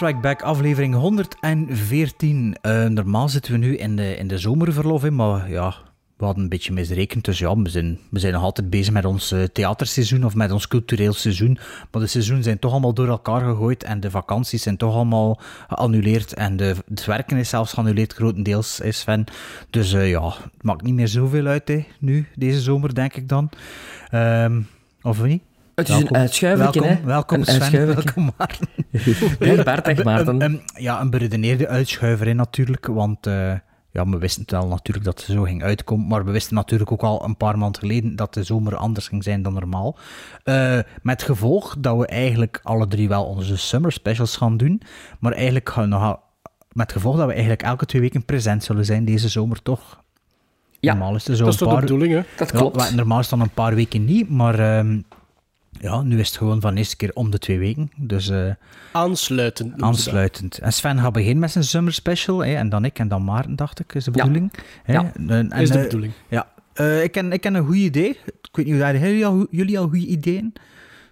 Strike Back, aflevering 114. Eh, normaal zitten we nu in de, in de zomerverlof, hè, maar ja, we hadden een beetje misrekend. Dus ja, we zijn, we zijn nog altijd bezig met ons eh, theaterseizoen of met ons cultureel seizoen. Maar de seizoenen zijn toch allemaal door elkaar gegooid en de vakanties zijn toch allemaal geannuleerd. En de, het werken is zelfs geannuleerd, grotendeels, is Sven. Dus eh, ja, het maakt niet meer zoveel uit hè, nu, deze zomer, denk ik dan. Ehm, of niet? Het is een uitschuivertje, welkom, hè? welkom Een Sven, welkom Maarten. Nee, Bart, echt Maarten. Een, een- ja, een beredeneerde uitschuiver in natuurlijk, want eh, ja, we wisten het wel natuurlijk dat het zo ging uitkomen, maar we wisten natuurlijk ook al een paar maanden geleden dat de zomer anders ging zijn dan normaal. Eh, met gevolg dat we eigenlijk alle drie wel onze summer specials gaan doen, maar eigenlijk gaan we nog... Met gevolg dat we eigenlijk elke twee weken present zullen zijn deze zomer, toch? Ja, normaal is het zo Dat is een toch de paar... bedoeling, hè? Dat klopt. normaal is het dan een paar weken niet, maar ehm, ja, nu is het gewoon van de eerste keer om de twee weken. Dus eh, Aansluitend. aansluitend. En Sven gaat beginnen met zijn summer special, hè, en dan ik en dan Maarten, dacht ik, is de Ja. bedoeling. Hè. Ja. En, en, Is de eh, bedoeling. Ja. Eh, ik, ken, ik ken een goed idee. Ik weet niet hoe jullie al, jullie al goede ideeën?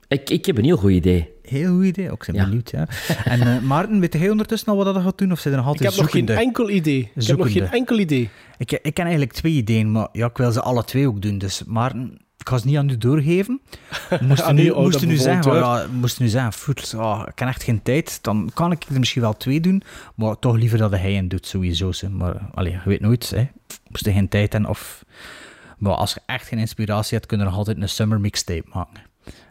Ik, ik heb een heel goed idee. Heel goed idee. Ook zijn Ja. benieuwd. Ja. En eh, Maarten, weet jij ondertussen al wat dat gaat doen? Of er nog Ik altijd heb nog geen zoekende? enkel idee. Ik heb nog geen Zoekende. enkel idee. Ik, ik ken eigenlijk twee ideeën, maar ja, ik wil ze alle twee ook doen. Dus Maarten, ik ga ze niet aan u doorgeven. Moest Ah, nu, oh, moest u nu zeggen, hoor. ja, moest u nu zeggen, voet, oh, ik heb echt geen tijd, dan kan ik er misschien wel twee doen, maar toch liever dat hij een doet, sowieso. Hè. Maar allee, je weet nooit, hè. moest je geen tijd hebben of... Maar als je echt geen inspiratie hebt, kun je nog altijd een summer mixtape maken.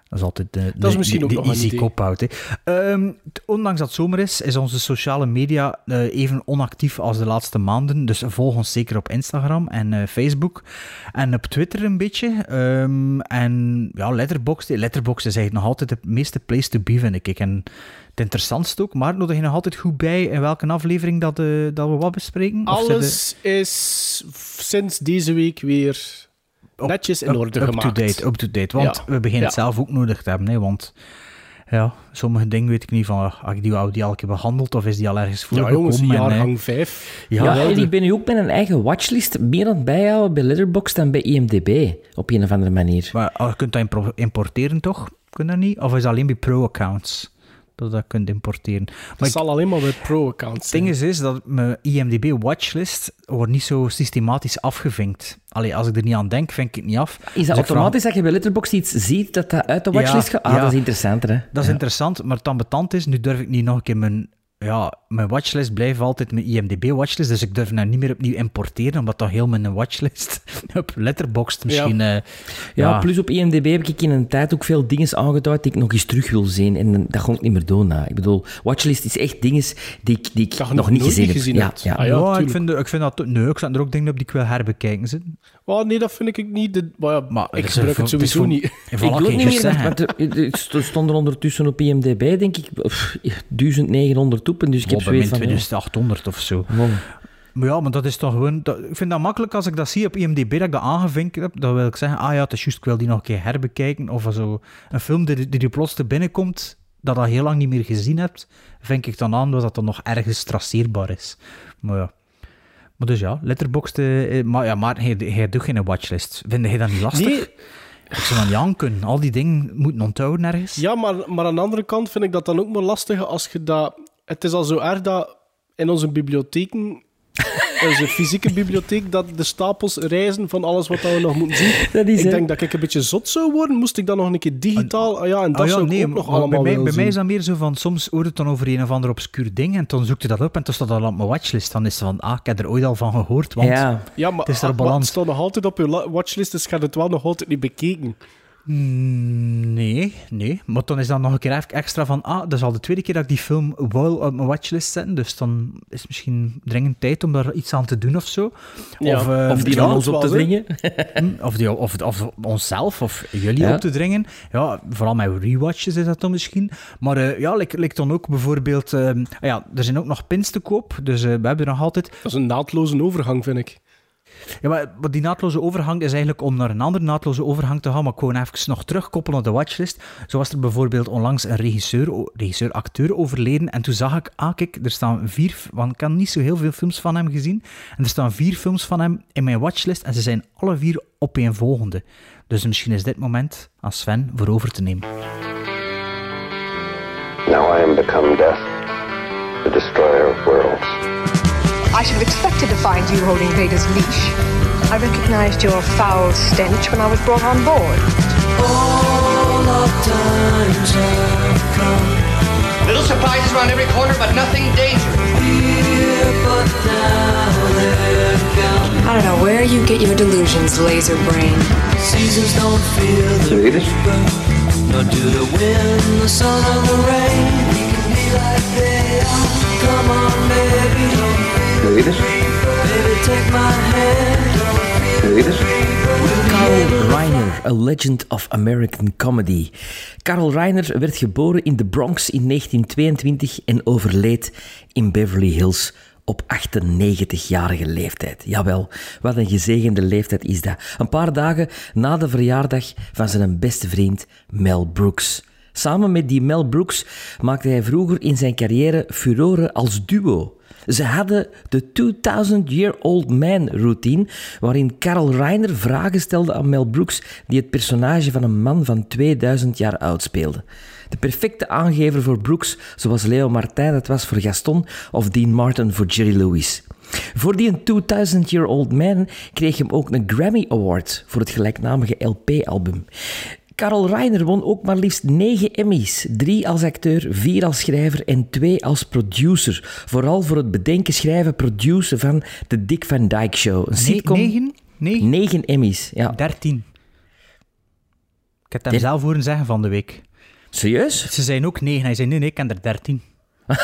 Dat is altijd de, Dat is de- misschien de, ook nog easy cop-out. hè. Ehm, ondanks dat het zomer is, is onze sociale media eh, even onactief als de laatste maanden. Dus volg ons zeker op Instagram en eh, Facebook. En op Twitter een beetje. Ehm, en ja, Letterboxd. Letterboxd is eigenlijk nog altijd de meeste place to be, vind ik. En het interessantste ook, maar nodig je nog altijd goed bij in welke aflevering dat, eh, dat we wat bespreken? Alles is sinds deze week weer Op- netjes in Up- orde up gemaakt. to date, up to date. Want Ja. we beginnen het Ja. zelf ook nodig te hebben. Hè, want ja, sommige dingen weet ik niet van, ah, ik die, al- die al keer behandeld of is die al ergens Ja, voorgekomen? jongens, en, jaargang 5. ja, Ja, en ik ben nu ook met een eigen watchlist meer aan het bijhouden bij Letterboxd dan bij IMDb, op een of andere manier. Maar ah, je kunt dat importeren, toch? Kun dat niet? Of is dat alleen bij pro-accounts dat je dat kunt importeren? Maar Het ik- zal alleen maar bij pro-accounts het ding is, is dat mijn IMDb-watchlist wordt niet zo systematisch afgevinkt. Allee, als ik er niet aan denk, vink ik het niet af. Is Dus dat vraag- automatisch dat je bij Letterboxd iets ziet dat dat uit de watchlist Ja, gaat? Ah, ja. dat is interessanter, hè? Dat is Ja. interessant, maar het ambetant is, nu durf ik niet nog een keer mijn... Ja, mijn watchlist blijft altijd mijn IMDb-watchlist, dus ik durf nou niet meer opnieuw importeren, omdat dat heel mijn watchlist op Letterboxd misschien... eh, Ja, ja. plus op IMDb heb ik in een tijd ook veel dingen aangeduid die ik nog eens terug wil zien. En dat ga ik niet meer doen. hè. Ik bedoel, watchlist is echt dingen die ik, die ik nog nog niet gezien, gezien heb. hebt. Ja, ja. Ah, ja, ja, ik vind, ik vind dat... Nee, ik zet er ook dingen op die ik wil herbekijken. Ze. Oh, nee, dat vind ik niet. De, maar ja, Maar ik gebruik het sowieso voor- niet. Ik kan het niet meer, er, er stonden er ondertussen op IMDb, denk ik, pff, 1900 toepen. Dus ik heb Oh, bij ja, 2800 of zo. Maar ja, maar dat is toch gewoon... Dat, ik vind dat makkelijk als ik dat zie op IMDb, dat ik dat aangevinkt heb. Dan wil ik zeggen, ah ja, het is juist, ik wil die nog een keer herbekijken. Of zo. Een film die, die er plots te binnenkomt, dat dat heel lang niet meer gezien hebt, vink ik dan aan dat dat dan nog ergens traceerbaar is. Maar ja. Maar dus ja, Letterboxd... eh, eh, maar ja, maar hij, hij doet geen watchlist. Vind jij dat niet lastig? Nee, Ik zou dan niet aan kunnen. Al die dingen moeten onthouden ergens. ja, maar, maar aan de andere kant vind ik dat dan ook maar lastig als je dat... Het is al zo erg dat in onze bibliotheken, onze fysieke bibliotheek, dat de stapels reizen van alles wat we nog moeten zien. Dat is, ik denk dat ik een beetje zot zou worden, moest ik dan nog een keer digitaal... Ah ja, en dat Ah ja, zou ik nee, ook nog allemaal bij, mij, willen bij mij is dat meer zo van, soms hoort het dan over een of ander obscuur ding en dan zoekt je dat op en dan staat dat op mijn watchlist. Dan is het van, ah, ik heb er ooit al van gehoord, want... Ja, Ja, maar, Het is er ah, balans. maar het staat nog altijd op je watchlist, dus gaat het wel nog altijd niet bekeken. Mm, Nee, nee. Maar dan is dan nog een keer extra van, ah, dat is al de tweede keer dat ik die film wil op mijn watchlist zetten, dus dan is het misschien dringend tijd om daar iets aan te doen of zo. Ja. Of, eh, of die aan ons op te wel, dringen. Hm, Of, die, of, of onszelf of jullie Ja. op te dringen. Ja, vooral met rewatches is dat dan misschien. Maar eh, ja, lijkt lijkt dan ook bijvoorbeeld... eh, ja, er zijn ook nog pins te koop, dus eh, we hebben er nog altijd... Dat is een naadloze overgang, vind ik. Ja, maar, die naadloze overgang is eigenlijk om naar een andere naadloze overgang te gaan, maar gewoon even nog terugkoppelen op de watchlist. Zo was er bijvoorbeeld onlangs een regisseur, o- regisseur-acteur overleden en toen zag ik, ah kijk, er staan vier, want ik heb niet zo heel veel films van hem gezien, en er staan vier films van hem in mijn watchlist en ze zijn alle vier opeenvolgende. Dus misschien is dit moment aan Sven voor over te nemen. Now I am become death, the destroyer of worlds. I should have expected to find you holding Vader's leash. I recognized your foul stench when I was brought on board. Little surprises around every corner, but nothing dangerous. I don't know where you get your delusions, laser brain. Read it? Read it? Read it? Carl Reiner, A Legend of American Comedy. Carl Reiner werd geboren in de Bronx in 1922 en overleed in Beverly Hills op 98-jarige leeftijd. Jawel, wat een gezegende leeftijd is dat. Een paar dagen na de verjaardag van zijn beste vriend Mel Brooks. Samen met die Mel Brooks maakte hij vroeger in zijn carrière furoren als duo. Ze hadden de 2000-year-old man routine, waarin Carl Reiner vragen stelde aan Mel Brooks, die het personage van een man van 2000 jaar oud speelde. De perfecte aangever voor Brooks, zoals Leo Martin dat was voor Gaston of Dean Martin voor Jerry Lewis. Voor die 2000-year-old man kreeg hem ook een Grammy Award voor het gelijknamige LP-album. Carl Reiner won ook maar liefst negen Emmys. Drie als acteur, vier als schrijver en twee als producer. Vooral voor het bedenken, schrijven, produceren van de Dick Van Dyke Show. Een sitcom. negen? Negen? Negen Emmys, ja. 13. Ik heb hem Der- zelf horen zeggen van de week. Serieus? Ze zijn ook 9. Hij zei nee, nee, ik heb er 13.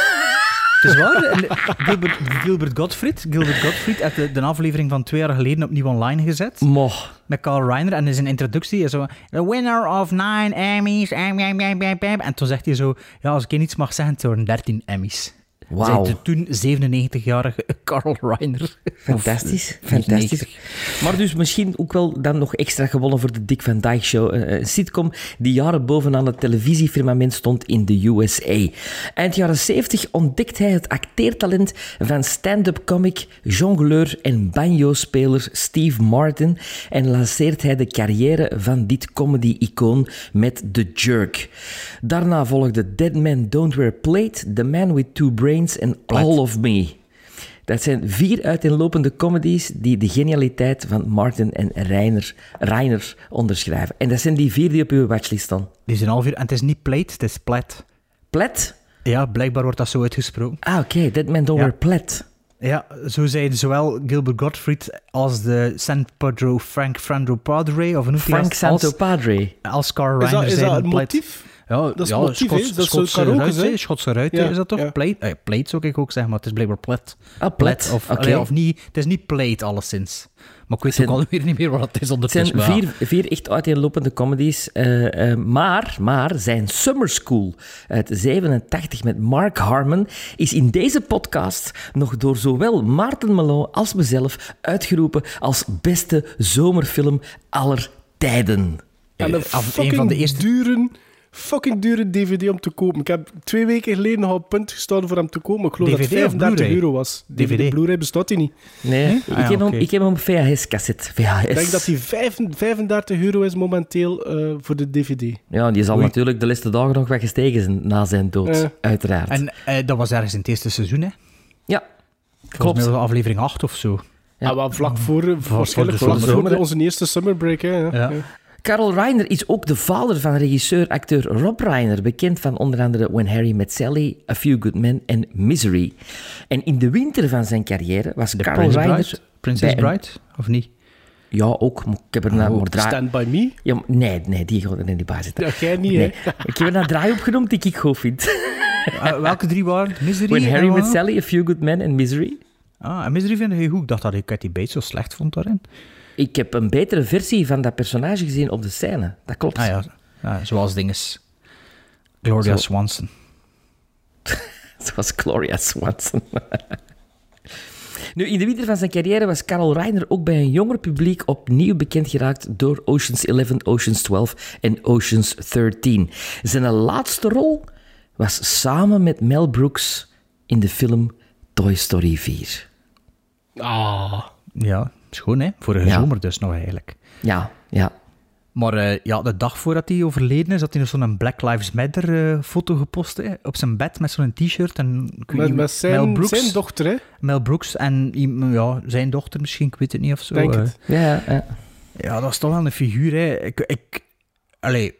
Het is waar. Gilbert, Gilbert Gottfried, Gilbert Gottfried heeft de, de aflevering van twee jaar geleden opnieuw online gezet. Moch. Met Carl Reiner. En in zijn introductie is zo... The winner of nine Emmys. em, em, em, em, em." En toen zegt hij zo... Ja, als ik iets mag zeggen, het waren 13 Emmys. Zei de toen 97-jarige Carl Reiner. Fantastisch, fantastisch. 90. Maar dus misschien ook wel dan nog extra gewonnen voor de Dick Van Dyke Show. Een, een sitcom die jaren bovenaan het televisiefirmament stond in de USA. Eind jaren 70 ontdekt hij het acteertalent van stand-up comic, jongleur en banjo-speler Steve Martin en lanceert hij de carrière van dit comedy-icoon met The Jerk. Daarna volgde Dead Man Don't Wear Plate, The Man with Two Brains en All of Me. Dat zijn vier uiteenlopende comedies die de genialiteit van Martin en Reiner, Reiner onderschrijven. En dat zijn die vier die op uw watchlist staan. Die zijn half uur. En het is niet plate, het is plat. Plet? Ja, blijkbaar wordt dat zo uitgesproken. Ah, oké. That man don't Ja. wear plet. Ja, zo zeiden zowel Gilbert Gottfried als de San Pedro Frank Frandro Padre, of noemt Frank dat? Santo Als, Padre. als Carl Is dat, Reiner is dat motief? Ja, Dat is ja, het motief? Schots, Dat is Schotse karaoke, ruiten? Schotse ruiten Ja, is dat toch? ja. Plate? Eh, plate zou ik ook zeggen, maar het is blijkbaar plat. Ah, plet. Of, allee, of niet, het is niet plate, alleszins. Maar ik weet Zijn- ook alweer niet meer wat het is Het ondertussen. zijn maar ja. vier, vier echt uiteenlopende comedies. eh, eh, maar, maar zijn Summer School uit 87 met Mark Harmon is in deze podcast nog door zowel Maarten Melon als mezelf uitgeroepen als beste zomerfilm aller tijden. En een Eh, af- een fucking van de eerste- dure, fucking dure DVD om te kopen. Ik heb twee weken geleden nog op punt gestaan voor hem te kopen. maar Ik geloof dat het of 35 Blu-ray? euro was. DVD, DVD. Blu-ray bestaat die niet. Nee, ik, Ah ja, heb hem, ik heb hem op VHS-cassette. VHS. Ik denk dat die 35 35 euro is momenteel eh, voor de DVD. Ja, die zal Oei. natuurlijk de laatste dagen nog wat gestegen zijn na zijn dood, Eh. uiteraard. En eh, dat was ergens in het eerste seizoen, hè? ja, Volgens klopt. mij was het aflevering 8 of zo. Ja. Ja, wel vlak voor, waarschijnlijk vlak voor onze eerste summer break. Hè, ja. Carol Reiner is ook de vader van regisseur-acteur Rob Reiner, bekend van onder andere When Harry Met Sally, A Few Good Men en Misery. En in de winter van zijn carrière was De Carol Prince Reiner... Bride? Princess een- Bride? Of niet? Ja, ook. maar Ik heb er nou maar draai... Stand By Me? Ja, maar- nee, nee, die gaat er niet bij zitten. Ja, jij niet, Nee. hè? Ik heb er een draai opgenomen die ik goed vind. Eh, welke drie waren? Misery? When Harry Met? Sally, A Few Good Men en Misery. Ah, en Misery vind je goed. Ik dacht dat ik Kathy Bates zo slecht vond daarin. Ik heb een betere versie van dat personage gezien op de scène. Dat klopt. Ah ja, ja zoals dinges. Gloria Zo. Swanson. Zoals Gloria Swanson. Nu, in de winter van zijn carrière was Carl Reiner ook bij een jonger publiek opnieuw bekend geraakt door Oceans 11, Oceans 12 en Oceans 13. Zijn laatste rol was samen met Mel Brooks in de film Toy Story 4. Ah. Ja, schoon hè. Vorige Ja. zomer dus nog eigenlijk. Ja, ja. Maar eh, ja, de dag voordat hij overleden is, had hij nog zo'n Black Lives Matter eh, foto gepost. Hè, op zijn bed met zo'n t-shirt. En Met, zijn, Mel, Brooks, zijn dochter, hè? Mel Brooks en ja, zijn dochter misschien, ik weet het niet of zo. Denk eh. het. Ja, ja. Ja, dat is toch wel een figuur. Hè. Ik, ik, allee, ik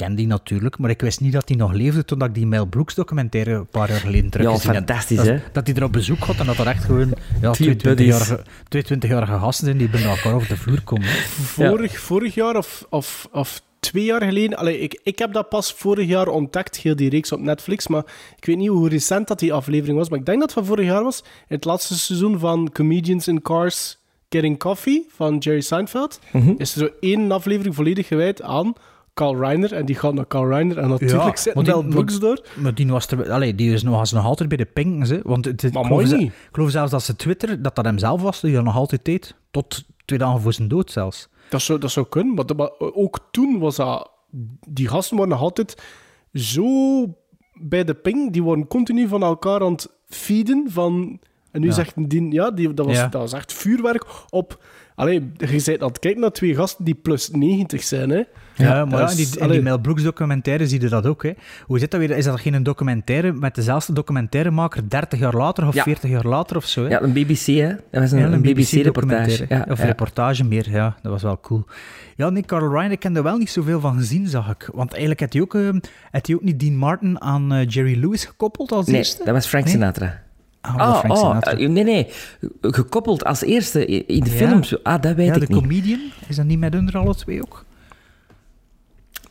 ken die natuurlijk, maar ik wist niet dat hij nog leefde toen ik die Mel Brooks documentaire een paar jaar geleden teruggezien heb. fantastisch, dat, hè? Dat hij er op bezoek gaat en dat er echt gewoon ja, Twee twee buddies. 20-jarige twee 20-jarige gasten zijn die bij elkaar over de vloer komen. Vorig, vorig jaar of, of, of twee jaar geleden... Allee, ik, ik heb dat pas vorig jaar ontdekt, heel die reeks op Netflix, maar ik weet niet hoe recent dat die aflevering was, maar ik denk dat het van vorig jaar was. In het laatste seizoen van Comedians in Cars Getting Coffee van Jerry Seinfeld is er zo één aflevering volledig gewijd aan Carl Reiner, en die gaat naar Carl Reiner, en natuurlijk Ja, zit die- Mel Brooks door. Maar die, was er, allee, die is nog, was nog altijd bij de Pinkens, hè. Want het, het- Maar ik, geloof ze- ik geloof zelfs dat ze Twitter, dat dat hem zelf was, die dat nog altijd deed. Tot twee dagen voor zijn dood zelfs. Dat zou, dat zou kunnen, maar, dat- maar ook toen was dat... Die gasten waren nog altijd zo bij de ping, die worden continu van elkaar aan het feeden van... En nu Ja. zegt die, ja, die, dat, was, Ja. dat was echt vuurwerk op... Allee, je bent aan het kijken naar twee gasten die plus 90 zijn, hè. Ja, maar ja, dat in is- die, in die. Mel Brooks documentaire zie je dat ook. Hè. Hoe zit dat weer? Is dat geen documentaire met dezelfde documentairemaker 30 jaar later of Ja. 40 jaar later of zo? Hè? Ja, een BBC, hè? Dat was een, Ja, een BBC-reportage. Ja, of ja. reportage meer, ja. Dat was wel cool. Ja, nee, Carl Ryan, ik heb er wel niet zoveel van gezien, zag ik. Want eigenlijk had hij ook, eh, had hij ook niet Dean Martin aan eh, Jerry Lewis gekoppeld als Nee, eerste? dat was Frank Nee? Sinatra. Oh, nee, nee. Gekoppeld als eerste in de Ja. film. Zo- Ah, dat weet ja, ik de niet. comedian. Is dat niet met hun er alle twee ook?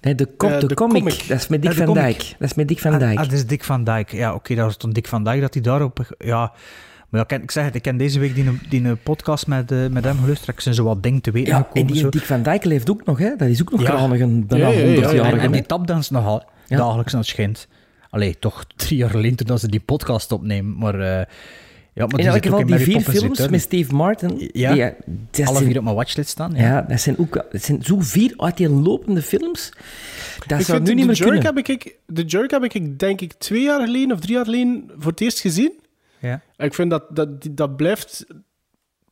Nee, de, com- Eh, de, de comic. comic. Dat is met Dick Ja, de van. Dijk. Dat is met Dick van Ah, Dijk. Ah, dat is Dick van Dijk. Ja, oké, dat was toen Dick van Dijk dat hij daarop... Ja, maar ja, ik, ik zeg het, ik ken deze week die, die een podcast met, eh, met hem geluisterd. Ik zijn zo wat dingen te weten ja, en gekomen. die zo. Dick van Dijk leeft ook nog, hè? Dat is ook nog Ja. kranig, een bijna Ja, ja, ja, 100 ja. jaar En, en die tapdans nogal Ja. dagelijks aan het schijnt. Allee, toch drie jaar geleden toen dat ze die podcast opnemen. Maar, eh ja, maar In elk geval, die vier Poppins films Return. met Steve Martin. Ja. die, dat Alle zijn- vier op mijn watchlist staan. Ja. Ja, dat zijn ook dat zijn zo vier uiteenlopende films. Dat Ik zou vind nu niet de meer Jerk kunnen. heb ik, de Jerk heb ik, denk ik, twee jaar geleden of drie jaar geleden voor het eerst gezien. Ja. En ik vind dat, dat, dat blijft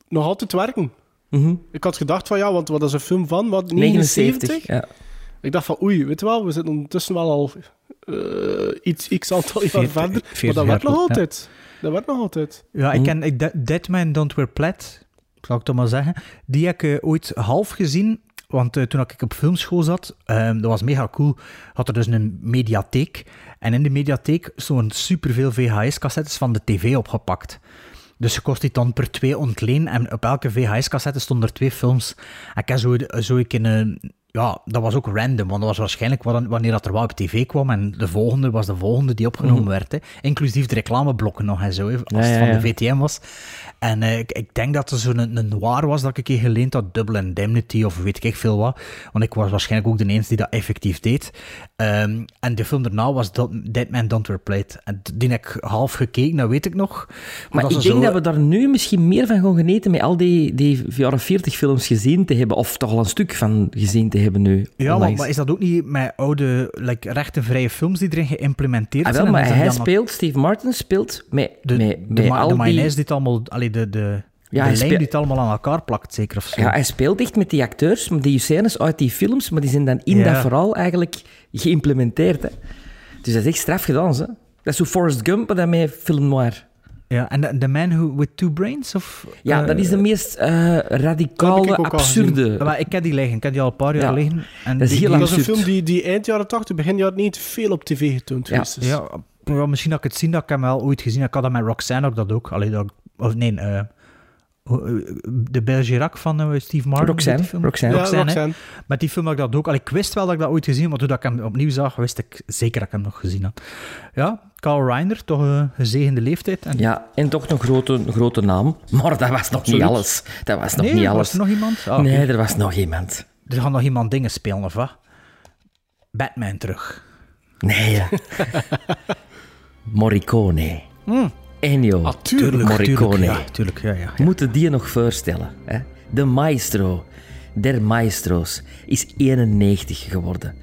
nog altijd werken. Mhm. Ik had gedacht van, ja, want wat is een film van? Wat, 79. 79? Ja. Ik dacht van, oei, weet je wel, we zitten ondertussen wel al iets, x aantal jaar 40 verder. Maar 40 dat werkt nog ja. altijd. Dat werkt nog altijd. Ja, ik ken ik, Dead- Dead Man Don't Wear Plaid, zal ik toch maar zeggen. Die heb ik eh, ooit half gezien, want eh, toen ik op filmschool zat, ehm, dat was mega cool, had er dus een mediatheek. En in de mediatheek stonden superveel VHS-cassettes van de tv opgepakt. Dus je kost die dan per twee ontleen en op elke VHS-cassette stonden er twee films. En ik heb zo, zo ik in een... Ja, dat was ook random, want dat was waarschijnlijk wa- wanneer dat er wel op tv kwam en de volgende was de volgende die opgenomen werd. Hè. Inclusief de reclameblokken nog en zo, hè, als Mhm. Ja, het van de VTM was. En eh, ik, ik denk dat er zo'n een, een noir was dat ik een keer geleend had, Double Indemnity of weet ik veel wat. Want ik was waarschijnlijk ook de enige die dat effectief deed. Ehm, en de film daarna was Dat- Dead Man Don't Wear Plaid. En die heb ik half gekeken, dat weet ik nog. Maar ik denk zo- dat we daar nu misschien meer van gaan genieten met al die, die jaren 40 films gezien te hebben, of toch al een stuk van gezien te hebben nu. Ja, maar, onlangs. maar is dat ook niet met oude like, rechtenvrije films die erin geïmplementeerd Ah, zijn? wel, maar hij speelt, Steve Martin speelt met, De, met, de, met al de die... mayonaise die het allemaal... Allee, de, de, Ja, de hij lijn speel- die het allemaal aan elkaar plakt, zeker of zo. Ja, hij speelt echt met die acteurs, met die scènes uit die films, maar die zijn dan in Ja. dat verhaal eigenlijk geïmplementeerd. Hè. Dus dat is echt straf gedaan, hè. Dat is zo Forrest Gump, maar dan met film noir. Ja, en The, the Man Who With Two Brains? Of, Ja, eh, dat is de meest eh, heb radicale, absurde... Maar ik ken die liggen, ik ken die al een paar jaar Ja. liggen. En Dat is die- heel die- Dat is een film die, die eind jaren 80, begin jaren 90 veel op tv getoond Ja. is. Ja, ja, misschien dat ik het zien, dat ik hem wel ooit gezien heb. Ik had dat met Roxanne ook dat ook. Allee, dat, of nee, eh, de Bergerac van eh, Steve Martin. Roxanne, film? Roxanne. Ja, Roxanne, hè. Roxanne. Met die film had ik dat ook. Allee, ik wist wel dat ik dat ooit gezien had, maar toen dat ik hem opnieuw zag, wist ik zeker dat ik hem nog gezien had. Ja, Carl Reiner, toch een gezegende leeftijd. En Ja, en toch een grote, grote naam. Maar dat was nog Absoluut. niet alles. Dat was nog nee, niet was alles. er nog iemand? Ah. Nee, er was nog iemand. Er gaat nog iemand dingen spelen, of wat? Batman terug. Nee. Morricone. Ennio Ah, tuurlijk, Morricone. Tuurlijk, ja, tuurlijk, ja, ja. Moeten die je nog voorstellen? Hè? De maestro der maestro's is 91 geworden.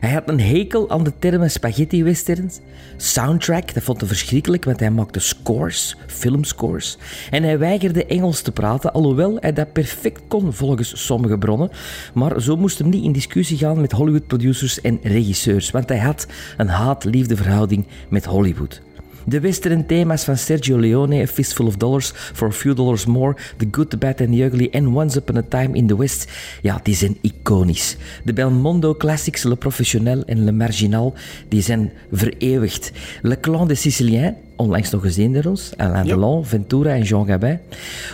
Hij had een hekel aan de termen spaghetti westerns. Soundtrack, dat vond hij verschrikkelijk, want hij maakte scores, filmscores. En hij weigerde Engels te praten, alhoewel hij dat perfect kon volgens sommige bronnen. Maar zo moest hem niet in discussie gaan met Hollywood-producers en regisseurs, want hij had een haat-liefde verhouding met Hollywood. De western thema's van Sergio Leone, A Fistful of Dollars, For a Few Dollars More, The Good, The Bad and The Ugly en Once Upon a Time in the West, ja, die zijn iconisch. De Belmondo classics Le Professionnel en Le Marginal, die zijn vereeuwigd. Le Clan des Siciliens, onlangs nog gezien door ons, Alain Delon, Ventura en Jean Gabin.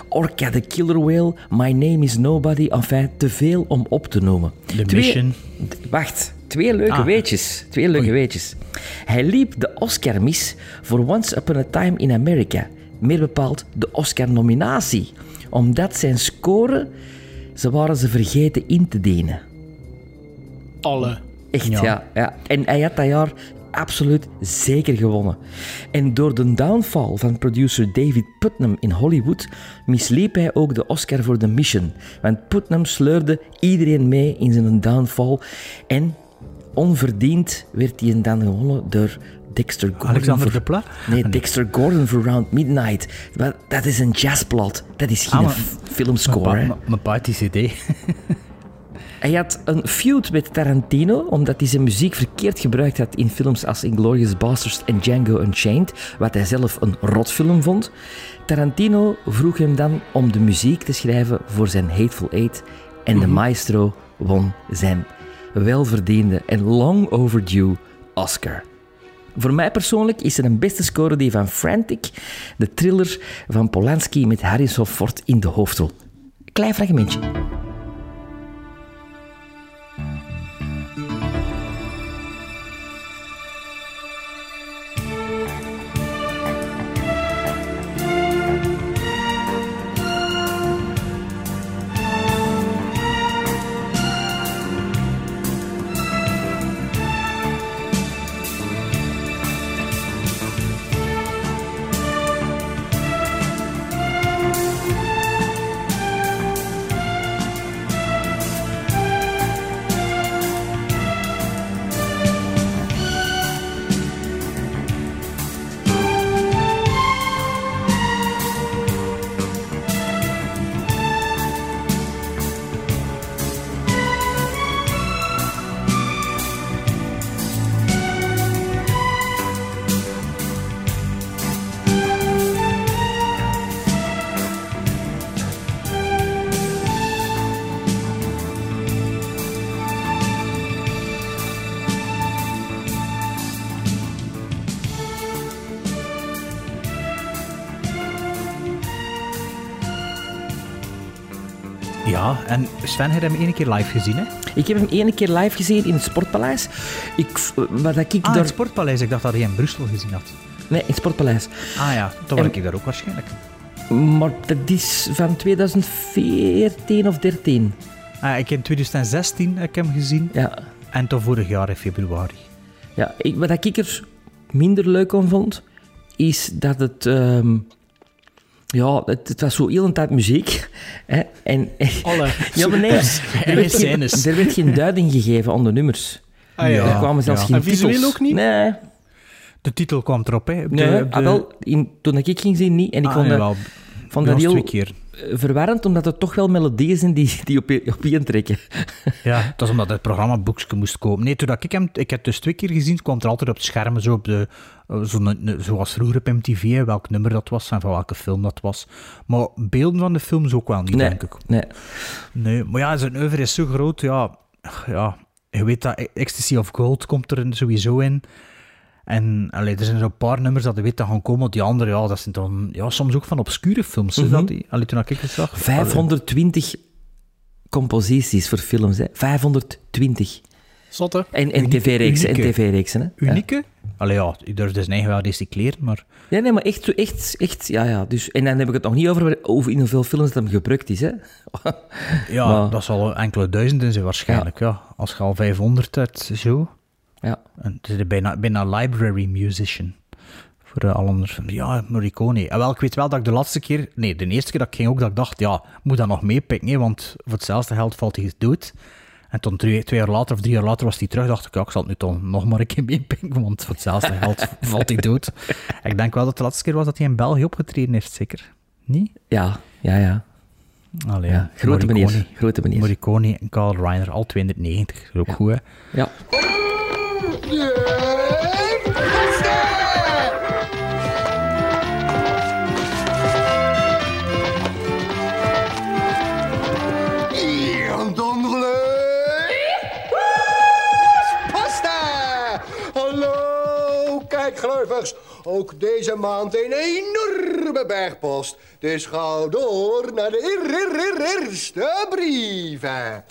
Orca the Killer Whale, My Name is Nobody, enfin, te veel om op te noemen. The Twee- Mission. Wacht, twee leuke Ah. weetjes. Twee leuke weetjes. Hij liep de Oscar mis voor Once Upon a Time in America. Meer bepaald de Oscar-nominatie. Omdat zijn score, ze waren ze vergeten in te dienen. Alle. Echt, Ja. ja. ja. En hij had dat jaar absoluut zeker gewonnen. En door de downfall van producer David Putnam in Hollywood misliep hij ook de Oscar voor The Mission. Want Putnam sleurde iedereen mee in zijn downfall. En onverdiend werd hij dan gewonnen door Dexter Gordon. Alexander voor- de Pla? Nee, Dexter Gordon voor Round Midnight. Dat is een jazzplot. Dat is geen Ah, filmscore. Mijn mijn pa had die cd. Hij had een feud met Tarantino, omdat hij zijn muziek verkeerd gebruikt had in films als Inglourious Basterds en Django Unchained, wat hij zelf een rotfilm vond. Tarantino vroeg hem dan om de muziek te schrijven voor zijn Hateful Eight en de maestro won zijn welverdiende en long overdue Oscar. Voor mij persoonlijk is er een beste score die van Frantic, de thriller van Polanski met Harrison Ford in de hoofdrol. Klein fragmentje. Ja, en Sven heeft hem één keer live gezien, hè? Ik heb hem één keer live gezien in het Sportpaleis. Ik, wat ik Ah, daar... het Sportpaleis. Ik dacht dat hij in Brussel gezien had. Nee, in het Sportpaleis. Ah ja, dan En- was ik daar ook waarschijnlijk. Maar dat is van 2014 of 13. Ah, ik in 2016 heb ik hem gezien. Ja. En tot vorig jaar in februari. ja ik, wat ik er minder leuk aan vond, is dat het... ehm, ja, het, het was zo heel een tijd muziek. Hè, en, Alle. ja, maar nee, er werd, geen, er werd geen duiding gegeven aan de nummers. Ah, ja. Er kwamen zelfs ja. geen En visueel titels. ook niet? Nee, De titel kwam erop, hè? De- nee de- ah, wel, in, toen ik ging zien niet. En ik Ah, vond, dat, vond dat heel twee keer. Verwarrend, omdat er toch wel melodieën zijn die, die op, je- op je trekken. Ja, dat is omdat het programma boekje moest komen. Nee, toen dat ik hem... Ik heb het dus twee keer gezien, kwam er altijd op het scherm, zo op de... Zo zoals vroeger op MTV, welk nummer dat was en van welke film dat was. Maar beelden van de films ook wel niet, Nee, denk ik. nee. Nee, maar ja, zijn oeuvre is zo groot, ja... Ja, je weet dat Ecstasy of Gold komt er sowieso in. En allee, er zijn zo'n paar nummers dat je weet dat gaan komen. Die andere, ja, dat zijn dan ja, soms ook van obscure films. dat die, allee, toen ik het zag. 520 composities voor films, hè. 520. Zotte. En, en Unieke- tv-reeksen, en unieke. tv-reeksen, hè. Ja. Unieke? Allee, ja, ik durf dus eigen wel recycleren, maar... Ja, nee, maar echt, zo- echt, echt, ja, ja. Dus, en dan heb ik het nog niet over, over in hoeveel films dat hem gebruikt is, hè. Ja, Maar- dat zal enkele duizenden zijn waarschijnlijk, ja. Als je al 500 hebt, zo. Ja. En het is bijna, bijna library musician. Voor uh, alle andere films. Ja, Morricone. En wel, ik weet wel dat ik de laatste keer... Nee, de eerste keer dat ik ging ook, dat ik dacht, ja, moet dat nog meepikken, hè, want voor hetzelfde geld valt hij dood. En toen twee, twee jaar later of drie jaar later was hij terug, dacht ik, ja, ik zal het nu toch nog maar een keer meepikken, want voor hetzelfde geld valt hij dood. Ik denk wel dat de laatste keer was dat hij in België opgetreden heeft, zeker? Niet? Ja, ja, ja. Allee, ja grote Morricone. meneer. Grote meneer. Morricone en Carl Reiner, al 290. Dat is ook Ja. goed, hè? Ja. Pasta! Hallo, kijkgluivers. Ook deze maand een enorme bergpost. Dus ga door naar de eer- eer- eer- eerste brieven.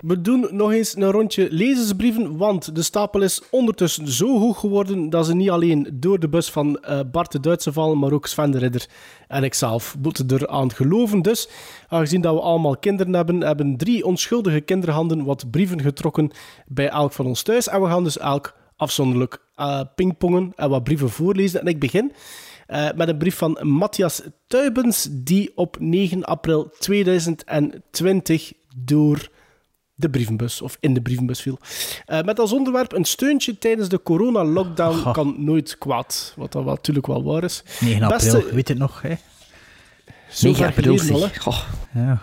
We doen nog eens een rondje lezersbrieven, want de stapel is ondertussen zo hoog geworden dat ze niet alleen door de bus van eh, Bart de Duitse vallen, maar ook Sven de Ridder en ikzelf moeten eraan geloven. Dus, aangezien dat we allemaal kinderen hebben, hebben drie onschuldige kinderhanden wat brieven getrokken bij elk van ons thuis. En we gaan dus elk afzonderlijk eh, pingpongen en wat brieven voorlezen. En ik begin eh, met een brief van Matthias Tuibens, die op 9 april 2020 door de brievenbus, of in de brievenbus viel. Eh, met als onderwerp een steuntje tijdens de corona-lockdown kan nooit kwaad. Wat dat wel natuurlijk wel waar is. 9 april, Beste- weet het nog, hè? Zo 9 ver april, geleden. Ja,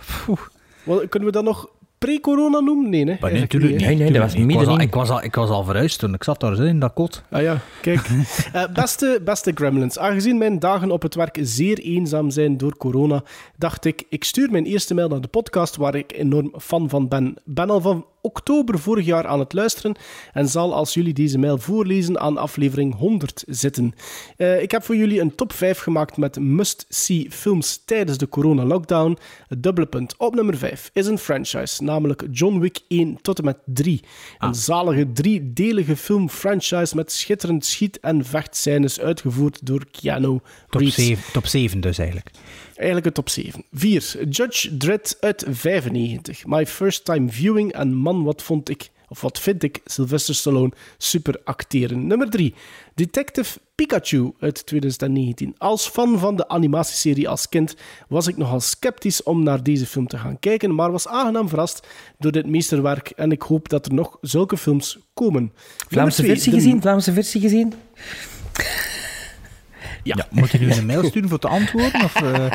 kunnen we dat nog pre-corona noemen? Nee, hè? Maar nee, natuurlijk niet, niet. hè. Nee, nee, dat was Ik was, al, ik, was al, ik was al verhuisd toen. Ik zat daar zo in dat kot. Ah ja, kijk. Eh, beste, beste Gremlins, aangezien mijn dagen op het werk zeer eenzaam zijn door corona, dacht ik, ik stuur mijn eerste mail naar de podcast waar ik enorm fan van ben. Ben al van oktober vorig jaar aan het luisteren en zal als jullie deze mail voorlezen aan aflevering 100 zitten. Eh, ik heb voor jullie een top 5 gemaakt met must-see films tijdens de corona-lockdown. Het dubbele punt op nummer 5 is een franchise, namelijk John Wick 1 tot en met 3. Een zalige driedelige filmfranchise met schitterend schiet- en vechtscènes uitgevoerd door Keanu Top Reeves. 7, top 7 dus eigenlijk. Eigenlijk een top 7. 4. Judge Dredd uit 95. My first time viewing. En man, wat vond ik, of wat vind ik, Sylvester Stallone super acteren. Nummer 3. Detective Pikachu uit 2019. Als fan van de animatieserie als kind was ik nogal sceptisch om naar deze film te gaan kijken, maar was aangenaam verrast door dit meesterwerk en ik hoop dat er nog zulke films komen. Vlaamse versie gezien? Vlaamse versie gezien? Ja. moet je nu een mail sturen voor te antwoorden? Of, eh?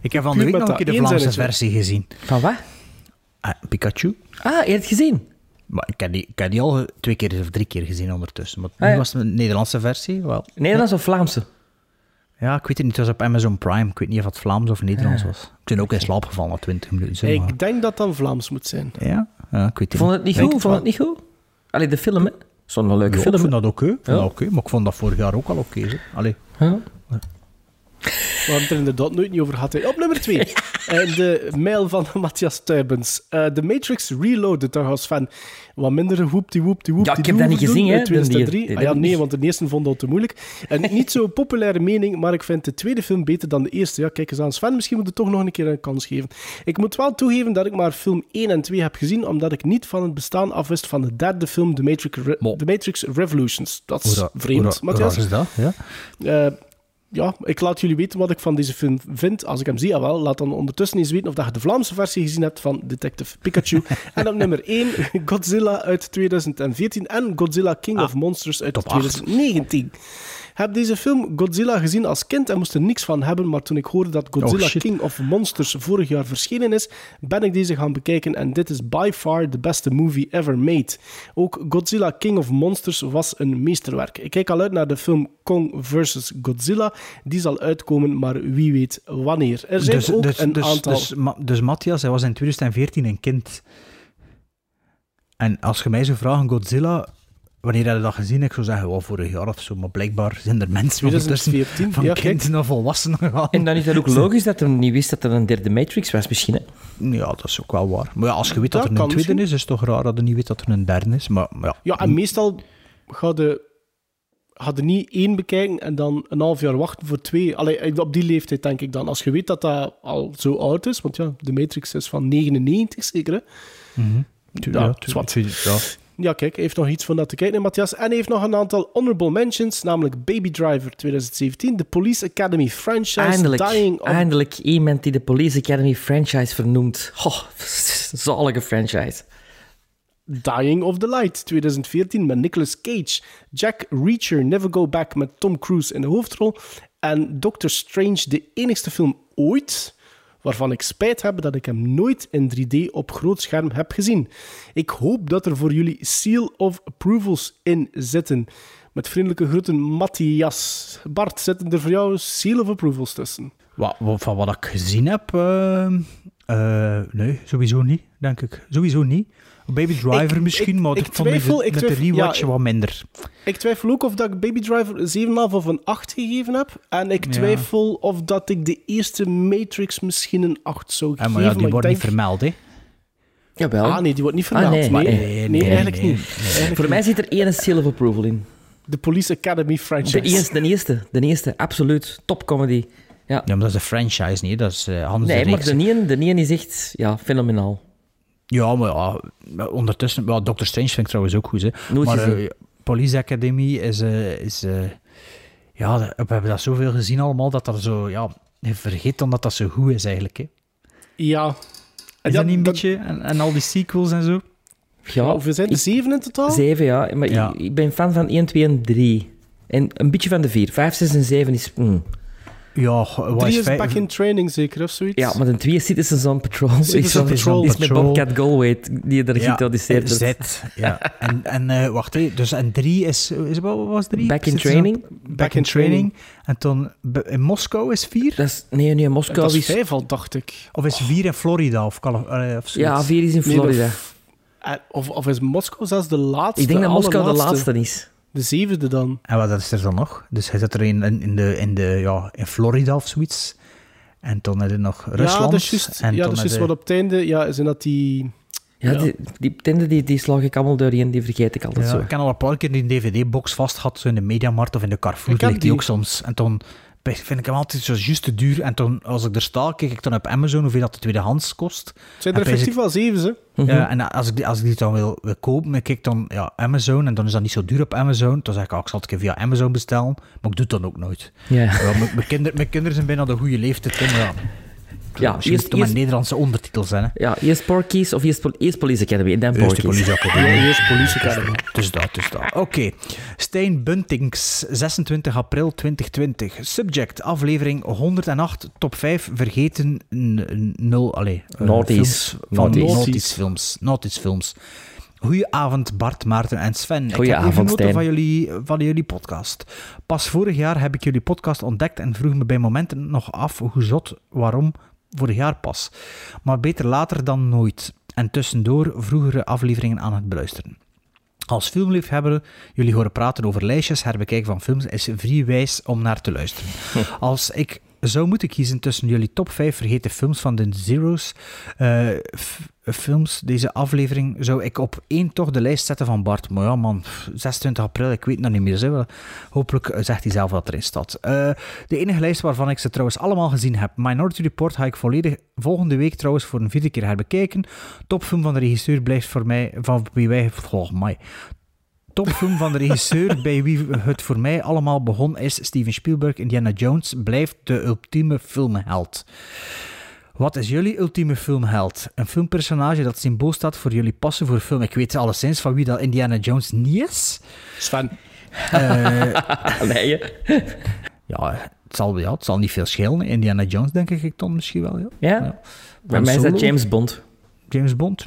Ik heb van de week nog een keer de Vlaamse versie gezien. Van wat? Ah, Pikachu. Ah, je hebt het gezien? Maar ik heb, die, ik heb die al twee keer of drie keer gezien ondertussen. Maar Ah, nu was het een Nederlandse versie. Wel. Nederlands of Vlaamse? Ja, ik weet het niet. Het was op Amazon Prime. Ik weet niet of het Vlaams of Nederlands was. Ik ben ook in slaap gevallen na 20 minuten. Zeg maar. Ik denk dat dat Vlaams moet zijn. Ja? ja, ik weet het Vond het niet goed? Vond het niet goed? Allee, de film, hè? Zo'n leuke Ja, film. ik vond dat oké. Ja. oké, maar ik vond dat vorig jaar ook al oké. zeg. Allee. Ja. We hebben het er inderdaad nooit niet over gehad. hè. Op nummer 2. de mail van Matthias Tuibens. Eh The Matrix Reloaded, daar was fan. Wat minder hoepty woepty woepty Ja, ik heb dat niet gezien, hè, In 2003. die- die- Ah, ja, die- nee, want de eerste vond dat te moeilijk. En niet zo'n populaire mening, maar ik vind de tweede film beter dan de eerste. Ja, kijk eens aan. Sven, misschien moet je toch nog een keer een kans geven. Ik moet wel toegeven dat ik maar film 1 en 2 heb gezien, omdat ik niet van het bestaan afwist van de derde film, The Matrix, Re- Mo. The Matrix Revolutions. Dat is vreemd, Matthias. is dat? Ja? Eh, ja, ik laat jullie weten wat ik van deze film vind. Als ik hem zie, jawel. laat dan ondertussen eens weten of dat je de Vlaamse versie gezien hebt van Detective Pikachu. en op nummer 1, Godzilla uit 2014 en Godzilla King ah, of Monsters uit 2019. Heb deze film Godzilla gezien als kind en moest er niks van hebben, maar toen ik hoorde dat Godzilla Oh, shit. King of Monsters vorig jaar verschenen is, ben ik deze gaan bekijken en dit is by far de beste movie ever made. Ook Godzilla King of Monsters was een meesterwerk. Ik kijk al uit naar de film Kong vs. Godzilla. Die zal uitkomen, maar wie weet wanneer. Er zijn Dus, ook dus, een dus, aantal... dus, dus Matthias, hij was in 2014 een kind. En als je mij zou vragen, Godzilla, wanneer heb je dat gezien? Ik zou zeggen, wel vorig jaar of zo. Maar blijkbaar zijn er mensen ondertussen 2014, van ja, kind kijk. naar volwassen gegaan. En dan is het ook logisch dat hij niet wist dat er een derde Matrix was, misschien. Hè? Ja, dat is ook wel waar. Maar ja, als je weet dat er een tweede misschien. is, is het toch raar dat je niet weet dat er een derde is. Maar, maar ja, Ja, en meestal ga je niet één bekijken en dan een half jaar wachten voor twee. Allee, op die leeftijd denk ik dan. Als je weet dat dat al zo oud is, want ja, de Matrix is van 99 zeker, hè? tu- Ja, ja, tu- zwart. tu- ja. Ja, kijk, heeft nog iets van dat te kijken, Matthias. En heeft nog een aantal honorable mentions, namelijk Baby Driver 2017, de Police Academy franchise, Eindelijk, Dying of... eindelijk iemand die de Police Academy franchise vernoemt. Oh, zalige franchise. Dying of the Light 2014 met Nicolas Cage. Jack Reacher Never Go Back met Tom Cruise in de hoofdrol. En Doctor Strange, de enigste film ooit waarvan ik spijt heb dat ik hem nooit in 3D op groot scherm heb gezien. Ik hoop dat er voor jullie Seal of Approvals in zitten. Met vriendelijke groeten, Matthias. Bart, zitten er voor jou Seal of Approvals tussen? Wat, van wat ik gezien heb, eh, eh, nee, sowieso niet, denk ik. Sowieso niet. Baby Driver Ik- misschien, ik- maar ik ik vond die twijfel- de- ik met de twijfel- rewatch ja, wat minder. Ik twijfel ook of dat ik Baby Driver een 7,5 of een 8 gegeven heb. En ik Ja. twijfel of dat ik de eerste Matrix misschien een 8 zou En geven. maar ja, die maar ik wordt denk... niet vermeld, hè. Jawel. Ah nee, die wordt niet vermeld. Ah, nee, nee, nee, nee, nee, eigenlijk nee, niet. Eigenlijk Voor mij zit er één seal of approval in. De Police Academy franchise. De eerste, de eerste, de eerste, absoluut. Top comedy. Ja. Ja, maar dat is een franchise, niet? Dat is uh, anders Nee, de maar de ene, de ene is echt ja, fenomenaal. Ja, maar ja, ondertussen... Ja, Doctor Strange vind ik trouwens ook goed, hè. Nooit maar gezien. eh, Police Academy is... eh, is eh, ja, we hebben dat zoveel gezien allemaal, dat dat zo... Ja, je vergeet dan dat dat zo goed is, eigenlijk, hè. Ja. En Is ja, dat niet een beetje... En, en al die sequels en zo? Ja, Hoeveel zijn er? ik- Zeven in totaal? Zeven, ja. Maar Ja. Ik, ik ben fan van 1, 2 en 3. En een beetje van de 4. 5, 6 en 7 is... mm. Ja, wat Drie is vijf- back in training zeker, of zoiets? Ja, maar 2 is Citizens on Patrol. Citizens is, on Patrol. is met. Bobcat Goldthwait, die er geïntroduceerd ja, wordt. Z, ja. En, en eh, wacht, hè, dus en drie is... is wat was drie? Back in Training. op- Back, in, training. En toen be- in Moskou is vier? Dat is, nee, nee, Moskou Dat is is... vijf al, dacht ik. Of is vier in Florida? Of, eh, of Ja? 4 is in Florida. Eh, Of, of is Moskou zelfs de laatste? ik denk dat Moskou de laatste is. De zevende dan. En wat is er dan nog? Dus hij zit er in, in, de, in, de, ja, in Florida of zoiets. En toen heb je nog Rusland. Ja, dat is juist. en Ja, toen dat is juist wat op het einde... Ja, zijn dat die... Ja, Ja. die, die tenden die, die slag ik allemaal doorheen, die vergeet ik altijd Ja, zo. ik heb al een paar keer die DVD-box vast gehad, zo in de Mediamarkt of in de Carrefour, Ik heb ligt die die. ook soms. En dan vind ik hem altijd zo juist te duur. En toen, als ik er sta, kijk ik dan op Amazon hoeveel dat de tweedehands kost. Het zijn er effectief wel zeven, hè? Mhm. Ja, en als ik, die- als ik die dan wil, wil kopen, dan kijk ik dan ja, Amazon en dan is dat niet zo duur op Amazon. Dan zeg ik, ah, ik zal het een keer via Amazon bestellen, maar ik doe het dan ook nooit. Ja. Ja, mijn, mijn, kinder, mijn kinderen zijn bijna de goede leeftijd, maar ja. Ja, Misschien moet het maar Nederlandse ondertitels zijn, hè. ja, eerst Porkies of eerst, Pol- eerst Police Academy en dan Porkies. politieacademie. Eerst Police Academy. Dus dat, dus dat. Oké. Stijn Buntings, 26 april 2020. Subject, aflevering 108, top 5 vergeten 0, allee. eh, Naughties. films Van Naughties. Films. Naughties films. Goedenavond Bart, Maarten en Sven. ik heb even genoten Stijn. van jullie, van jullie podcast. Pas vorig jaar heb ik jullie podcast ontdekt en vroeg me bij momenten nog af hoe zot, waarom vorig jaar pas. Maar beter later dan nooit. En tussendoor vroegere afleveringen aan het beluisteren. Als filmliefhebber jullie horen praten over lijstjes, herbekijken van films, is vrij wijs om naar te luisteren. Als ik zou moeten kiezen tussen jullie top 5 vergeten films van de Zero's eh, films, deze aflevering, zou ik op één toch de lijst zetten van Bart. Maar ja man, pff, 26 april, ik weet nog niet meer. Zo. Hopelijk eh, zegt hij zelf wat erin staat. Eh, de enige lijst waarvan ik ze trouwens allemaal gezien heb. Minority Report ga ik volgende week trouwens voor een vierde keer herbekijken. Topfilm van de regisseur blijft voor mij, van wie wij, oh my, topfilm van de regisseur bij wie het voor mij allemaal begon is Steven Spielberg. Indiana Jones blijft de ultieme filmheld. Wat is jullie ultieme filmheld? Een filmpersonage dat symbool staat voor jullie passen voor film. Ik weet alleszins van wie dat Indiana Jones niet is. Sven. nee, hè. Ja, het zal, ja, het zal niet veel schelen. Indiana Jones denk ik dan misschien wel. Ja. Ja? Bij mij is dat? James Bond. James Bond?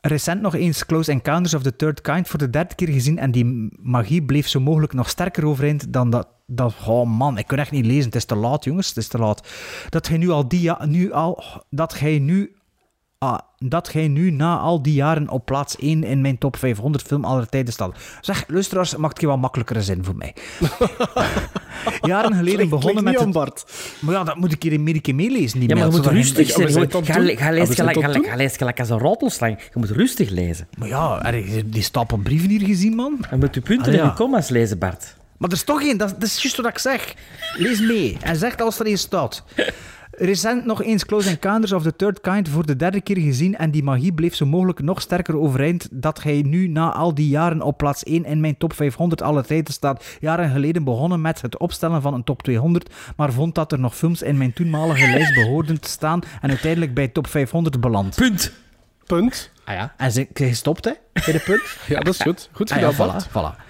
Recent nog eens Close Encounters of the Third Kind voor de derde keer gezien en die magie bleef zo mogelijk nog sterker overeind dan dat... dat oh man, ik kan echt niet lezen. Het is te laat, jongens. Het is te laat. Dat jij nu al die... Nu al, dat jij nu... ah, dat jij nu na al die jaren op plaats 1 in mijn top 500 film aller tijden staat. Zeg, luisteraars, maakt je wat makkelijkere zin voor mij. jaren geleden begonnen met... niet Het, Bart. maar ja, dat moet ik hier een keer meelezen. Die Ja, maar je moet rustig zijn. Ga lezen zijn gelijk- als een ratelslang. Je moet rustig lezen. Maar ja, die stapel brieven hier gezien, man? Je moet je punten Allee, en je commas lezen, Bart. Maar er is toch één, dat, dat is juist wat ik zeg. Lees mee en zeg als er één staat. Recent nog eens Close Encounters of the Third Kind voor de derde keer gezien en die magie bleef zo mogelijk nog sterker overeind dat hij nu na al die jaren op plaats 1 in mijn top 500 alle tijden staat. Jaren geleden begonnen met het opstellen van een top 200, maar vond dat er nog films in mijn toenmalige lijst behoorden te staan en uiteindelijk bij top 500 beland. Punt. Punt. Ah ja, en ze gestopt hè, bij de punt. Ja, dat is goed. Goed Ah ja, gedaan, voilà, voilà.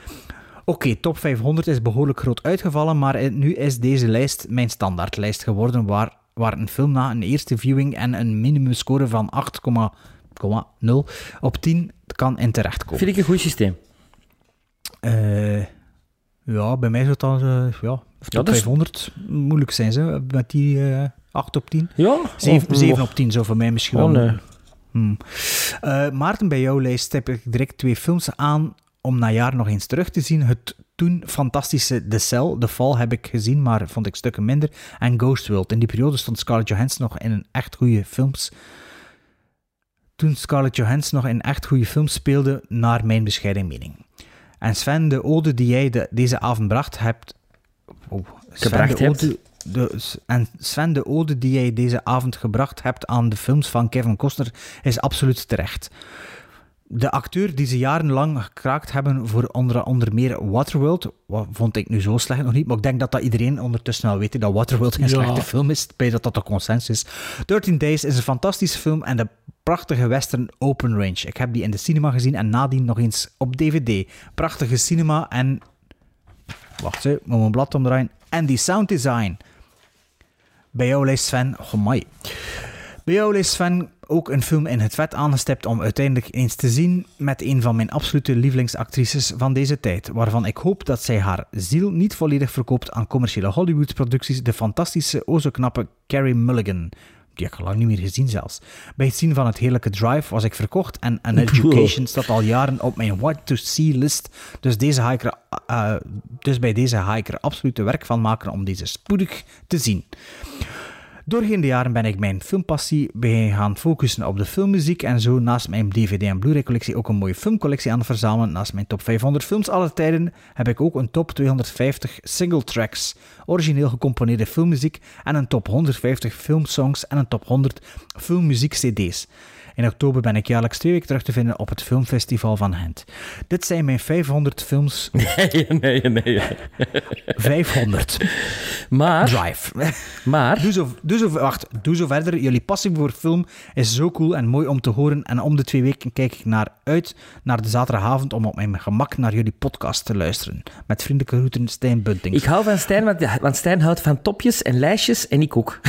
Oké, top 500 is behoorlijk groot uitgevallen, maar nu is deze lijst mijn standaardlijst geworden, waar, waar een film na een eerste viewing en een minimumscore van 8,0 op 10 kan in terechtkomen. Vind ik een goed systeem. Eh, ja, bij mij zou het dan eh, ja, top dat is- 500 moeilijk zijn, ze, met die eh 8 op 10. Ja? 7, Oh, 7 op 10 zou voor mij misschien Oh, wel nee. Hmm. Eh, Maarten, bij jouw lijst heb ik direct twee films aan om na jaar nog eens terug te zien. Het toen fantastische The Cell, The Fall, heb ik gezien, maar vond ik stukken minder. En Ghost World. In die periode stond Scarlett Johansson nog in een echt goede films. Toen Scarlett Johansson nog in echt goede films speelde, naar mijn bescheiden mening. En Sven, de ode die jij de- deze avond bracht, hebt... Oh, Sven, Gebracht de ode- de, en Sven, de ode die jij deze avond gebracht hebt aan de films van Kevin Costner is absoluut terecht. De acteur die ze jarenlang gekraakt hebben voor onder, onder meer Waterworld, wat vond ik nu zo slecht nog niet, maar ik denk dat dat iedereen ondertussen wel weet dat Waterworld geen Ja. slechte film is, bij dat dat de consensus is. 13 Days is een fantastische film en de prachtige western Open Range. Ik heb die in de cinema gezien en nadien nog eens op DVD. Prachtige cinema en... Wacht, hè, moet mijn blad omdraaien. En die sound design. Bij jou lijst Sven. Bij lijst Sven ook een film in het vet aangestipt om uiteindelijk eens te zien met een van mijn absolute lievelingsactrices van deze tijd, waarvan ik hoop dat zij haar ziel niet volledig verkoopt aan commerciële Hollywood-producties, de fantastische, o zo knappe Carrie Mulligan. Die heb ik al lang niet meer gezien zelfs. Bij het zien van het heerlijke Drive was ik verkocht en An Education staat al jaren op mijn what to see list. Dus, deze ga ik er, eh, dus bij deze ga ik er absoluut werk van maken om deze spoedig te zien. Doorheen de jaren ben ik mijn filmpassie bij gaan focussen op de filmmuziek en zo naast mijn DVD- en Blu-ray-collectie ook een mooie filmcollectie aan het verzamelen. Naast mijn top 500 films aller tijden heb ik ook een top 250 single tracks, origineel gecomponeerde filmmuziek en een top 150 filmsongs en een top 100 filmmuziek-cd's. In oktober ben ik jaarlijks twee weken terug te vinden op het Filmfestival van Gent. Dit zijn mijn 500 films. Nee, nee, nee. 500. Maar, Drive. maar Doe zo, doe zo, wacht, doe zo verder. Jullie passie voor film is zo cool en mooi om te horen. En om de twee weken kijk ik naar uit naar de zaterdagavond om op mijn gemak naar jullie podcast te luisteren. Met vriendelijke groeten, Stijn Bunting. ik hou van Stijn, want, want Stijn houdt van topjes en lijstjes en ik ook.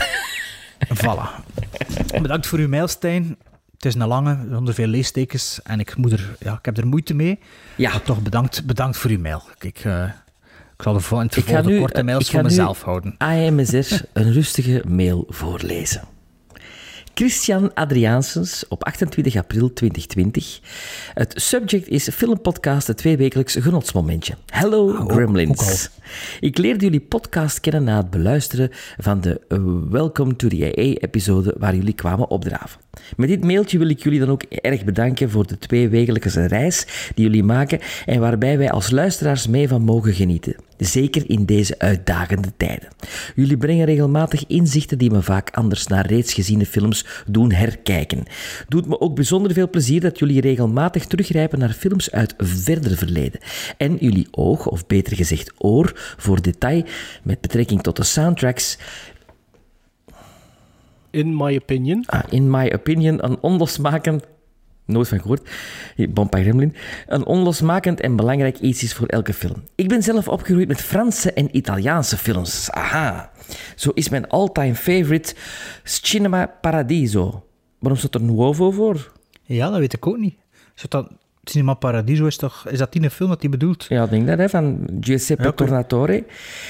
Voilà. Bedankt voor uw mail, Stijn. Het is een lange, zonder veel leestekens. En ik, moet er, ja, ik heb er moeite mee. Ja. Maar toch bedankt, bedankt voor uw mail. Kijk, eh, ik zal de vol- in het Ik ga vervolg de korte eh, mails ik voor mezelf houden. AMSR een rustige mail voorlezen. Christian Adriaansens op 28 april 2020. Het subject is filmpodcast, het tweewekelijks genotsmomentje. Hello ook- Gremlins. ook. Ik leerde jullie podcast kennen na het beluisteren van de eh, Welcome to the AA-episode waar jullie kwamen opdraven. Met dit mailtje wil ik jullie dan ook erg bedanken voor de tweewekelijkse reis die jullie maken en waarbij wij als luisteraars mee van mogen genieten. Zeker in deze uitdagende tijden. Jullie brengen regelmatig inzichten die me vaak anders naar reeds geziene films doen herkijken. Doet me ook bijzonder veel plezier dat jullie regelmatig teruggrijpen naar films uit verder verleden. En jullie oog, of beter gezegd oor, voor detail met betrekking tot de soundtracks In my opinion. Ah, in my opinion, een onlosmakend... Nooit van gehoord. Bompa Gremlin. Een onlosmakend en belangrijk iets is voor elke film. Ik ben zelf opgegroeid met Franse en Italiaanse films. Aha. Zo is mijn all-time favorite Cinema Paradiso. Waarom staat er Nuovo voor? Ja, dat weet ik ook niet. Zit dat, Cinema Paradiso is toch... Is dat die een film dat hij bedoelt? Ja, ik denk dat, hè, van Giuseppe Ja. Tornatore.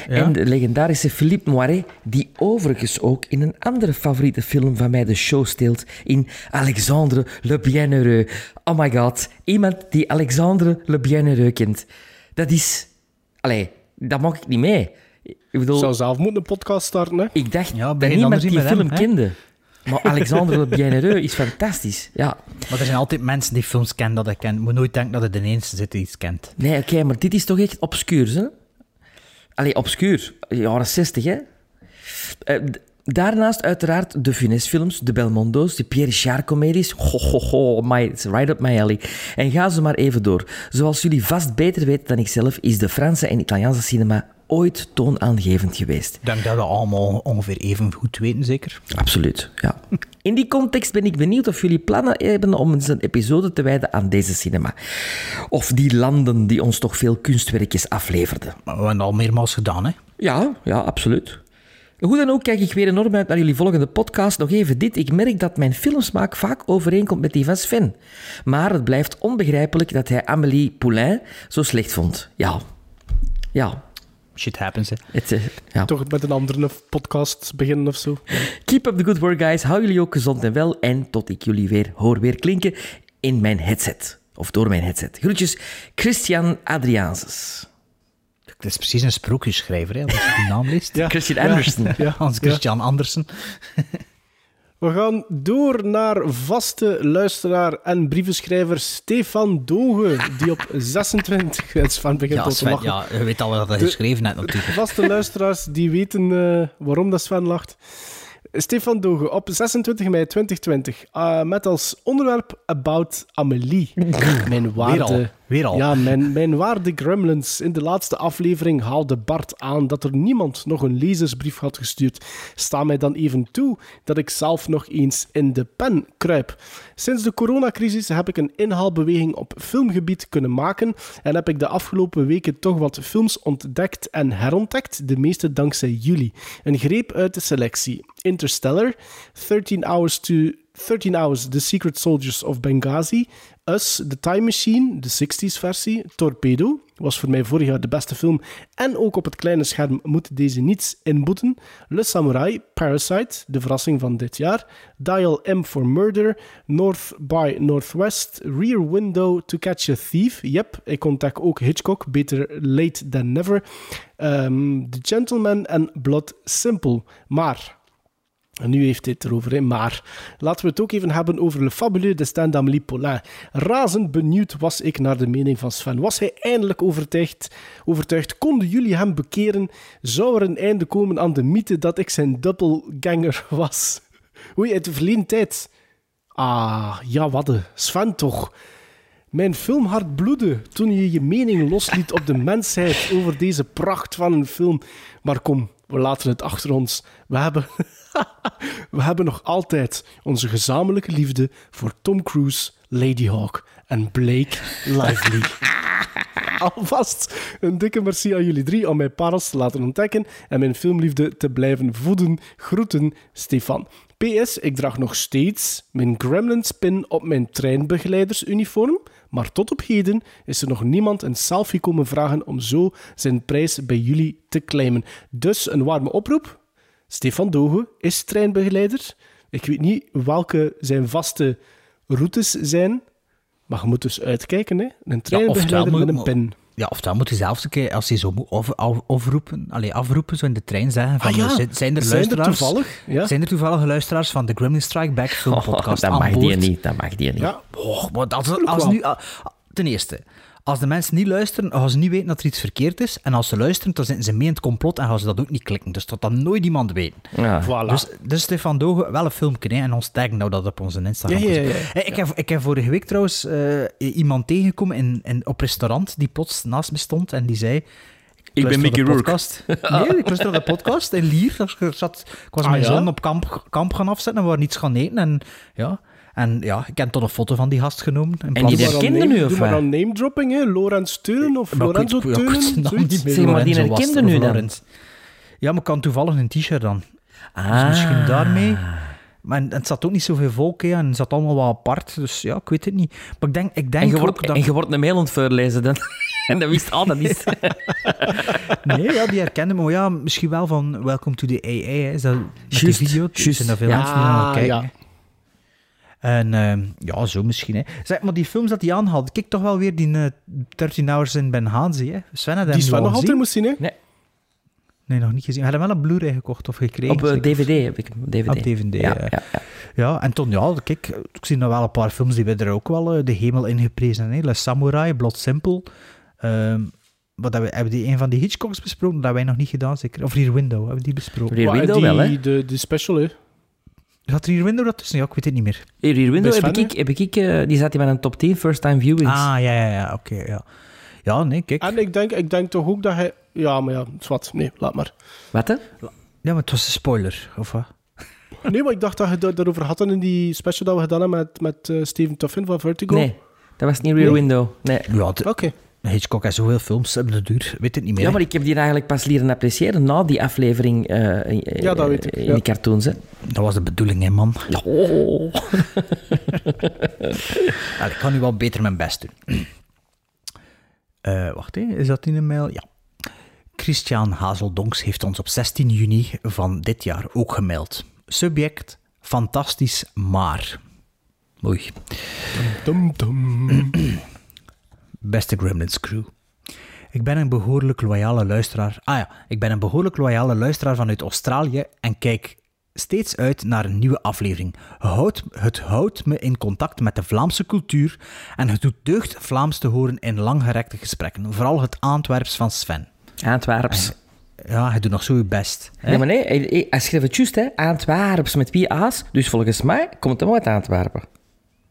Ja. En de legendarische Philippe Noiret, die overigens ook in een andere favoriete film van mij de show steelt, in Alexandre Le Bienheureux. Oh my god, iemand die Alexandre Le Bienheureux kent. Dat is... Allee, dat mag ik niet mee. Ik bedoel, zou zelf moeten een podcast starten, hè. ik dacht Ja, dat niemand die film hem, hè? kende. Maar Alexandre Le Bienheureux is fantastisch. Ja. Maar er zijn altijd mensen die films kennen dat ik ken. Moet nooit denken dat het de enige zit die iets kent. Nee, oké, maar dit is toch echt obscuur, hè? Allee, obscuur. Jaren 60, hè? Eh, Daarnaast uiteraard de Funès-films, de Belmondo's, de Pierre Richard-comedies. Ho, ho, ho, my, it's right up my alley. En ga ze maar even door. Zoals jullie vast beter weten dan ikzelf, is de Franse en Italiaanse cinema ooit toonaangevend geweest. Ik denk dat we allemaal ongeveer even goed weten, zeker. Absoluut, ja. In die context ben ik benieuwd of jullie plannen hebben om eens een episode te wijden aan deze cinema. Of die landen die ons toch veel kunstwerkjes afleverden. Maar we hebben het al meermaals gedaan, hè. Ja, ja, absoluut. Hoe dan ook kijk ik weer enorm uit naar jullie volgende podcast. Nog even dit. Ik merk dat mijn filmsmaak vaak overeenkomt met die van Sven. Maar het blijft onbegrijpelijk dat hij Amélie Poulain zo slecht vond. Ja. Ja. Shit happens, hè. Het, ja. Toch met een andere podcast beginnen of zo. Keep up the good work, guys. Hou jullie ook gezond en wel. En tot ik jullie weer hoor weer klinken in mijn headset. Of door mijn headset. Groetjes, Christian Adriaanses. Het is precies een sprookjesschrijver, hè, als je die naam leest. Ja. Christian Andersen. Ja. Hans Christian Andersen. We gaan door naar vaste luisteraar en brievenschrijver Stefan Doge, die op 26... Het Sven begint Ja, al te lachen. ja, je weet al wat hij geschreven heeft, natuurlijk. Vaste luisteraars die weten eh, waarom dat Sven lacht. Stefan Doge op 26 mei 2020 eh, met als onderwerp About Amelie. Mijn waarde... weer al. Ja, mijn, mijn waarde gremlins. In de laatste aflevering haalde Bart aan dat er niemand nog een lezersbrief had gestuurd. Sta mij dan even toe dat ik zelf nog eens in de pen kruip. Sinds de coronacrisis heb ik een inhaalbeweging op filmgebied kunnen maken en heb ik de afgelopen weken toch wat films ontdekt en herontdekt, de meeste dankzij jullie. Een greep uit de selectie. Interstellar, 13 Hours to 13 Hours, The Secret Soldiers of Benghazi, Us, The Time Machine, de 60s versie, Torpedo, was voor mij vorig jaar de beste film. En ook op het kleine scherm moet deze niets inboeten, Le Samurai, Parasite, de verrassing van dit jaar, Dial M for Murder, North by Northwest, Rear Window, To Catch a Thief, yep, ik ontdek ook Hitchcock, beter late than never, ehm, The Gentleman en Blood Simple, maar... En nu heeft het erover, maar laten we het ook even hebben over Le Fabuleux Destin d'Amélie Poulain. Razend benieuwd was ik naar de mening van Sven. Was hij eindelijk overtuigd? overtuigd? Konden jullie hem bekeren? Zou er een einde komen aan de mythe dat ik zijn dubbelganger was? Oei, uit de verleden tijd. Ah, ja, wadde. Sven toch. Mijn film hart bloedde toen je je mening losliet op de mensheid over deze pracht van een film. Maar kom, we laten het achter ons. We hebben, we hebben nog altijd onze gezamenlijke liefde voor Tom Cruise, Lady Hawk en Blake Lively. Alvast een dikke merci aan jullie drie om mijn parels te laten ontdekken en mijn filmliefde te blijven voeden. Groeten, Stefan. PS, ik draag nog steeds mijn Gremlins-pin op mijn treinbegeleidersuniform, maar tot op heden is er nog niemand een selfie komen vragen om zo zijn prijs bij jullie te claimen. Dus een warme oproep. Stefan Doge is treinbegeleider. Ik weet niet welke zijn vaste routes zijn, maar je moet dus uitkijken. Hè? Een treinbegeleider met een pin. Ja, of dan moet hij zelfs een keer, als hij zo moet af, af- afroepen, allee, afroepen, zo in de trein zeggen van, Ah ja, zijn, zijn er zijn er luisteraars, toevallig? Ja. zijn er toevallige luisteraars van de Gremlin Strike Back film podcast dat aan mag die niet, dat mag die niet. Ja, Och, maar als, Tuurlijk als nu, ah, ten eerste, als de mensen niet luisteren, gaan ze niet weten dat er iets verkeerd is. En als ze luisteren, dan zitten ze mee in het complot en gaan ze dat ook niet klikken. Dus dat dan nooit iemand weet. Ja. voilà. Dus, dus Stefan Doge, wel een filmpje, hè, en ons taggen nou dat op onze Instagram. Ja, ja, ja, ja. Hey, Ik, heb, ik heb vorige week trouwens eh, iemand tegengekomen in, in, op restaurant die plots naast me stond en die zei... Ik ben Mickey Rourke. podcast. Nee, ik luister naar de podcast in Lier. Ik, zat, ik was Ah, mijn ja? zoon op kamp, kamp gaan afzetten en we waren iets gaan eten. En ja, en, ja ik heb toch een foto van die gast genomen. In En die herkende name- nu, of Doe maar wat? aan name-dropping, hè. Lorenz Teunen of Lorenzo Teunen, niet. Zeg maar, die herkende nu dan? Ja, maar ik kan toevallig een t-shirt dan. Dus Ah. misschien daarmee. Maar en het zat ook niet zoveel volk hè, en het zat allemaal wat apart. Dus ja, ik weet het niet. Maar ik denk, ik denk En je, ook wordt, dat... en je wordt een mail voorlezen dan. En dat wist al, dat is... Nee, ja, die herkende me. Maar ja, misschien wel van Welcome to the AA. Hè. Is dat die video? Er juist. zijn daar veel Ja, mensen die naar kijken. ja. En ehm, ja, zo misschien. Hè. Zeg, maar die films dat hij aanhaalde, kijk toch wel weer die eh 13 Hours in Benghazi. Hè. Sven had hem Die Sven wel nog altijd moest zien, hè. Nee, nog niet gezien. Hij had hem wel een Blu-ray gekocht of gekregen. Op eh? DVD heb ik. DVD. Op DVD, Ja, ja. ja, ja. Ja, en toen, ja, kijk, ik zie nog wel een paar films die werden er ook wel eh, de hemel ingeprezen. Hè. Le Samurai, Blood Simple. Ehm, Wat hebben, we, hebben die een van die Hitchcocks besproken? Dat hebben wij nog niet gedaan, zeker? Of Rear Window, hebben we die besproken? Rear Window die, wel, hè? De, de special, hè. Zat Rear Window dat tussen? Ja, ik weet het niet meer. Rear Window Best heb fan, ik, heb ik eh, die zat hier met een top 10 first time viewings. Ah, ja, ja, ja, oké, ja. Ja, nee, kijk. En ik denk, ik denk toch ook dat hij... Ja, maar ja, zwart. Nee, laat maar. Wat, hè? Ja, maar het was een spoiler, of wat? Nee, maar ik dacht dat je het daarover had in die special dat we gedaan hebben met, met eh, Steven Tuffin van Vertigo. Nee, dat was niet Rear Nee? Window. Nee. Ja, Oké. Hitchcock heeft zoveel films, hebben de duur. Weet het niet meer. Ja, hè. maar ik heb die eigenlijk pas leren appreciëren na die aflevering eh, in- Ja, dat weet ik, in ja. die cartoons. Hè. Dat was de bedoeling, hè, man. Oh. Allee, ik kan nu wel beter mijn best doen. Eh, wacht, hè. is dat in een mail? Ja. Christian Hazeldonks heeft ons op 16 juni van dit jaar ook gemaild. Subject, fantastisch, maar... Oei. Dum, dum. Beste Gremlins crew. Ik ben een behoorlijk loyale luisteraar. Ah ja, ik ben een behoorlijk loyale luisteraar vanuit Australië en kijk steeds uit naar een nieuwe aflevering. Houd, het houdt me in contact met de Vlaamse cultuur en het doet deugd Vlaams te horen in langgerekte gesprekken. Vooral het Antwerps van Sven. Antwerps. Ja, hij doet nog zo je best. hè? Nee, maar nee, hij, hij- schreef het juist, hè. Antwerps met wie A's. Dus volgens mij komt het uit Antwerpen.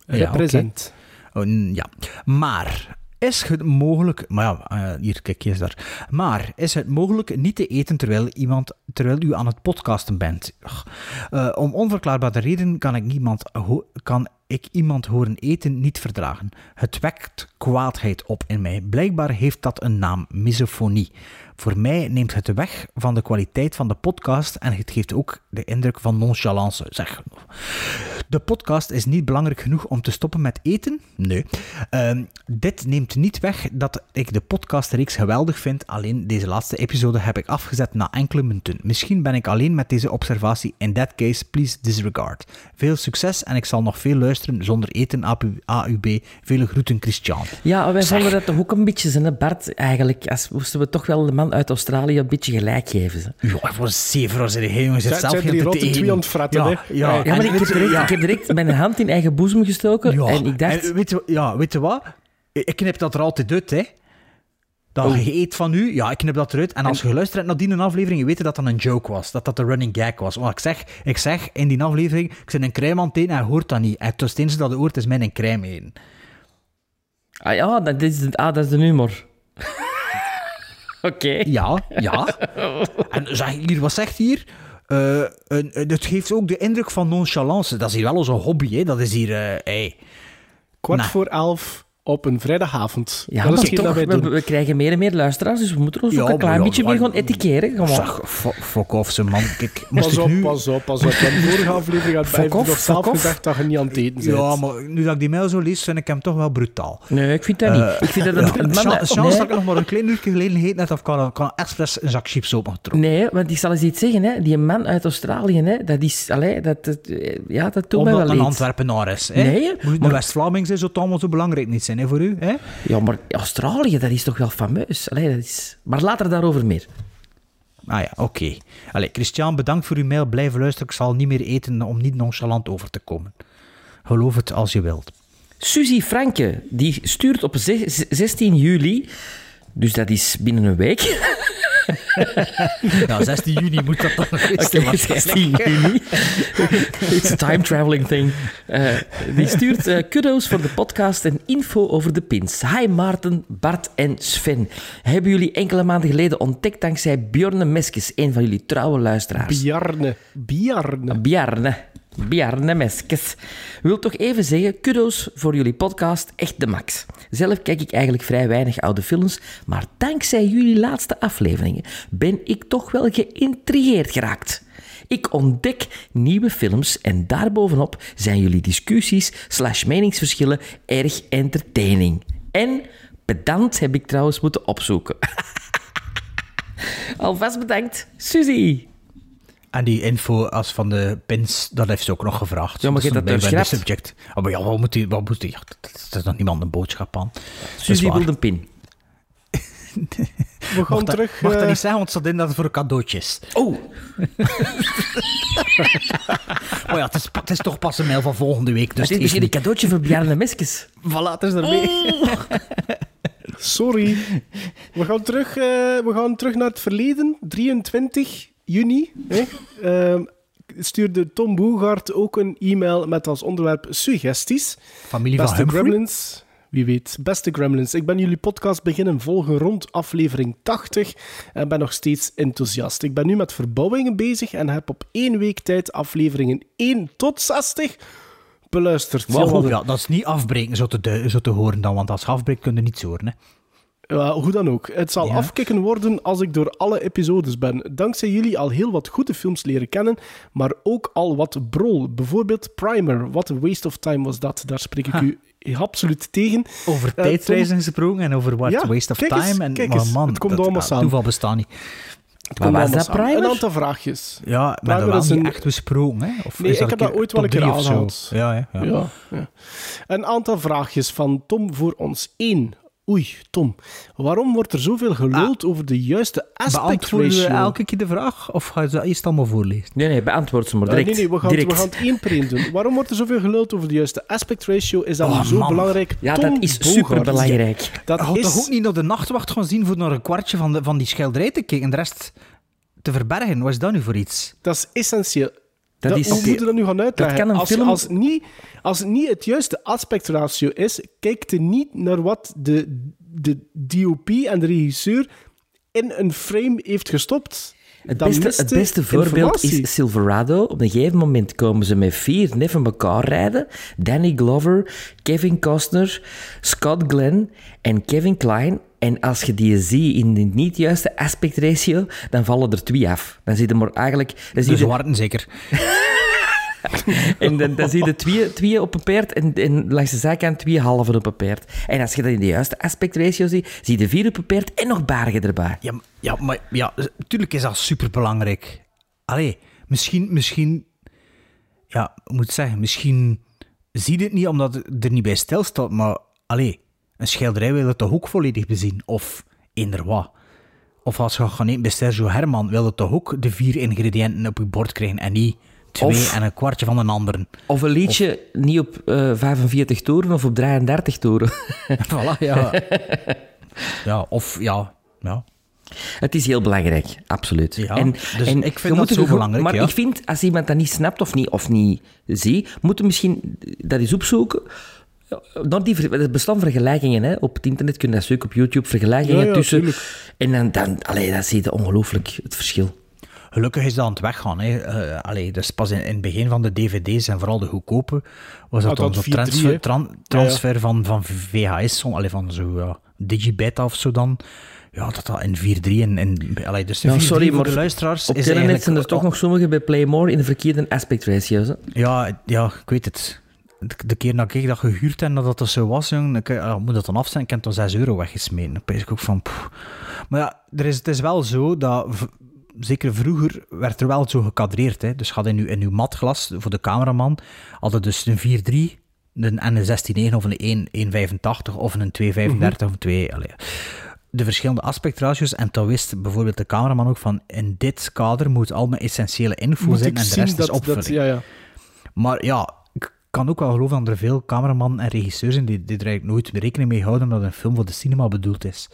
Ja, Represent. oké. Oh, ja. Maar is het mogelijk... Maar ja, eh, hier, kijk, is daar. Maar is het mogelijk niet te eten terwijl, iemand, terwijl u aan het podcasten bent? Eh, om onverklaarbare reden kan ik, niemand kan ik iemand horen eten niet verdragen. Het wekt kwaadheid op in mij. Blijkbaar heeft dat een naam, misofonie. Voor mij neemt het weg van de kwaliteit van de podcast en het geeft ook de indruk van nonchalance. Zeg, de podcast is niet belangrijk genoeg om te stoppen met eten? Nee. Ehm, dit neemt niet weg dat ik de podcastreeks geweldig vind. Alleen deze laatste episode heb ik afgezet na enkele minuten. Misschien ben ik alleen met deze observatie. In that case, please disregard. Veel succes en ik zal nog veel luisteren zonder eten. AUB. Vele groeten, Christian. Ja, wij vonden dat toch ook een beetje zijn, hè, Bart. Eigenlijk, als moesten we toch wel de man uit Australië een beetje gelijk geven. Ja, voor zeven hij, jongens. Zijn- zelf zijn geen te rotte twee aan het fretten, ja, hè? Ja, Ja, Ja, maar ik heb, direct, ja. ik heb direct mijn hand in eigen boezem gestoken. Ja, En ik dacht... en weet, je, ja, weet je wat? Ik knip dat er altijd uit, hè. Dat Oh. je eet van u, ja, ik knip dat eruit. En als je geluisterd hebt naar die aflevering, je weet dat dat een joke was. Dat dat de running gag was. Want ik zeg, ik zeg in die aflevering, ik zit een crème aan het eten en hij hoort dat niet. En het enige dat hij hoort is mijn een crème eten. Ah ja, dat is, de- ah, dat is de humor. Oké. Ja, ja. En zeg, hier, wat zegt hier? Eh, een- een- het geeft ook de indruk van nonchalance. Dat is hier wel onze hobby, hè. Dat is hier... eh hey. Kwart voor elf op een vrijdagavond. Ja, dat is toch, dat wij we, doen. we krijgen meer en meer luisteraars, dus we moeten ons Ja, ook een klein ja, beetje maar- meer gaan etikeren. Gewoon. Zeg, fuck off, ze man. Kijk, Pas ik op, nu... pas op, pas op. In de vorige aflevering had nog zelf gezegd dat je niet aan het eten bent. Ja, maar nu dat ik die mail zo lees, vind ik hem toch wel brutaal. Nee, ik vind dat niet. Eh, ik vind dat een, man... Chance nee, dat ik nog maar een klein uurtje geleden gegeten heb, of kan, kan expres een zak chips opengetrokken. nee, want ik zal eens iets zeggen. Hè. Die man uit Australië, hè, dat is... Allee, dat, dat, ja, dat doet mij Omdat wel het een. Antwerpenaar is. Hè? Nee, Moet maar- West-Vlaming zou het allemaal zo belangrijk niet zijn hè, voor u. Hè? Ja, maar Australië, dat is toch wel fameus. Allee, dat is... Maar later daarover meer. Ah ja, oké. Allee, Christian, bedankt voor uw mail. Blijf luisteren. Ik zal niet meer eten om niet nonchalant over te komen. Geloof het als je wilt. Suzy Franke, die stuurt op zes- 16 juli... Dus dat is binnen een week. Ja, 16 juni moet dat dan Oké, zijn, 16 juni. It's a time traveling thing. Eh, die stuurt eh, kudo's voor de podcast en info over de pins. Hi Maarten, Bart en Sven. Hebben jullie enkele maanden geleden ontdekt dankzij Bjorne Meskes, een van jullie trouwe luisteraars. Bjarne. Bjarne. Bjarne. Bjarne Meskes. Wil toch even zeggen, kudo's voor jullie podcast, echt de max. Zelf kijk ik eigenlijk vrij weinig oude films, maar dankzij jullie laatste afleveringen ben ik toch wel geïntrigeerd geraakt. Ik ontdek nieuwe films en daarbovenop zijn jullie discussies slash meningsverschillen erg entertaining. En pedant heb ik trouwens moeten opzoeken. Alvast bedankt, Suzy. En die info als van de pins, dat heeft ze ook nog gevraagd. Ja, maar dat bij- de subject. Oh, maar ja, wat moet die... Wat moet die ja, dat dat is nog niemand een boodschap aan. Suzy waar. wil een pin. We gaan Mag dat, terug... mag dat eh, niet zeggen, want het staat in dat het voor een cadeautje is. Oh, Maar ja, het is, het is toch pas een mail van volgende week. Dus het is een niet... cadeautje voor Bjarne Meskes. Voilà, het is ermee. Sorry. We gaan terug, eh, we gaan terug naar het verleden. 23 juni. Hè. Ehm, stuurde Tom Boegaard ook een e-mail met als onderwerp suggesties. Familie van Beste. Gremlins. Wie weet. Beste Gremlins. Ik ben jullie podcast beginnen volgen rond aflevering 80 en ben nog steeds enthousiast. Ik ben nu met verbouwingen bezig en heb op één week tijd afleveringen 1 tot 60 beluisterd. Een- Ja, dat is niet afbreken zo te, zo te horen dan, want als je afbreekt kun je niets horen. Hè. Ja, hoe dan ook. Het zal Ja. afkicken worden als ik door alle episodes ben. Dankzij jullie al heel wat goede films leren kennen, maar ook al wat brol. Bijvoorbeeld Primer. Wat een waste of time was dat. Daar spreek ik u absoluut tegen. Over Eh, tijdsreizen gesproken en over what Ja, waste of eens, time. En, kijk maar eens, man, het komt dat- allemaal samen. Toeval bestaat niet. Maar was dat. Primer? Een aantal vraagjes. Ja, maar dat niet een- echt besproken. Hè? Of Nee, is ik heb dat ooit wel een keer aangehaald. Ja, ja, ja. Ja, ja. Een aantal vraagjes van Tom voor ons. Eén. Oei, Tom. Waarom wordt er zoveel geluld over de juiste aspect Beantwoorden we ratio? elke keer de vraag? Of ga je dat eerst allemaal voorlezen? Nee, nee, beantwoord ze maar Eh, direct. nee, nee, we gaan, direct. we gaan het één per één doen. Waarom wordt er zoveel geluld over de juiste aspect ratio? Is dat Oh, zo man. belangrijk? Ja, Tom dat is superbelangrijk. Dat Je had is... toch ook niet naar de nachtwacht gaan zien voor naar een kwartje van, de, van die schilderij te kijken en de rest te verbergen? Wat is dat nu voor iets? Dat is essentieel. Dat Dat- is- hoe moet je dat nu gaan uitleggen? kan als, film- als, niet, als het niet het juiste aspectratio is, kijkt je niet naar wat de, de DOP en de regisseur in een frame heeft gestopt. Het beste, het voorbeeld is Silverado. Op een gegeven moment komen ze met vier neffen elkaar rijden. Danny Glover, Kevin Costner, Scott Glenn en Kevin Klein. En als je die ziet in de niet juiste aspect ratio, dan vallen er twee af. Dan zie je maar eigenlijk... Dan De zwarten zeker. en dan, dan zie je twee, twee op een paard en, en langs de zijkant twee halven op een paard. En als je dat in de juiste aspect ratio ziet, zie je vier op een paard en nog bargen erbij. Ja, ja, maar ja, natuurlijk is dat superbelangrijk. Allee, misschien, misschien, ja, moet zeggen, misschien zie je het niet omdat het er niet bij stilstaat, maar allee, een schilderij wil het toch ook volledig bezien? Of eender wat? Of als je gaat eten bij Sergio Herman, wil het toch ook de vier ingrediënten op je bord krijgen en niet twee Of- en een kwartje van een anderen? Of een liedje niet op eh 45 toeren of op 33 toeren. voilà, ja. ja, of ja, ja. Het is heel belangrijk, absoluut. Ja, dus ik vind dat er zo belangrijk, Maar ja. ik vind, als iemand dat niet snapt of niet, of niet ziet, moet je misschien dat eens opzoeken. Naar die er bestaan vergelijkingen hè. op het internet, kun je dat zoeken op YouTube, vergelijkingen Ja, tussen. tuurlijk. En dan, dan, allee, dan zie je ongelooflijk het verschil. Gelukkig is dat aan het weggaan. Hè. Eh, allee, dus pas in, in het begin van de dvd's en vooral de goedkope was dat Ah, dan 4-3, transfer, transfer van, van VHS, zo, allee, van zo ja, digibeta of zo dan. Ja, dat dat in 4-3 en, en allee, dus Ja, 4-3 sorry, voor maar de luisteraars Op is internet zijn er toch nog sommigen bij Playmore in de verkeerde aspect ratios. Hè. Ja, ja, ik weet het. De, de keer dat ik dat gehuurd heb, dat dat zo was, jong, ik, ja, moet dat dan af zijn, ik heb toch 6 euro weggesmeten. Dan ik ook van... Maar ja, er is, het is wel zo dat... Zeker vroeger werd er wel zo gekadreerd. Hè. Dus gaat in uw, in uw matglas voor de cameraman hadden dus een 4-3 een, en een 16-9 of een 1-1-85 of een 2-35 of een 2... allee. De verschillende aspectratio's. En toen wist bijvoorbeeld de cameraman ook van in dit kader moet al mijn essentiële info Moet zijn en de rest is opvulling. dat... Ja, ja. Maar ja, ik kan ook wel geloven dat er veel cameramannen en regisseurs zijn die, die er eigenlijk nooit rekening mee houden dat een film voor de cinema bedoeld is.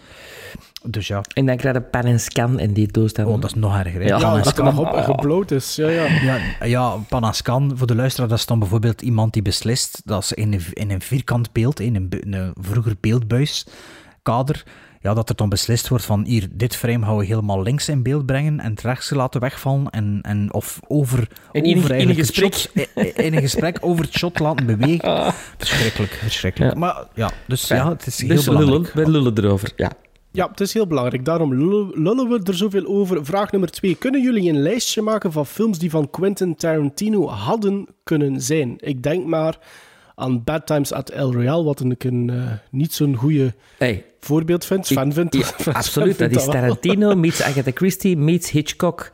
Dus ja, En dan krijg je pan en scan en die toestand. oh, dat is nog erger. Hè? Ja, Ja, en dat nog op gebloot is. Ja, ja. Ja, ja, Panascan, voor de luisteraar, dat is dan bijvoorbeeld iemand die beslist dat ze in een, in een vierkant beeld, in een, bu- een vroeger beeldbuis, kader, ja, dat er dan beslist wordt van hier, dit frame gaan we helemaal links in beeld brengen en het rechts laten wegvallen en, en of over, in een- over in gesprek. shot- in, in een gesprek over het shot laten bewegen. Verschrikkelijk, verschrikkelijk. Ja. Maar ja, dus ja, het is heel dus belangrijk. lullen, we lullen erover. Ja. Ja, het is heel belangrijk. Daarom lullen, we er zoveel over. Vraag nummer twee. Kunnen jullie een lijstje maken van films die van Quentin Tarantino hadden kunnen zijn? Ik denk maar aan Bad Times at El Royale, wat ik een eh, niet zo'n goede Hey, voorbeeld vind. Sven vindt Ja, absoluut. Dat is. Tarantino meets Agatha Christie meets Hitchcock.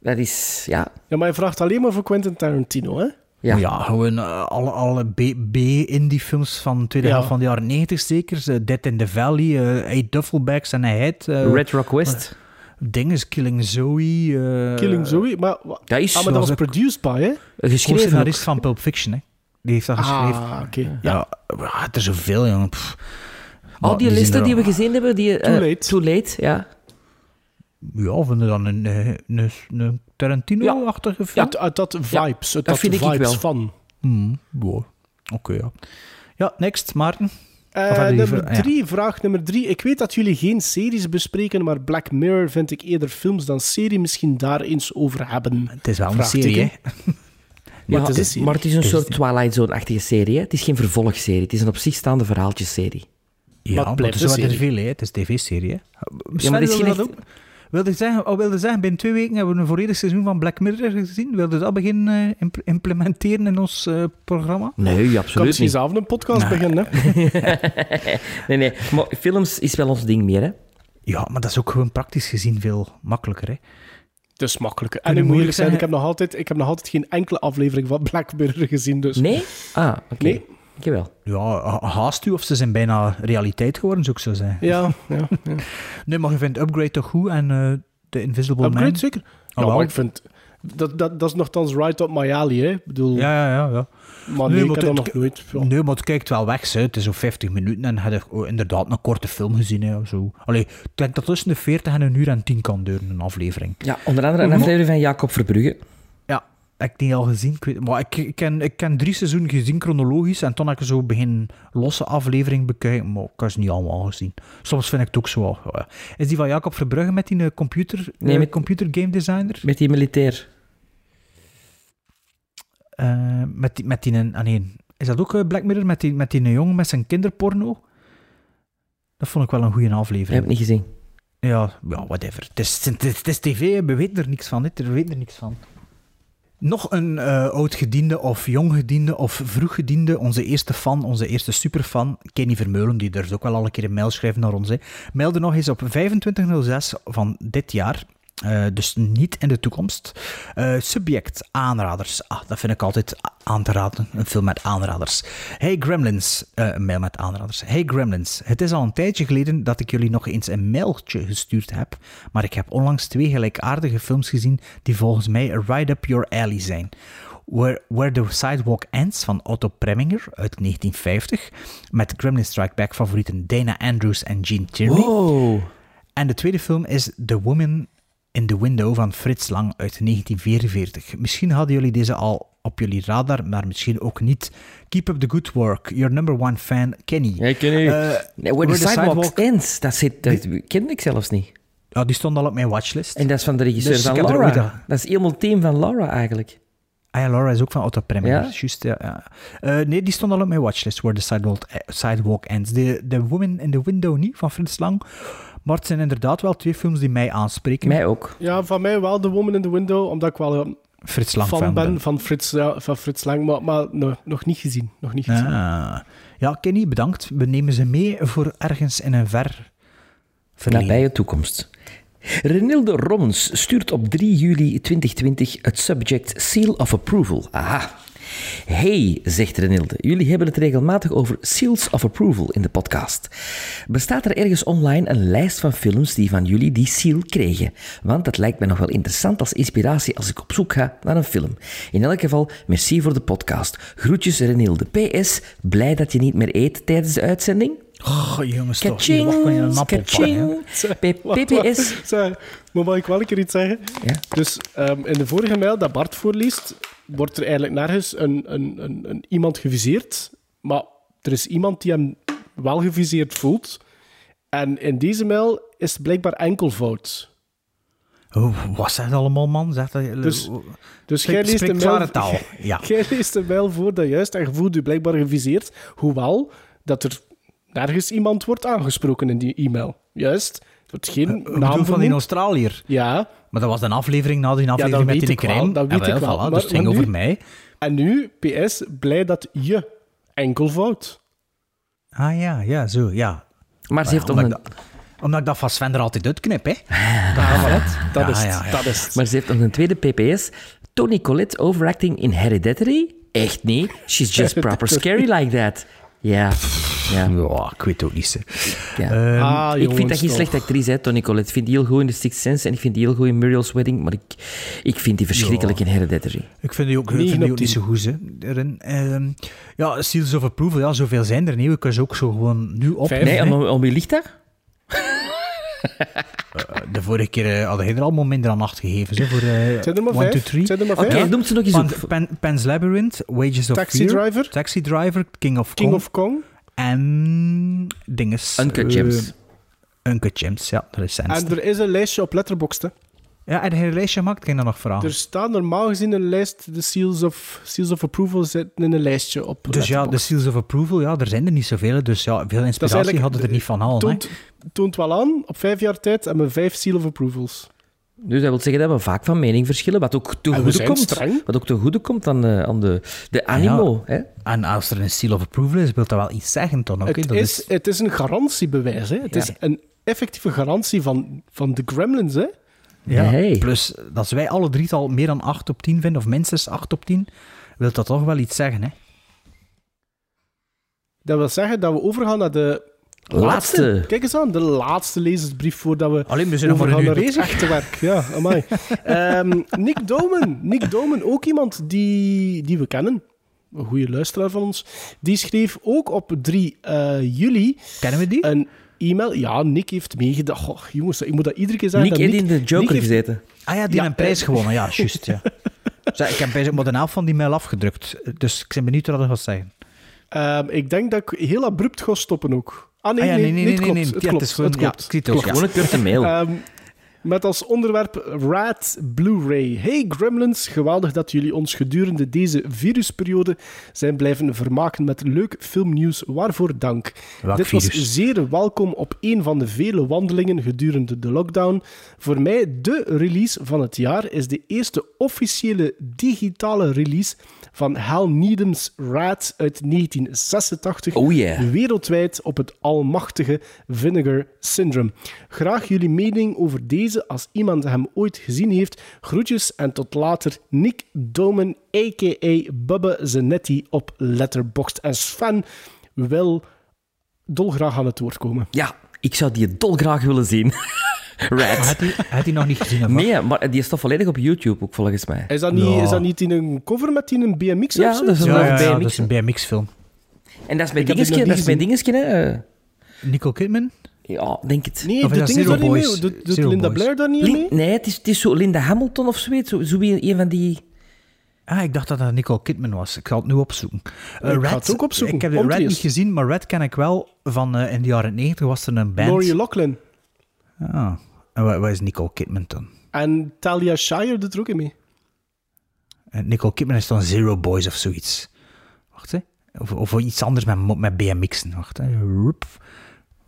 Dat is, ja... Ja, maar je vraagt alleen maar voor Quentin Tarantino, hè? Ja. Ja, gewoon eh, alle, alle B- B-indie-films van de tweede Ja. helft van de jaren 90 zeker. Zo Dead in the Valley, eh Eight Duffelbags en eh, Red Rock West. Dinges, Killing Zoe. eh, Killing Zoe. Maar, Dat is ah, maar dat was produced by, hè? geschreven ook. Co-scenarist van Pulp Fiction, hè. Die heeft dat geschreven. Ah, oké. Ja, ja, het is zoveel, jongen. Pff. Al die die listen er die we gezien hebben, die... eh, Too late. Too late, ja. Ja, vinden dan een, eh, een, een Tarantino-achtige Ja, film? uit, uit dat vibes. uit dat vind ik vibes wel. van. Hmm, ja. Oké, ja. Ja, next, Maarten. Eh, die nummer ver- ja. drie, vraag nummer drie. Ik weet dat jullie geen series bespreken, maar Black Mirror vind ik eerder films dan serie. Misschien daar eens over hebben. Het is wel een serie, hè? Maar Ja, het is een maar het is een Het is- soort Twilight Zone-achtige serie. Hè? Het is geen vervolgserie. Het is een op zich staande verhaaltjesserie. Ja, het maar het is een wel er serie. veel, hè? Het is een tv-serie? Ja, maar dit is geen echt-? Wilde zeggen, oh, wilde zeggen, binnen twee weken hebben we een volledig seizoen van Black Mirror gezien. Wilde dat beginnen eh, imp- implementeren in ons eh, programma? Nee, absoluut niet. zelf een podcast beginnen. Hè? Nee, nee. Maar films is wel ons ding meer, hè. Ja, maar dat is ook gewoon praktisch gezien veel makkelijker, hè? Het is makkelijker. En moeilijk zijn, ik heb, nog altijd, ik heb nog altijd geen enkele aflevering van Black Mirror gezien. Dus. Nee? Ah, oké. Nee. Ik wel. Ja, ha- haast u of ze zijn bijna realiteit geworden, zou ik zo zeggen. Ja, ja, ja. Nee, maar je vindt Upgrade toch goed en eh The Invisible Upgrade Man? zeker. Ah, ja, maar ik vind... Dat, dat, dat is nogthans right up my alley, hè. Ik bedoel, Ja, ja, ja. ja. maar nee, Nee, ik maar heb dat het- nog nooit... Ja. Nee, maar het kijkt wel weg. Hè. Het is zo 50 minuten en had je oh, inderdaad een korte film gezien. Hè, of zo. Allee, ik denk dat tussen de 40 en een uur en 10 kan duren, een aflevering. Ja, onder andere een aflevering van Jacob Verbrugge. Heb ik die al gezien. Ik weet, maar ik, ik, ken, ik ken drie seizoenen gezien chronologisch en toen heb ik zo begin losse aflevering bekijken, maar ik heb ze niet allemaal gezien. Soms vind ik het ook zo. ja. Is die van Jacob Verbrugge met die eh, computer, Nee, eh, met- computer game designer? Met die militair. Eh, met die, met die, een- ah nee, is dat ook Black Mirror met die, met die jongen met zijn kinderporno? Dat vond ik wel een goede Ik heb aflevering. het niet gezien. Ja, ja, whatever. Het is, het, is, het is tv, we weten er niks van. We weten er niks van. Nog een eh oud-gediende of jonggediende of vroeggediende, onze eerste fan, onze eerste superfan, Kenny Vermeulen, die durft ook wel al een keer een mail schrijven naar ons. Hè. Mailde nog eens op 2506 van dit jaar, eh, dus niet in de toekomst. Eh, subject, aanraders. Ah, dat vind ik altijd aan te raden, een film met aanraders. Hey Gremlins, eh, een mail met aanraders. Hey Gremlins, het is al een tijdje geleden dat ik jullie nog eens een mailtje gestuurd heb, maar ik heb onlangs twee gelijkaardige films gezien die volgens mij right up your alley zijn. Where, Where the Sidewalk Ends van Otto Preminger uit 1950, met Gremlin Strike Back favorieten Dana Andrews en Gene Tierney. Wow. En de tweede film is The Woman in the Window van Frits Lang uit 1944. Misschien hadden jullie deze al op jullie radar, maar misschien ook niet. Keep up the good work. Your number one fan, Kenny. Ja. Eh, Nee, Where the Sidewalk Ends, dat, zit, dat kende ik zelfs niet. ja, die stond al op mijn watchlist. En dat is van de regisseur Dus van Laura. Dat is helemaal het team van Laura eigenlijk. Ah ja, Laura is ook van Otto Preminger. Ja? Juist, ja. ja. Eh, nee, die stond al op mijn watchlist, Where the Sidewalk, sidewalk Ends. The, the Woman in the Window niet, van Frits Lang. Maar het zijn inderdaad wel twee films die mij aanspreken. Mij ook. Ja, van mij wel The Woman in the Window, omdat ik wel een Frits Lang fan fan ben van Frits, ja, van Frits Lang, maar, maar no- nog niet gezien. Nog niet gezien. Ah. Ja, Kenny, bedankt. We nemen ze mee voor ergens in een ver verleden. Nabije toekomst. Renilde Rommens stuurt op 3 juli 2020 het subject Seal of Approval. Aha. Hey, zegt Renilde, jullie hebben het regelmatig over Seals of Approval in de podcast. Bestaat er ergens online een lijst van films die van jullie die seal kregen? Want dat lijkt me nog wel interessant als inspiratie als ik op zoek ga naar een film. In elk geval, merci voor de podcast. Groetjes Renilde. PS, blij dat je niet meer eet tijdens de uitzending? Oh, jongens, toch. Een Kaching, appel pakken, Wacht, PPS. Maar mag ik wel een keer iets zeggen? Ja. Dus ehm, in de vorige mail dat Bart voorliest, wordt er eigenlijk nergens een, een, een, een iemand geviseerd. Maar er is iemand die hem wel geviseerd voelt. En in deze mail is het blijkbaar enkelvoud. Oh, wat zegt allemaal, man? Zegt dat, Dus- Dus jij leest, de mail, taal, ja. jij leest de mail voor dat juist en je voelt je blijkbaar geviseerd. Hoewel dat er nergens iemand wordt aangesproken in die e-mail. Juist. Wordt geen Ik naam van die genoemd. Australiër. Ja, Maar dat was een aflevering na die aflevering dat met weet die ik wel, crème. dat weet Ah, wel, ik wel. voilà, Maar- dus het ging nu- over mij. En nu, PS, blij dat je enkelvoud. Ah ja, ja, zo, ja. Maar ze heeft toch omdat, een... ik dat, omdat ik dat van Sven er altijd uitknip, hè. Dat Ja, is het. ja, ja. Dat is het. Maar ze heeft nog een tweede PPS. Tony Collette overacting in Hereditary? Echt niet. She's just proper scary like that. Ja. Ja. Ik weet het ook niet. Zo. Ja. Ah, ik vind dat geen slechte actrice, hè, Toni Collette. Ik vind die heel goed in The Sixth Sense en ik vind die heel goed in Muriel's Wedding, maar ik, ik vind die verschrikkelijk in Hereditary. Ik vind die ook, Negen vind die ook niet zo goed. Hè, erin. Ehm, ja, Seals of Approval, ja, zoveel zijn er niet. We kunnen ze ook zo gewoon nu op. Vijf. Nee, hè. om, om wie ligt dat? De vorige keer eh, hadden jij er allemaal minder dan acht gegeven. Hè, voor eh Het zijn er maar 1, 2, vijf. 3. Het zijn er maar Oké, noem ze nog eens Pan, op. Pan, Pan's Labyrinth, Wages of Taxi Fear, Driver. Taxi Driver, King of King Kong of Kong. En dinges. Uncut eh, Gems. Uncut Gems, ja, dat is En er is een lijstje op Letterboxd. hè. Ja, en een lijstje gemaakt, kan je dat nog vragen? Er staat normaal gezien een lijst, de Seals of, Seals of Approval zitten in een lijstje op dus ja, de. Seals of Approval, ja, er zijn er niet zoveel. Dus ja, veel inspiratie hadden er niet van al. hè. toont, toont wel aan, op vijf jaar tijd hebben we vijf Seal of Approvals. Dus dat wil zeggen dat we vaak van mening verschillen, wat ook te goede komt. streng. Wat ook te goede komt aan, de, aan de, de animo. Hè? En als er een Seal of Approval is, wil dat wel iets zeggen dan ook. hè. het, dat is, het is een garantiebewijs. Hè. Het Ja. is een effectieve garantie van, van de Gremlins. Hè. Ja, Hey. plus dat wij alle drie al meer dan 8 op 10 vinden, of minstens 8 op 10, wil dat toch wel iets zeggen, hè? Dat wil zeggen dat we overgaan naar de Laatste. Kijk eens aan, de laatste lezersbrief voordat we Alleen, we zijn naar het bezig. echte werk. Ja, amai. Ehm, Nick Domen. Nick Domen, ook iemand die, die we kennen. Een goede luisteraar van ons. Die schreef ook op 3 eh, juli Kennen we die? een e-mail. Ja, Nick heeft meegedacht. Goh, jongens, ik moet dat iedere keer zeggen. Nick heeft in de Joker Nick heeft- gezeten. ah ja, die ja, een prijs eh, gewonnen, ja, juist. Ja. Ik heb bij maar de helft van die mail afgedrukt, dus ik ben benieuwd wat dat gaat zeggen. Ehm, ik denk dat ik heel abrupt ga stoppen ook. Ah nee, ah, ja, nee, nee, het klopt. nee. Het klopt, is gewoon, het klopt. het ja. Gewoon een korte mail. Ehm, met als onderwerp Rat Blu-ray. Hey Gremlins, geweldig dat jullie ons gedurende deze virusperiode zijn blijven vermaken met leuk filmnieuws. Waarvoor dank. Welk Dit was virus? zeer welkom op een van de vele wandelingen gedurende de lockdown. Voor mij de release van het jaar is de eerste officiële digitale release van Hal Needham's Rat uit 1986 Oh yeah. wereldwijd op het almachtige Vinegar Syndrome. Graag jullie mening over deze als iemand hem ooit gezien heeft. Groetjes en tot later. Nick Domen, a.k.a. Bubba Zanetti op Letterboxd. En Sven wil dolgraag aan het woord komen. Ja, ik zou die dolgraag willen zien. Maar Rat. had hij, had hij nog niet gezien? Of? Nee, maar die staat volledig op YouTube ook, volgens mij. Is dat niet, Ja. is dat niet in een cover met in een BMX Ja, of zo? dat is een Ja, ja, ja, BMX. dat is een BMX-film. En dat is mijn dingetje, dat is mijn dingetje, hè. eh. Nicole Kidman? Ja, denk het. Nee, Of is doet dat Zero daar niet mee? Boys? Doet, Linda Boys. Blair daar niet Lin- mee? nee, het is, het is zo Linda Hamilton of zoiets. Zo, zo wie- een van die... Ah, ik dacht dat dat Nicole Kidman was. Ik ga het nu opzoeken. Uh, Ik ga Red- het ook opzoeken. Ik heb de Komt Red ie niet gezien, maar Red ken ik wel van eh, in de jaren 90 was er een band. Laurie Loughlin. Ah. En wat, wat is Nicole Kidman dan? En Talia Shire doet er ook in mee. En Nicole Kidman is dan Zero Boys of zoiets. Wacht, hè. Of, of iets anders met, met BMX'en. Wacht, hè. Roep.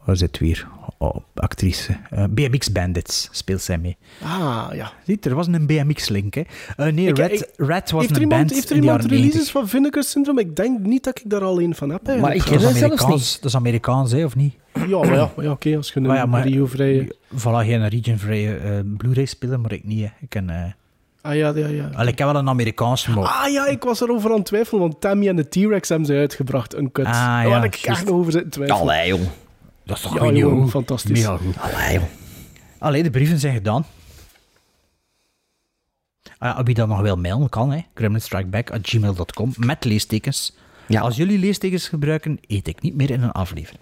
Waar zit het weer? Oh, actrice. Eh, BMX Bandits speelt zij mee. Ah, ja. Ziet, er was een BMX-link, hè. Eh, nee, Ik- Red, ik- Red was een iemand, band heeft er iemand releases 90. van Vinegar Syndrome? Ik denk niet dat ik daar al een van heb. Maar ik ken Dat is Amerikaans, niet. dat is Amerikaans, hè, of niet? Ja, maar ja, maar ja oké, als je een ja, Rio-vrije... Voilà, geen regionvrije eh Blu-ray spelen, maar ik niet. Hè. Ik, ken, eh, Ah ja, ja, ja. Allee, ik heb wel een Amerikaanse, maar... Ah ja, ik was erover aan het twijfelen, want Tammy en de T-Rex hebben ze uitgebracht, een cut. Ah, Daar ja, had ik echt over zitten twijfelen. Allee, jong. dat is toch Ja, goed, jongen, joh. fantastisch. Mega goed. Allee, jong. Allee, de brieven zijn gedaan. Ah, ja, wie dat nog wil mailen, kan, hè. gremlinstrikeback.gmail.com met leestekens. Ja. Als jullie leestekens gebruiken, eet ik niet meer in een aflevering.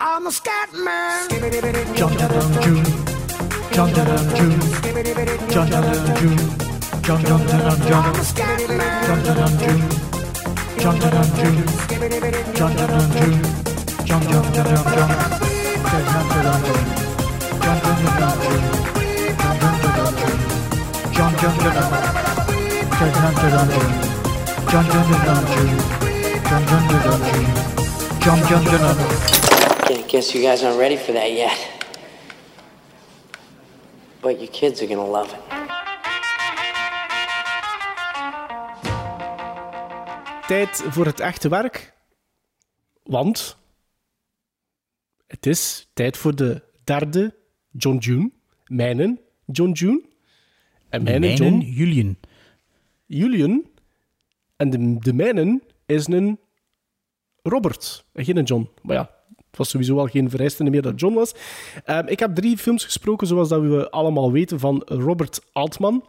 I'm a scat man. John John June. John John June. John John June. John John John John. John John John June. John John June. John John June. John John John John John. John John John. John John John June. John John John June. John John John June. John John John June. John John John June. John John John June. I guess you guys aren't ready for that yet. But your kids are gonna love it. Tijd voor het echte werk. Want het is tijd voor de derde John June. Mijnen John June. En John? Julian. Julian. En de, de mijne is een Robert, en geen John. Maar ja, het was sowieso al geen vereiste meer dat John was. Ehm, ik heb drie films gesproken, zoals dat we allemaal weten, van Robert Altman.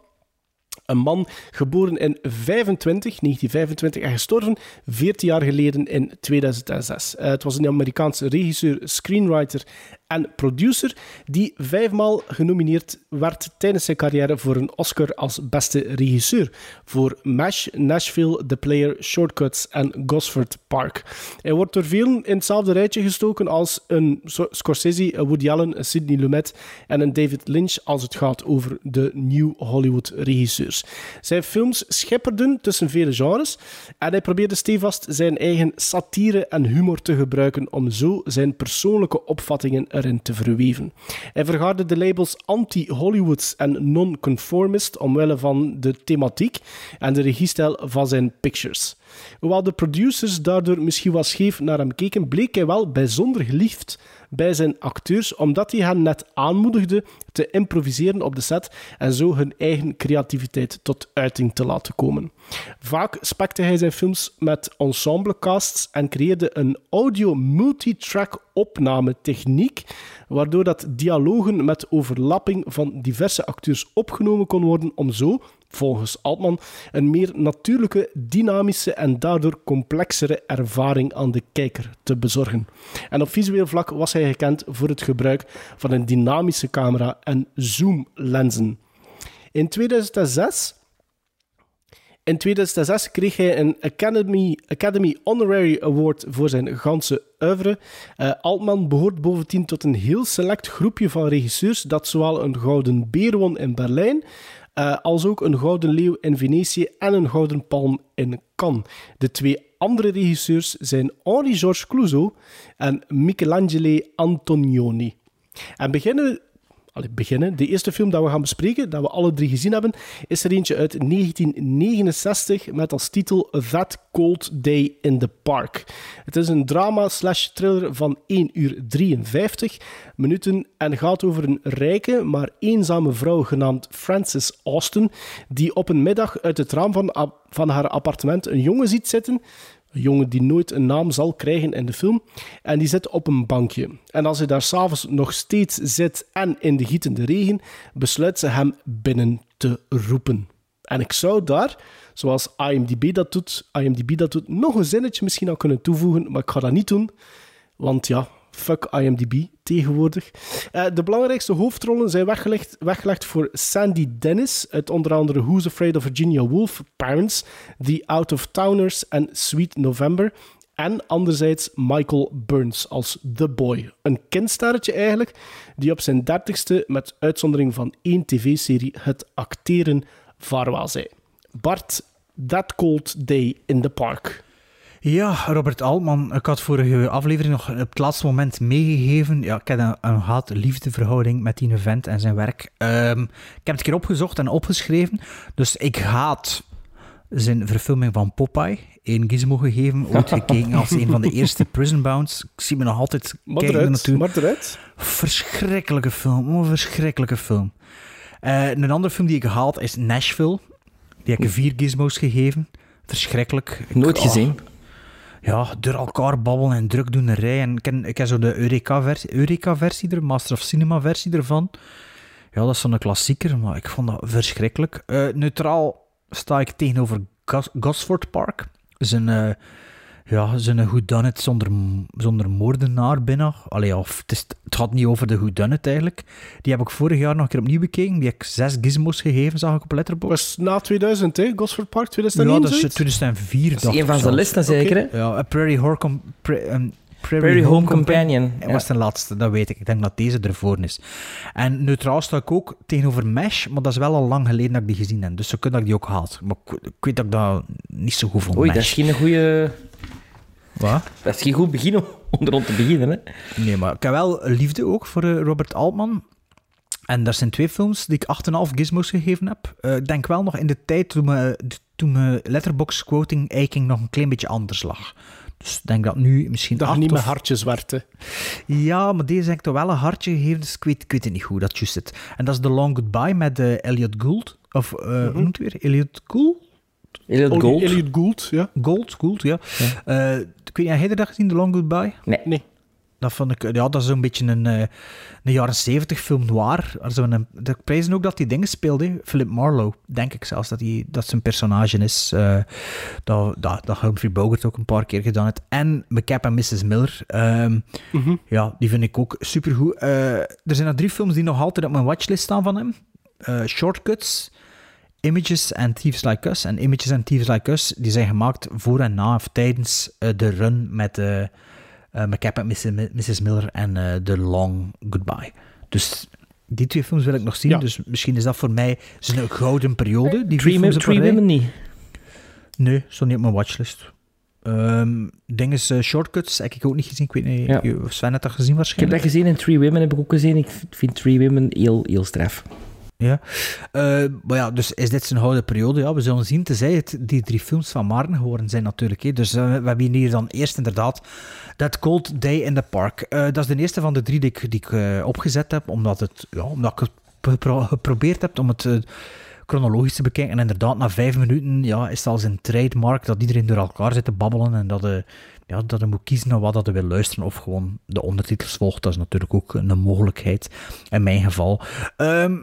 Een man geboren in 25, 1925 en gestorven 14 jaar geleden in 2006. Eh, het was een Amerikaanse regisseur, screenwriter en producer die vijfmaal genomineerd werd tijdens zijn carrière voor een Oscar als beste regisseur voor MASH, Nashville, The Player, Shortcuts en Gosford Park. Hij wordt door velen in hetzelfde rijtje gestoken als een Scorsese, Woody Allen, Sidney Lumet en een David Lynch als het gaat over de New Hollywood regisseurs. Zijn films schipperden tussen vele genres en hij probeerde stevast zijn eigen satire en humor te gebruiken om zo zijn persoonlijke opvattingen erin te verweven. Hij vergaarde de labels anti-Hollywoods en non-conformist omwille van de thematiek en de regiestijl van zijn pictures. Hoewel de producers daardoor misschien wat scheef naar hem keken, bleek hij wel bijzonder geliefd bij zijn acteurs, omdat hij hen net aanmoedigde te improviseren op de set en zo hun eigen creativiteit tot uiting te laten komen. Vaak spekte hij zijn films met ensemblecasts en creëerde een audio multitrack opnametechniek, waardoor dat dialogen met overlapping van diverse acteurs opgenomen kon worden om zo, volgens Altman, een meer natuurlijke, dynamische en daardoor complexere ervaring aan de kijker te bezorgen. En op visueel vlak was hij gekend voor het gebruik van een dynamische camera en zoomlenzen. In 2006 in 2006 kreeg hij een Academy, Academy Honorary Award voor zijn ganse oeuvre. Eh, Altman behoort bovendien tot een heel select groepje van regisseurs dat zowel een Gouden Beer won in Berlijn, eh, als ook een Gouden Leeuw in Venetië en een Gouden Palm in Cannes. De twee andere regisseurs zijn Henri-Georges Clouzot en Michelangelo Antonioni. En beginnen Beginnen. De eerste film dat we gaan bespreken, dat we alle drie gezien hebben, is er eentje uit 1969 met als titel That Cold Day in the Park. Het is een drama slash thriller van 1 uur 53 minuten en gaat over een rijke, maar eenzame vrouw genaamd Frances Austin, die op een middag uit het raam van, van haar appartement een jongen ziet zitten een jongen die nooit een naam zal krijgen in de film. En die zit op een bankje. En als hij daar s'avonds nog steeds zit en in de gietende regen, besluit ze hem binnen te roepen. En ik zou daar, zoals IMDb dat doet, IMDb dat doet nog een zinnetje misschien aan kunnen toevoegen, maar ik ga dat niet doen. Want ja, fuck IMDb tegenwoordig. Uh, de belangrijkste hoofdrollen zijn weggelegd, weggelegd voor Sandy Dennis uit onder andere Who's Afraid of Virginia Woolf, Parents, The Out of Towners en Sweet November. En anderzijds Michael Burns als The Boy. Een kindsterretje eigenlijk, die op zijn dertigste met uitzondering van één tv-serie het acteren vaarwel zei. Bart, That Cold Day in the Park. Ja, Robert Altman. Ik had vorige aflevering nog op het laatste moment meegegeven. Ja, ik heb een, een haat-liefde-verhouding met die vent en zijn werk. Um, ik heb het een keer opgezocht en opgeschreven. Dus ik haat zijn verfilming van Popeye. Eén gizmo gegeven, ooit gekeken als een van de eerste Prison Bounds. Ik zie me nog altijd kijken naartoe. Verschrikkelijke film, een verschrikkelijke film. Uh, een andere film die ik haat is Nashville. Die heb ik vier gizmos gegeven. Verschrikkelijk. Nooit ik, gezien. Ja, door elkaar babbelen en drukdoenerij. En ik, heb, ik heb zo de Eureka-versie, Eureka-versie er, Master of Cinema-versie ervan. Ja, dat is zo'n klassieker, maar ik vond dat verschrikkelijk. Uh, neutraal sta ik tegenover Gos Gosford Park. Zijn, uh, ja, zijn whodunit zonder, zonder moordenaar binnen. Allee, of, het, is, het gaat niet over de whodunit eigenlijk. Die heb ik vorig jaar nog een keer opnieuw bekeken. Die heb ik zes gizmos gegeven, zag ik op Letterboxd. was na 2000, hè? Gosford Park 2001, Ja, dat is zoiets? 2004. Dat is een van zijn listen zeker, hè? Ja, A Prairie, Home, Com pra um, Prairie, Prairie Home Companion. Companion, Dat ja. was de laatste, dat weet ik. Ik denk dat deze ervoor is. En neutraal sta ik ook tegenover Mesh, maar dat is wel al lang geleden dat ik die gezien heb. Dus zo kun dat ik die ook haat. Maar ik, ik weet dat ik dat niet zo goed vond. Oei, Mesh. dat is geen goede. Wat? Dat is geen goed begin om, om te beginnen, hè? Nee, maar ik heb wel liefde ook voor eh, Robert Altman. En daar zijn twee films die ik 8,5 gizmos gegeven heb. Eh, ik denk wel nog in de tijd toen me, toen me letterbox quoting eiking nog een klein beetje anders lag. Dus ik denk dat nu misschien Dat niet met of- hartjes hè. Ja, maar deze heb ik toch wel een hartje gegeven, dus ik weet, ik weet het niet hoe dat juist zit. En dat is The Long Goodbye met eh, Elliot Gould. Of, eh hoe noemt hij weer? Elliot Gould? Elliot Gold. Elliot Gould, ja. Gold, Gould, ja. Eh, ik weet niet, heb je dat gezien, The Long Goodbye? Nee. Nee. Dat vond ik, ja, dat is zo'n beetje een, eh, een jaren zeventig film noir. Zo een, de prijzen ook dat die dingen speelde. Philip Marlowe, denk ik zelfs, dat, die, dat zijn personage is. eh, dat, dat, dat Humphrey Bogart ook een paar keer gedaan heeft. En McCap en Mrs. Miller. ehm, Ja, die vind ik ook supergoed. Eh er zijn nog drie films die nog altijd op mijn watchlist staan van hem. Eh, Shortcuts, Images and Thieves Like Us. En Images and Thieves Like Us, die zijn gemaakt voor en na of tijdens eh, de run met McCap en Mrs. Miller en eh The Long Goodbye. Dus die twee films wil ik nog zien. Ja. Dus misschien is dat voor mij zo'n gouden periode. Die Three, films three. Women niet. Nee, stond niet op mijn watchlist. Ehm ding is, eh, Shortcuts heb ik ook niet gezien. Ik weet niet, Ja. Sven had dat gezien Ik heb waarschijnlijk. dat gezien en Three Women heb ik ook gezien. Ik vind Three Women heel, heel straf. Ja. Eh, maar ja, dus is dit zijn gouden periode? Ja, we zullen zien. Tenzij het die drie films van Maarten geworden zijn natuurlijk. Hè. Dus eh, we hebben hier dan eerst inderdaad That Cold Day in the Park. Eh, dat is de eerste van de drie die ik, opgezet heb, omdat, het, ja, omdat ik het gepro- geprobeerd heb om het... chronologisch te bekijken. En inderdaad, na vijf minuten ja, is het als een trademark dat iedereen door elkaar zit te babbelen en dat, je ja, dat moet kiezen naar wat je wil luisteren of gewoon de ondertitels volgt. Dat is natuurlijk ook een mogelijkheid in mijn geval. Ehm,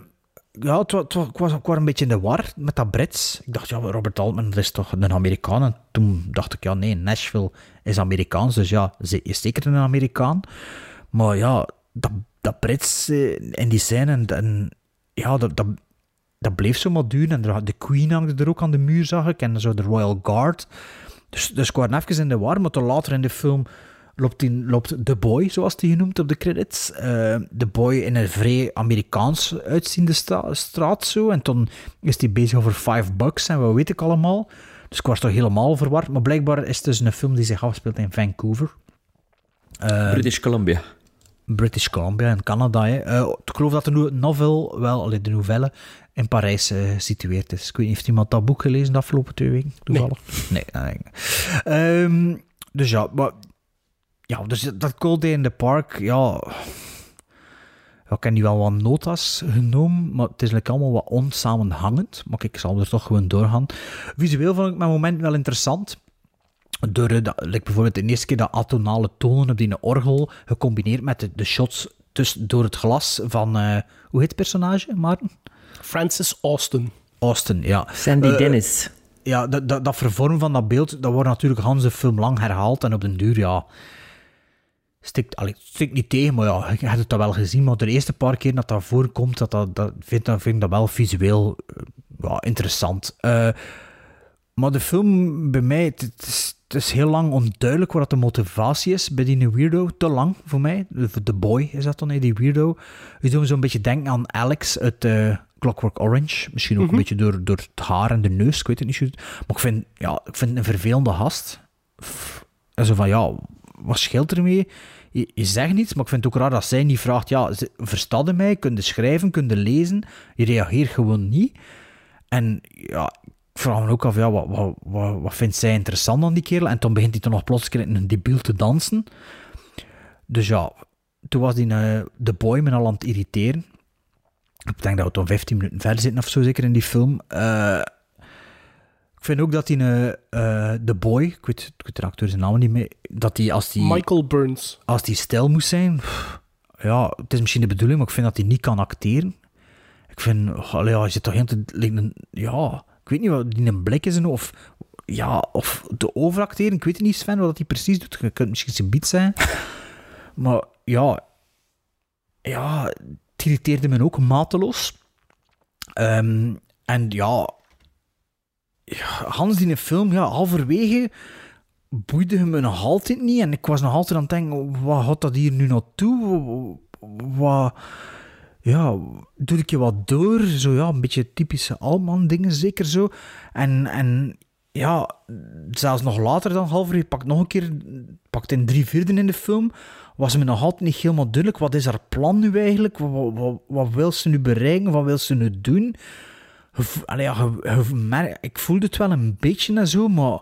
ja, ik, was, ik was een beetje in de war met dat Brits. Ik dacht, ja, Robert Altman is toch een Amerikaan? En toen dacht ik, ja, nee, Nashville is Amerikaans, dus ja, ze is zeker een Amerikaan. Maar ja, dat, dat Brits eh, in die scène, en, ja, dat, dat, bleef zo maar. En de Queen hangde er ook aan de muur, zag ik. En zo de Royal Guard. Dus, dus ik was even in de war. Maar toen later in de film loopt, die, loopt The Boy, zoals die genoemd op de credits. Eh The Boy in een vrij Amerikaans uitziende straat zo. En toen is hij bezig over Five Bucks en wat weet ik allemaal. Dus ik was toch helemaal verward. Maar blijkbaar is het dus een film die zich afspeelt in Vancouver. Eh, British Columbia. British Columbia in Canada. Hè. Eh, ik geloof dat de no- novel, wel, de novelle, in Parijs gesitueerd is. Ik weet niet, heeft iemand dat boek gelezen de afgelopen twee weken? Toevallig? Nee. nee, nee. Ehm, dus ja, maar, ja, dus dat Cold Day in the Park, ja... ja, Ik heb nu wel wat notas genomen, maar het is like allemaal wat onsamenhangend. Maar ik zal er toch gewoon doorgaan. Visueel vond ik mijn moment wel interessant. Door eh, dat, like bijvoorbeeld de eerste keer dat atonale tonen op die orgel, gecombineerd met de, de shots tussen, door het glas van... eh, hoe heet het personage, Maarten? Francis Austin. Austin, ja. Sandy Eh, Dennis. Ja, dat, dat, dat vervormen van dat beeld, dat wordt natuurlijk de film lang herhaald. En op den duur, ja... Stikt, allee, stikt niet tegen, maar ja, je hebt het dat wel gezien. Maar de eerste paar keer dat dat voorkomt, dat, dat, dat, vind, dat vind ik dat wel visueel eh, ja, interessant. Eh, maar de film, bij mij, het, het is, het is heel lang onduidelijk wat de motivatie is bij die weirdo. Te lang voor mij. De, boy is dat dan, hè, die weirdo. Je doet me zo'n beetje denken aan Alex uit eh, Clockwork Orange. Misschien ook een beetje door, door het haar en de neus, ik weet het niet. Maar ik vind, ja, ik vind het een vervelende gast. En zo van, ja, wat scheelt ermee? Je, je zegt niets, maar ik vind het ook raar dat zij niet vraagt, ja, ze- versta je mij? Kun je schrijven? Kun je lezen? Je reageert gewoon niet. En ja, ik vraag me ook af, ja, wat, wat, wat, wat vindt zij interessant aan die kerel? En toen begint hij toch nog plotseling in een debiel te dansen. Dus ja, toen was die eh, de boy me al aan het irriteren. Ik denk dat we toen 15 minuten verder zitten of zo, zeker in die film. Eh, ik vind ook dat die eh, eh, de boy, ik weet, ik weet de acteur zijn naam niet meer, dat die als die Michael Burns. als die stijl moest zijn, pff, ja, het is misschien de bedoeling, maar ik vind dat hij niet kan acteren. Ik vind, oh, allee, ja, je zit toch heel te, een, ja, ik weet niet wat die een blik is en of, ja, of de overacteren, ik weet niet, Sven, wat hij precies doet. Je kunt misschien zijn beat zijn, maar ja, ja, het irriteerde me ook mateloos. Ehm, en ja, Hans die film, ja, halverwege boeide me nog altijd niet. En ik was nog altijd aan het denken, wat gaat dat hier nu naartoe? Wat, ja, doe ik je wat door? Zo ja, een beetje typische Alman dingen, zeker zo. En, en ja, zelfs nog later dan halverwege, pak nog een keer, pakt in drie vierde in de film, was me nog altijd niet helemaal duidelijk, wat is haar plan nu eigenlijk? Wat wil ze nu bereiken? Wat wil ze nu doen? Ik voelde het wel een beetje en zo, maar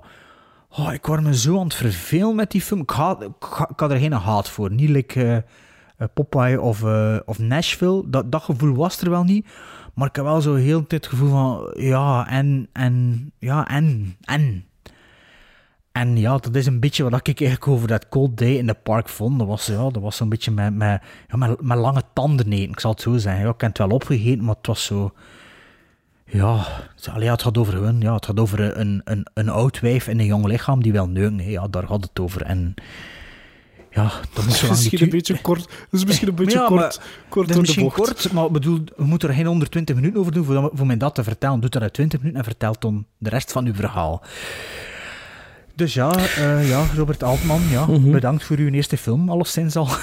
Oh, ik word me zo aan het vervelen met die film. Ik, had er geen haat voor. Niet like eh, Popeye of, eh, of Nashville. Dat, dat gevoel was er wel niet. Maar ik heb wel zo heel de tijd het gevoel van... Ja, en... En... Ja, en... En... En ja, dat is een beetje wat ik eigenlijk over dat Cold Day in the Park vond. Dat was, ja, dat was zo'n beetje met, ja, lange tanden eten. Ik zal het zo zeggen. Ik heb het wel opgegeten, maar het was zo... Ja, het- allee, het gaat over hun. Ja, het gaat over een, een, een oud wijf en een jong lichaam die wel neuken. Ja, daar gaat het over. En ja, dat moet zo lang Misschien een beetje kort. Dat is misschien een beetje Ja, kort, maar kort dat is de misschien bocht. kort, maar ik bedoel, we moeten er geen 120 minuten over doen voor, voor mij dat te vertellen. Doe dat uit 20 minuten en vertel dan de rest van uw verhaal. Dus ja, eh, ja Robert Altman, ja, Mhm. bedankt voor uw eerste film, alleszins al.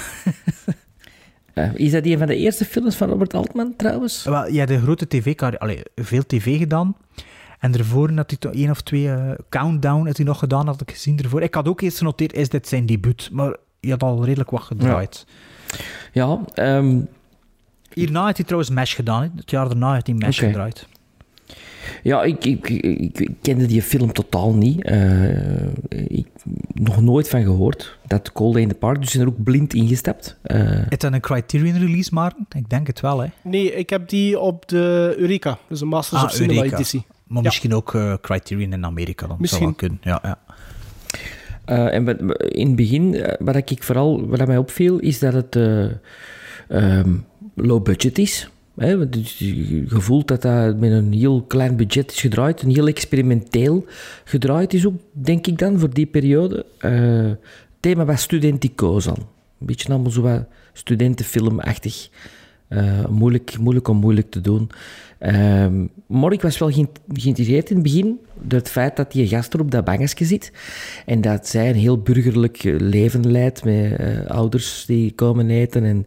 Eh, is dat een van de eerste films van Robert Altman, trouwens? Wel, hebt een grote tv-carrière, veel tv gedaan. En daarvoor had hij toch één of twee eh, countdown had hij nog gedaan, had ik gezien ervoor. Ik had ook eerst genoteerd, is dit zijn debuut? Maar je had al redelijk wat gedraaid. Ja, ehm, Hierna heeft hij trouwens MASH gedaan. hè. Het jaar daarna heeft hij Oké. gedraaid. Ja, ik, ik, ik, ik kende die film totaal niet. Eh, ik nog nooit van gehoord. Dat Cold Day in the Park, dus zijn er ook blind ingestapt. Eh, Is dat een Criterion release, Maarten? Ik denk het wel, hè. Nee, ik heb die op de Eureka. Dus een Masters of Cinema Ah, Eureka. editie. Maar Ja. misschien ook eh, Criterion in Amerika dan. Misschien. Zou wel kunnen, ja. ja. Eh, en in het begin, wat ik vooral, wat mij opviel, is dat het eh, ehm, low budget is. Hè? je voelt dat dat met een heel klein budget is gedraaid, een heel experimenteel gedraaid is ook, denk ik dan, voor die periode. Eh, het thema was studenticoos aan. Een beetje allemaal zo wat studentenfilmachtig. Eh, moeilijk, moeilijk om moeilijk te doen. Ehm, maar ik was wel geïnt- geïnteresseerd in het begin door het feit dat die gast er op dat bankje zit en dat zij een heel burgerlijk eh, leven leidt met eh, ouders die komen eten en,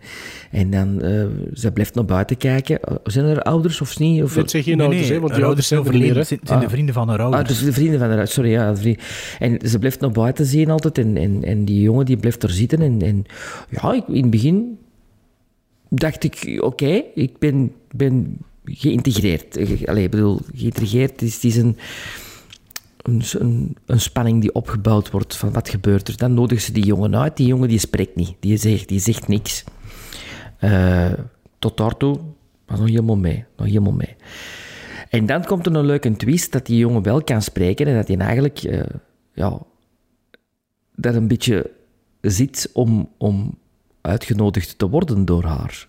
en dan eh, ze blijft naar buiten kijken. Zijn er ouders of niet? Of, zijn geen Nee, ouders, nee, hè, want die ouders zijn overleden. Het zijn, Ah. de vrienden van haar ouders. Ah, dus de vrienden van haar, sorry, ja. En ze blijft naar buiten zien altijd. En, en, en die jongen die blijft er zitten. En, en ja, ik, in het begin dacht ik, oké, ik ben, ben geïntegreerd. Eh, Allee, ik bedoel, geïntegreerd is, is een, een, spanning die opgebouwd wordt van wat gebeurt er. Dan nodigen ze die jongen uit. Die jongen die spreekt niet. Die zegt, die zegt niks. Eh, tot daartoe was nog helemaal mee. Nog helemaal mee. En dan komt er een leuke twist dat die jongen wel kan spreken en dat hij eigenlijk eh, ja, dat een beetje zit om, om uitgenodigd te worden door haar.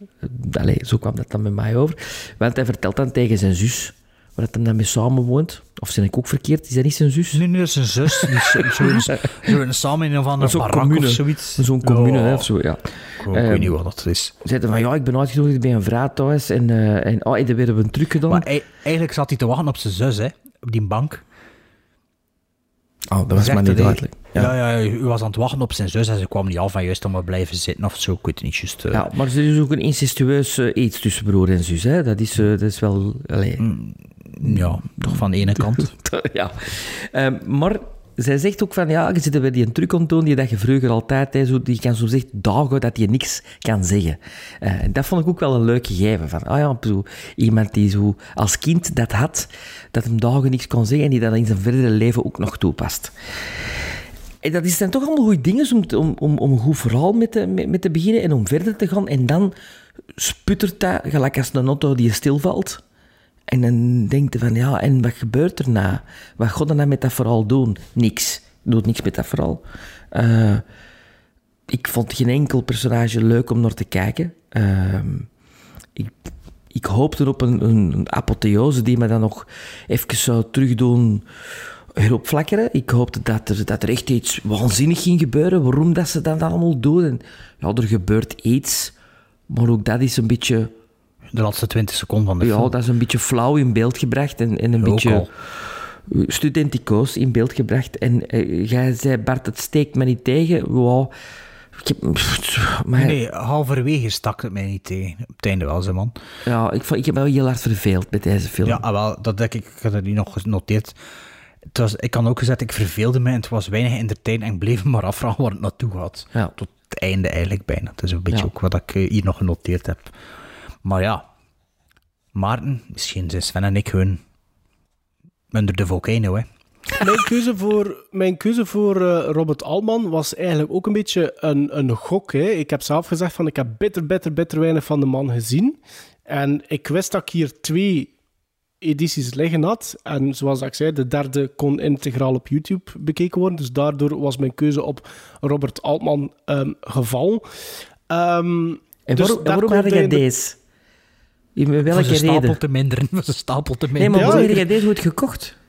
Allee, zo kwam dat dan met mij over. Want hij vertelt dan tegen zijn zus, waar hij dan mee samenwoont. Of zijn ik ook verkeerd? Is dat niet zijn zus? Nee, nee, dat is een zus. Zo, zo samen in een of andere barak commune. of zoiets. Zo'n commune, Ja. hè, of zo, ja. Ik, ik Ehm, weet niet wat dat is. Zeiden van, ja, ik ben uitgenodigd bij een vrouw thuis en, eh en oh, en weer hebben we een truc gedaan. Maar ei- eigenlijk zat hij te wachten op zijn zus, hè. Op die bank. Oh, dat was maar niet duidelijk. Ja. Ja, ja, u was aan het wachten op zijn zus en ze kwam niet af en juist om maar blijven zitten of zo. Ik weet het niet juist. eh. Ja, maar er is ook een incestueus eh, iets tussen broer en zus. Hè? Dat, is, eh, dat is wel... Allee. ja, toch van de ene kant. ja. Ehm, maar zij zegt ook van, ja, je zit bij die truc doen, die dat je vroeger altijd, hè, zo, die kan zo zegt dagen dat je niks kan zeggen. Eh, dat vond ik ook wel een leuk gegeven. Van, ah ja, zo, iemand die zo als kind dat had, dat hem dagen niks kon zeggen en die dat in zijn verdere leven ook nog toepast. En dat dan toch allemaal goede dingen om, om, om, om goed verhaal met te, met te beginnen en om verder te gaan. En dan sputtert dat, gelijk als een auto die stilvalt. En dan denkt van, ja, en wat gebeurt er nou? Wat er nou met dat verhaal doen? Niks. Doet niks met dat verhaal. Eh, ik vond geen enkel personage leuk om naar te kijken. Ehm, ik, ik hoopte op een, apotheose die me dan nog even zou terugdoen heropflakkeren. Ik hoopte dat er, dat er echt iets waanzinnig ging gebeuren. Waarom dat ze dat allemaal doen. En, ja, er gebeurt iets. Maar ook dat is een beetje... De laatste 20 seconden van de Ja, film. dat is een beetje flauw in beeld gebracht en, en een Ook beetje al. studenticoos in beeld gebracht. En eh, jij zei, Bart, het steekt me niet tegen. Wow. Ik heb, pff, maar, Nee, halverwege stak het mij niet tegen. Op het einde wel, ze man. Ja, ik, vond, ik heb me wel heel hard verveeld met deze film. Ja, ah, wel, dat denk ik. Ik had het niet nog genoteerd. Het was, ik kan ook gezegd, ik verveelde me en het was weinig entertainend en ik bleef maar afvragen waar het naartoe gaat. Ja. Tot het einde eigenlijk bijna. Dat is een beetje Ja. ook wat ik eh, hier nog genoteerd heb. Maar ja, Maarten, misschien zijn Sven en ik hun under de volcano, hè. Mijn keuze voor, mijn keuze voor eh, Robert Altman was eigenlijk ook een beetje een, een gok. Hè. Ik heb zelf gezegd van ik heb bitter, bitter, bitter weinig van de man gezien. En ik wist dat ik hier twee edities liggen had. En zoals ik zei, de derde kon integraal op YouTube bekeken worden. Dus daardoor was mijn keuze op Robert Altman um, geval. Um, en dus waarom, waarom had jij deze? In welke voor stapel reden? te minderen, voor zijn stapel te Nee, minderen. maar Ja, waarom heb ik- deze ooit gekocht?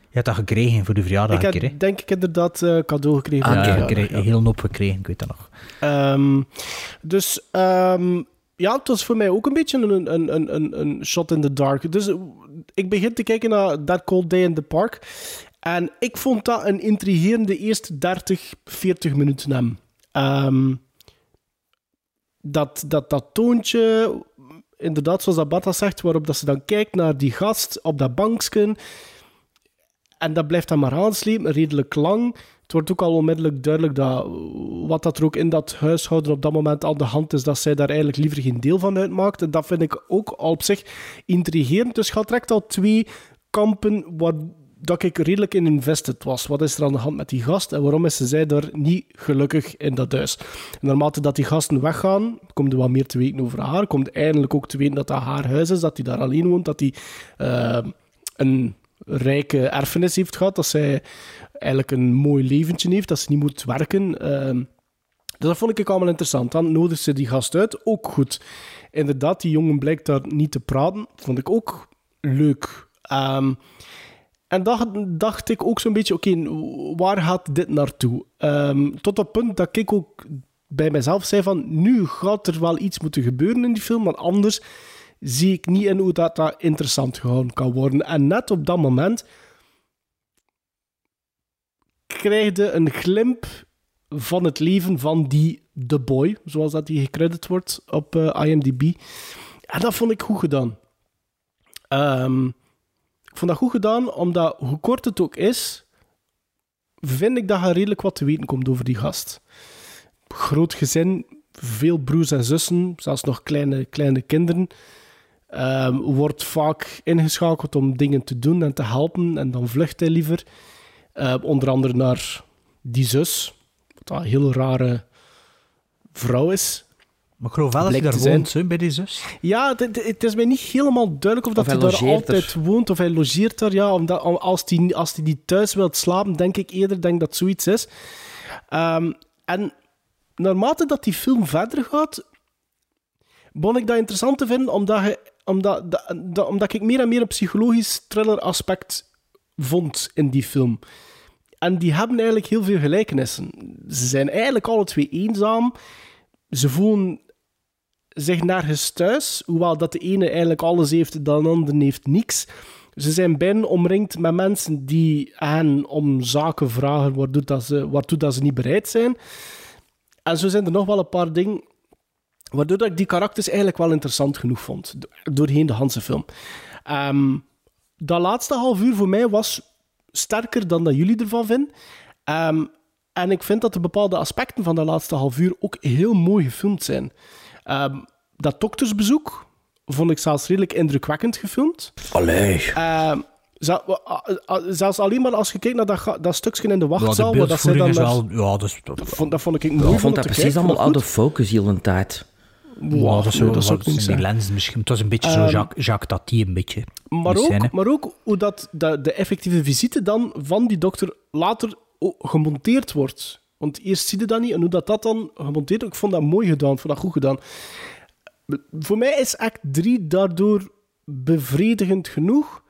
Je hebt dat gekregen voor de verjaardag, ik een heb keer, hè? denk ik inderdaad eh, cadeau gekregen. Ah, voor ja, de ik verjaardag, kreeg een heel hoop gekregen, ik weet dat nog. Ehm, dus ehm, ja, het was voor mij ook een beetje een, een, een, een, een shot in the dark. Dus ik begin te kijken naar That Cold Day in the Park. En ik vond dat een intrigerende eerste 30, 40 minuten hem. Ehm, dat, dat, dat toontje, inderdaad, zoals dat zegt, waarop dat ze dan kijkt naar die gast op dat banksken. En dat blijft dan maar aanslepen, redelijk lang. Het wordt ook al onmiddellijk duidelijk dat wat dat er ook in dat huishouden op dat moment aan de hand is, dat zij daar eigenlijk liever geen deel van uitmaakt. En dat vind ik ook al op zich intrigerend. Dus gaat direct al twee kampen waar dat ik redelijk in invested was. Wat is er aan de hand met die gast en waarom is zij daar niet gelukkig in dat huis? En naarmate dat die gasten weggaan, komt er wat meer te weten over haar. Komt eindelijk ook te weten dat dat haar huis is, dat hij daar alleen woont, dat hij eh, een rijke erfenis heeft gehad, dat zij eigenlijk een mooi leventje heeft, dat ze niet moet werken. Ehm, dus dat vond ik allemaal interessant. Dan nodigde ze die gast uit, ook goed. Inderdaad, die jongen blijkt daar niet te praten, vond ik ook leuk. Ehm, en dan dacht ik ook zo'n beetje, oké, waar gaat dit naartoe? Ehm, tot het punt dat ik ook bij mezelf zei van, nu gaat er wel iets moeten gebeuren in die film, want anders zie ik niet in hoe dat, dat interessant gehouden kan worden. En net op dat moment krijg je een glimp van het leven van die The Boy, zoals dat die gecredit wordt op eh, IMDb. En dat vond ik goed gedaan. Ehm, ik vond dat goed gedaan, omdat hoe kort het ook is, vind ik dat er redelijk wat te weten komt over die gast. Groot gezin, veel broers en zussen, zelfs nog kleine, kleine kinderen. Ehm, wordt vaak ingeschakeld om dingen te doen en te helpen, en dan vlucht hij liever. Uh, onder andere naar die zus, wat een heel rare vrouw is. Maar ik geloof wel dat hij daar woont, hè, bij die zus. Ja, het, is mij niet helemaal duidelijk of, dat hij hij daar altijd er. woont, of hij logeert daar. Ja, omdat, om- als hij als die niet thuis wilt slapen, denk ik eerder denk dat zoiets is. Ehm, en naarmate dat die film verder gaat, begon ik dat interessant te vinden, omdat, je, omdat, dat- dat- omdat ik meer en meer een psychologisch thriller aspect vond in die film. En die hebben eigenlijk heel veel gelijkenissen. Ze zijn eigenlijk alle twee eenzaam. Ze voelen zich nergens thuis, hoewel dat de ene eigenlijk alles heeft, de andere heeft niks. Ze zijn bijna omringd met mensen die hen om zaken vragen waartoe, dat ze, waartoe dat ze niet bereid zijn. En zo zijn er nog wel een paar dingen waardoor dat ik die karakters eigenlijk wel interessant genoeg vond, do- doorheen de hele film. Ehm, dat laatste half uur voor mij was sterker dan dat jullie ervan vinden. Ehm, en ik vind dat er bepaalde aspecten van dat laatste half uur ook heel mooi gefilmd zijn. Ehm, dat doktersbezoek vond ik zelfs redelijk indrukwekkend gefilmd. Allee. Ehm, zelfs alleen maar als je kijkt naar dat, dat stukje in de Ja, wachtzaal, de dat zij dan wel... Ja, dat is... Dat, dat, vond, dat vond ik mooi. Ik om vond te dat precies kijken, allemaal out of focus heel een tijd. ja, Wow, dat is nee, zo... dat niet die lenzen misschien. Het was een beetje zo Ehm, Jacques, Jacques Tati, een beetje. Maar ook, maar ook hoe dat de, de effectieve visite dan van die dokter later gemonteerd wordt. Want eerst zie je dat niet en hoe dat, dat dan gemonteerd wordt. Ik vond dat mooi gedaan, ik vond dat goed gedaan. Voor mij is act 3 daardoor bevredigend genoeg.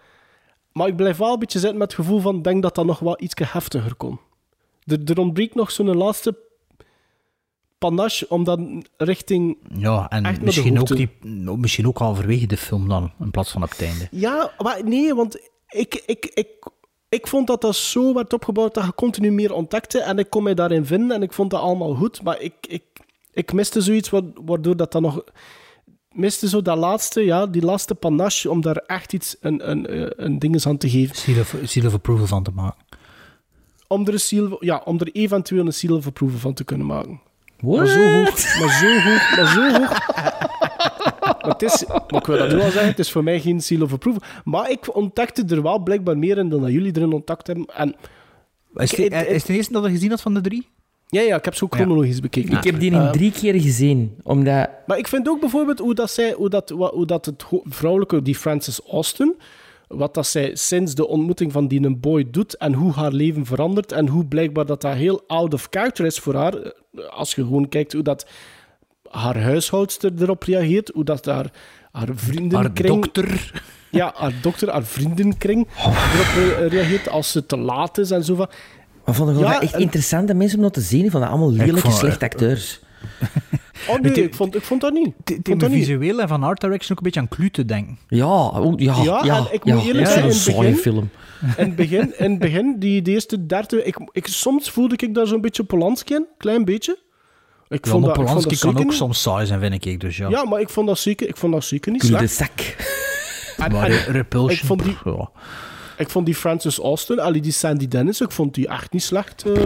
Maar ik blijf wel een beetje zitten met het gevoel van... denk dat dat nog wel iets heftiger kon. Er, er ontbreekt nog zo'n laatste panache om dat richting... Ja, en misschien ook, die, nou, misschien ook halverwege de film dan, in plaats van op het einde. Ja, maar nee, want ik, ik, ik, ik vond dat dat zo werd opgebouwd dat je continu meer ontdekte en ik kon mij daarin vinden en ik vond dat allemaal goed, maar ik, ik, ik miste zoiets wa- waardoor dat dan nog... Miste zo dat laatste, ja, die laatste panache om daar echt iets, een, een, eh, een ding eens aan te geven. Seal of, seal of approval van te maken. Om er, een seal, ja, om er eventueel een seal of approval van te kunnen maken. What? Maar zo hoog, maar zo hoog, maar zo hoog. Maar, het is, maar ik wil dat nu al zeggen, het is voor mij geen seal of approval. Maar ik ontdekte er wel blijkbaar meer in dan dat jullie erin ontdekt hebben. En, Is, ik- het, het- is het de eerste dat je gezien had van de drie? ja, ja, ik heb ze ook chronologisch bekeken. Ik heb die in Eh, drie keer gezien, omdat... Maar ik vind ook bijvoorbeeld hoe dat, zij, hoe dat, hoe dat het vrouwelijke, die Frances Austin, wat dat zij sinds de ontmoeting van die een boy doet en hoe haar leven verandert en hoe blijkbaar dat dat heel out of character is voor haar. eh, Als je gewoon kijkt hoe dat haar huishoudster erop reageert, hoe dat haar, haar vriendenkring... Haar dokter. Ja, haar dokter, haar vriendenkring erop reageert als ze te laat is en zo van... Maar vond ik Ja, echt en- interessante mensen om dat te zien. Ik vond dat allemaal lelijke, slechte acteurs. Oh nee, ik vond, ik vond dat niet. Het visueel en van art direction ook een beetje aan Clute denken. Ja, oh, ja, ja. Ja, ik moet ja, eerlijk zo'n in het begin- film. In het begin, in het begin die, die eerste derde... Ik, ik, soms voelde ik daar zo'n beetje Polanski in, klein beetje. Ik vond dat, ik vond Polanski dat kan ook niet- soms saai zijn, vind ik. Dus ja. Ja, maar ik vond dat zeker, ik vond dat zeker niet de slecht. En- maar en Re- Repulsion... ik vond die- pff, ja. Ik vond die Frances Austin, allee, die Sandy Dennis, ik vond die echt niet slecht, eh,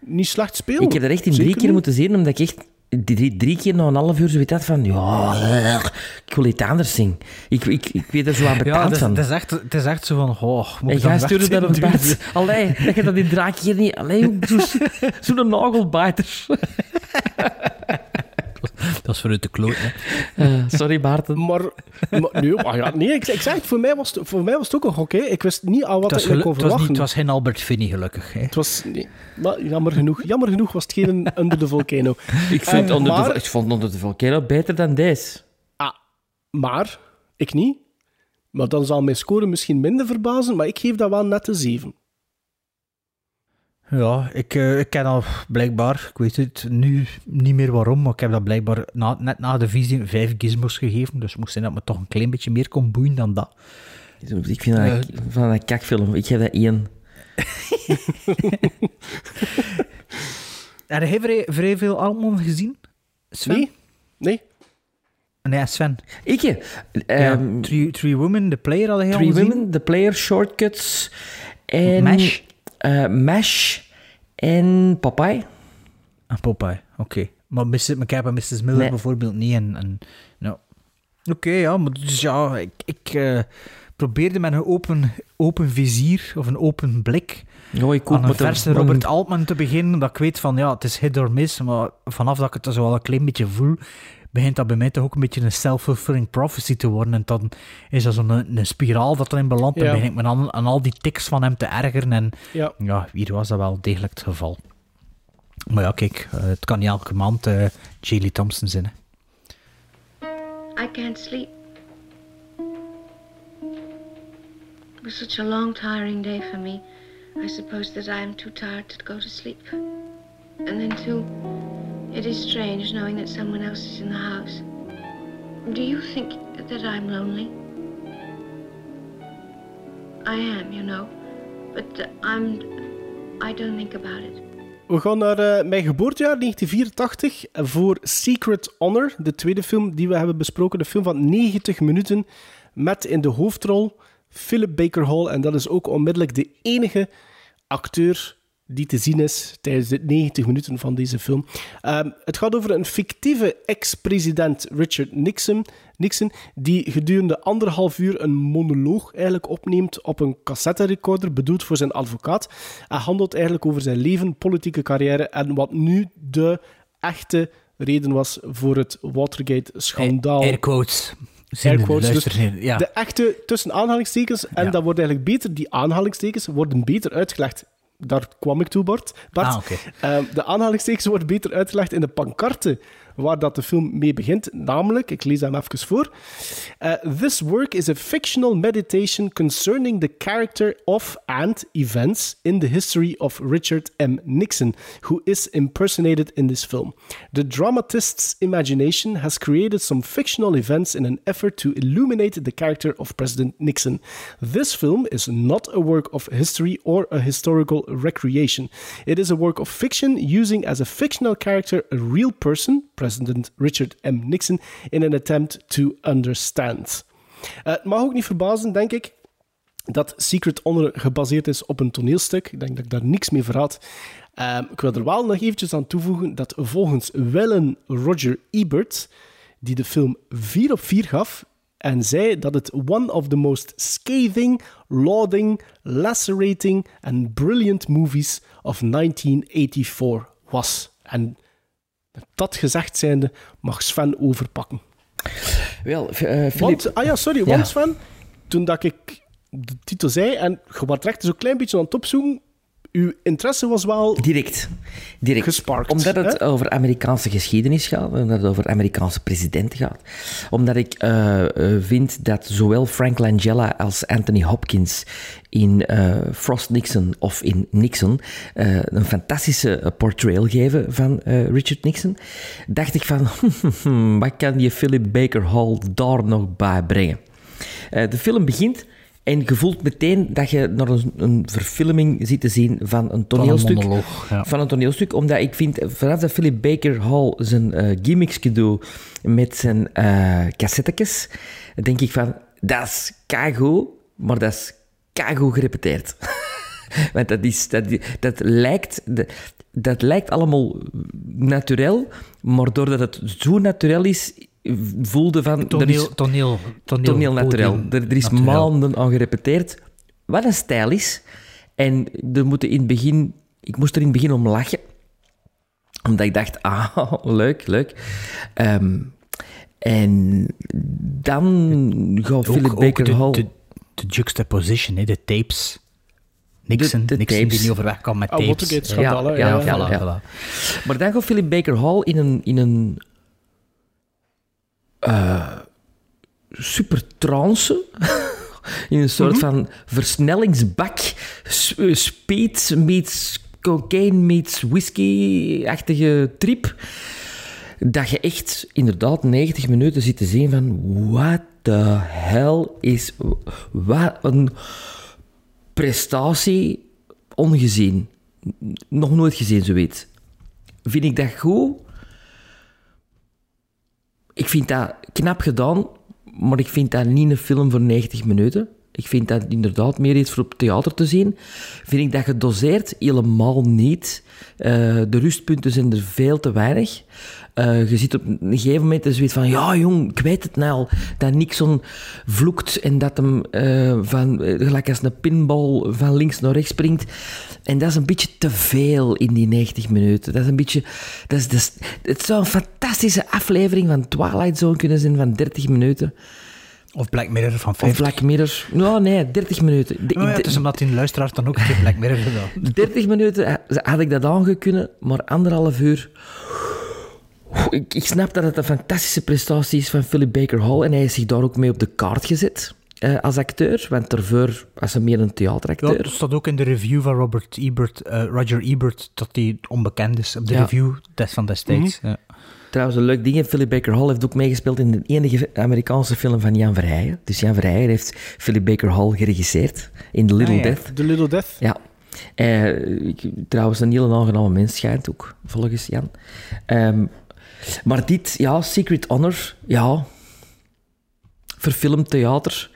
niet slecht spelen. Ik heb dat echt in drie keer niet. moeten zien, omdat ik echt drie, drie keer na een half uur zoiets had van... Ja, ik wil iets anders zien. Ik, ik, ik weet er zo aan Ja, betaald het is, van. het, is echt, het is echt zo van... Oh, moet En dan jij stuurde dat op bed. Allee, dat je dat in draak hier niet... Allee, zo'n zo nagelbijter. Dat is vooruit de kloot, hè. Eh, sorry, Maarten. Maar, maar nee, maar ja, nee ik, ik zeg het, voor mij, was het, voor mij was het ook een gok. Hè. Ik wist niet al wat ik kon het, was niet, verwachten. het was geen Albert Finney, gelukkig. Hè. Het was, nee, maar jammer genoeg, jammer genoeg was het geen Under the Volcano. Ik, vind Eh, onder maar- de, ik vond onder de volcano beter dan deze. Ah, maar, ik niet. Maar dan zal mijn score misschien minder verbazen, maar ik geef dat wel net een 7. Ja, ik, eh, ik ken al blijkbaar, ik weet het nu niet meer waarom, maar ik heb dat blijkbaar na, net na de visie vijf gizmos gegeven. Dus het moest zijn dat me toch een klein beetje meer kon boeien dan dat. Ik vind dat, een- van een kakfilm. Ik geef dat één. Heb jij vrij, vrij veel allemaal gezien? Sven? Nee? Nee? Nee, Sven. Ik, Ja, ehm Three, Three Women, The Player, al Three gezien? Women, The Player, Shortcuts en... Mash? eh, Mash en Popeye. Ah, Popeye, oké. Maar Mrs. McCab en Mrs. Miller Nee. bijvoorbeeld niet. En, en, nou. Oké, ja, maar dus ja, ik, ik eh, probeerde met een open, open vizier of een open blik Ja, ik aan een verse Robert Altman te beginnen, omdat ik weet van, ja, het is hit or miss, maar vanaf dat ik het zo al een klein beetje voel, begint dat bij mij toch ook een beetje een self-fulfilling prophecy te worden. En dan is dat zo'n een, een spiraal dat erin belandt. En Ja. begin ik me aan, aan al die tics van hem te ergeren. En Ja. ja, hier was dat wel degelijk het geval. Maar ja, kijk, eh, het kan niet elke maand J. Thompson zijn. hè. I can't sleep. It was such a long, tiring day for me. I suppose that I am too tired to go to sleep. And then, too, it is strange knowing that someone else is in the house. Do you think that I'm lonely? I am, you know. But uh, I'm. I don't think about it. We gaan naar eh, mijn geboortejaar 1984 voor Secret Honor, de tweede film die we hebben besproken. De film van 90 minuten met in de hoofdrol Philip Baker Hall. En dat is ook onmiddellijk de enige acteur die te zien is tijdens de 90 minuten van deze film. Ehm, het gaat over een fictieve ex-president Richard Nixon, Nixon, die gedurende anderhalf uur een monoloog eigenlijk opneemt op een cassetterecorder, bedoeld voor zijn advocaat. Hij handelt eigenlijk over zijn leven, politieke carrière en wat nu de echte reden was voor het Watergate-schandaal. Air quotes. Air quotes, dus ja. De echte tussen aanhalingstekens. En Ja. dat wordt eigenlijk beter, die aanhalingstekens worden beter uitgelegd. Daar kwam ik toe, Bart. Bart. Ah. Ehm, de aanhalingstekens worden beter uitgelegd in de pancarte waar dat de film mee begint. Namelijk, ik lees hem even voor. Uh, This work is a fictional meditation concerning the character of and events in the history of Richard M. Nixon, who is impersonated in this film. The dramatist's imagination has created some fictional events in an effort to illuminate the character of President Nixon. This film is not a work of history or a historical recreation. It is a work of fiction using as a fictional character a real person, President Richard M. Nixon, in an attempt to understand. Uh, het mag ook niet verbazen, denk ik, dat Secret Honor gebaseerd is op een toneelstuk. Ik denk dat ik daar niks mee verraad. Um, ik wil er wel nog eventjes aan toevoegen dat volgens Wellen Roger Ebert, die de film 4 op 4 gaf en zei dat het one of the most scathing, lauding, lacerating and brilliant movies of 1984 was. En met dat gezegd zijnde mag Sven overpakken. Wel, uh, Philip... Want, ah ja, sorry, want Sven, toen dat ik de titel zei en je was recht zo'n klein beetje aan het opzoeken, uw interesse was wel... Direct. Direct. Gesparkt. Omdat het over Amerikaanse geschiedenis gaat, omdat het over Amerikaanse presidenten gaat. Omdat ik uh, vind dat zowel Frank Langella als Anthony Hopkins in uh, Frost Nixon of in Nixon een fantastische portrayal geven van Richard Nixon. Dacht ik van, wat kan die Philip Baker Hall daar nog bij brengen? de film begint en je voelt meteen dat je naar een, een verfilming zit te zien van een toneelstuk. Van een, monoloog, ja. van een toneelstuk. Omdat ik vind, vanaf dat Philip Baker Hall zijn uh, gimmicks doet met zijn uh, cassettekes, denk ik van, dat is kago, maar dat is kago gerepeteerd. Want dat, is, dat, dat, lijkt, dat lijkt allemaal natuurlijk, maar doordat het zo natuurlijk is, voelde van... Toneel, er is, toneel, toneel, toneel naturel. Er, er, is naturel. maanden aan gerepeteerd. Wat een stijl is. En er moeten in het begin... Ik moest er in het begin om lachen. Omdat ik dacht, ah, leuk, leuk. Um, en dan gaat Philip Baker Hall... De, de juxtaposition, hè, de tapes... Nixon, de, de Nixon tapes. die niet overweg kwam met Oh, tapes. Watergate-schandalen, ja, ja, ja, voilà, ja. voilà. Maar dan gaat Philip Baker Hall in een, in een uh, super trance. in een soort van versnellingsbak. Speed meets cocaine meets whisky-achtige trip. Dat je echt inderdaad 90 minuten zit te zien van... What the hell is... Wat een prestatie ongezien. Nog nooit gezien, zoiets. Vind ik dat goed? Ik vind dat knap gedaan, maar ik vind dat niet een film voor 90 minuten. Ik vind dat inderdaad meer iets voor op theater te zien. Vind ik dat gedoseerd? Helemaal niet. Uh, de rustpunten zijn er veel te weinig. Uh, je ziet op een gegeven moment zoiets van... Ja, jong, ik weet het nou. Dat Nixon vloekt en dat hem uh, van, gelijk als een pinball van links naar rechts springt. En dat is een beetje te veel in die 90 minuten. Dat is een beetje... Dat is, dat het zou een fantastische aflevering van Twilight Zone kunnen zijn van 30 minuten. Of Black Mirror van 50. Of Black Mirror. Nou, nee, 30 minuten. De, oh ja, het is omdat in luisteraar dan ook geen Black Mirror gedaan. 30 minuten had ik dat aangekunnen, maar anderhalf uur... Ik, ik, snap dat het een fantastische prestatie is van Philip Baker Hall en hij heeft zich daar ook mee op de kaart gezet uh, als acteur, want daarvoor was hij meer een theateracteur. Ja, er staat ook in de review van Robert Ebert, uh, Roger Ebert dat hij onbekend is op de ja. review des van destijds. Mm -hmm. ja. Trouwens, een leuk ding, Philip Baker Hall heeft ook meegespeeld in de enige Amerikaanse film van Jan Verheijen. Dus Jan Verheijen heeft Philip Baker Hall geregisseerd in The Little ah, ja. Death. The Little Death? Ja. Uh, ik, trouwens, een hele aangename mens schijnt ook, volgens Jan. Um, maar dit, ja, Secret Honor, ja, verfilmd theater.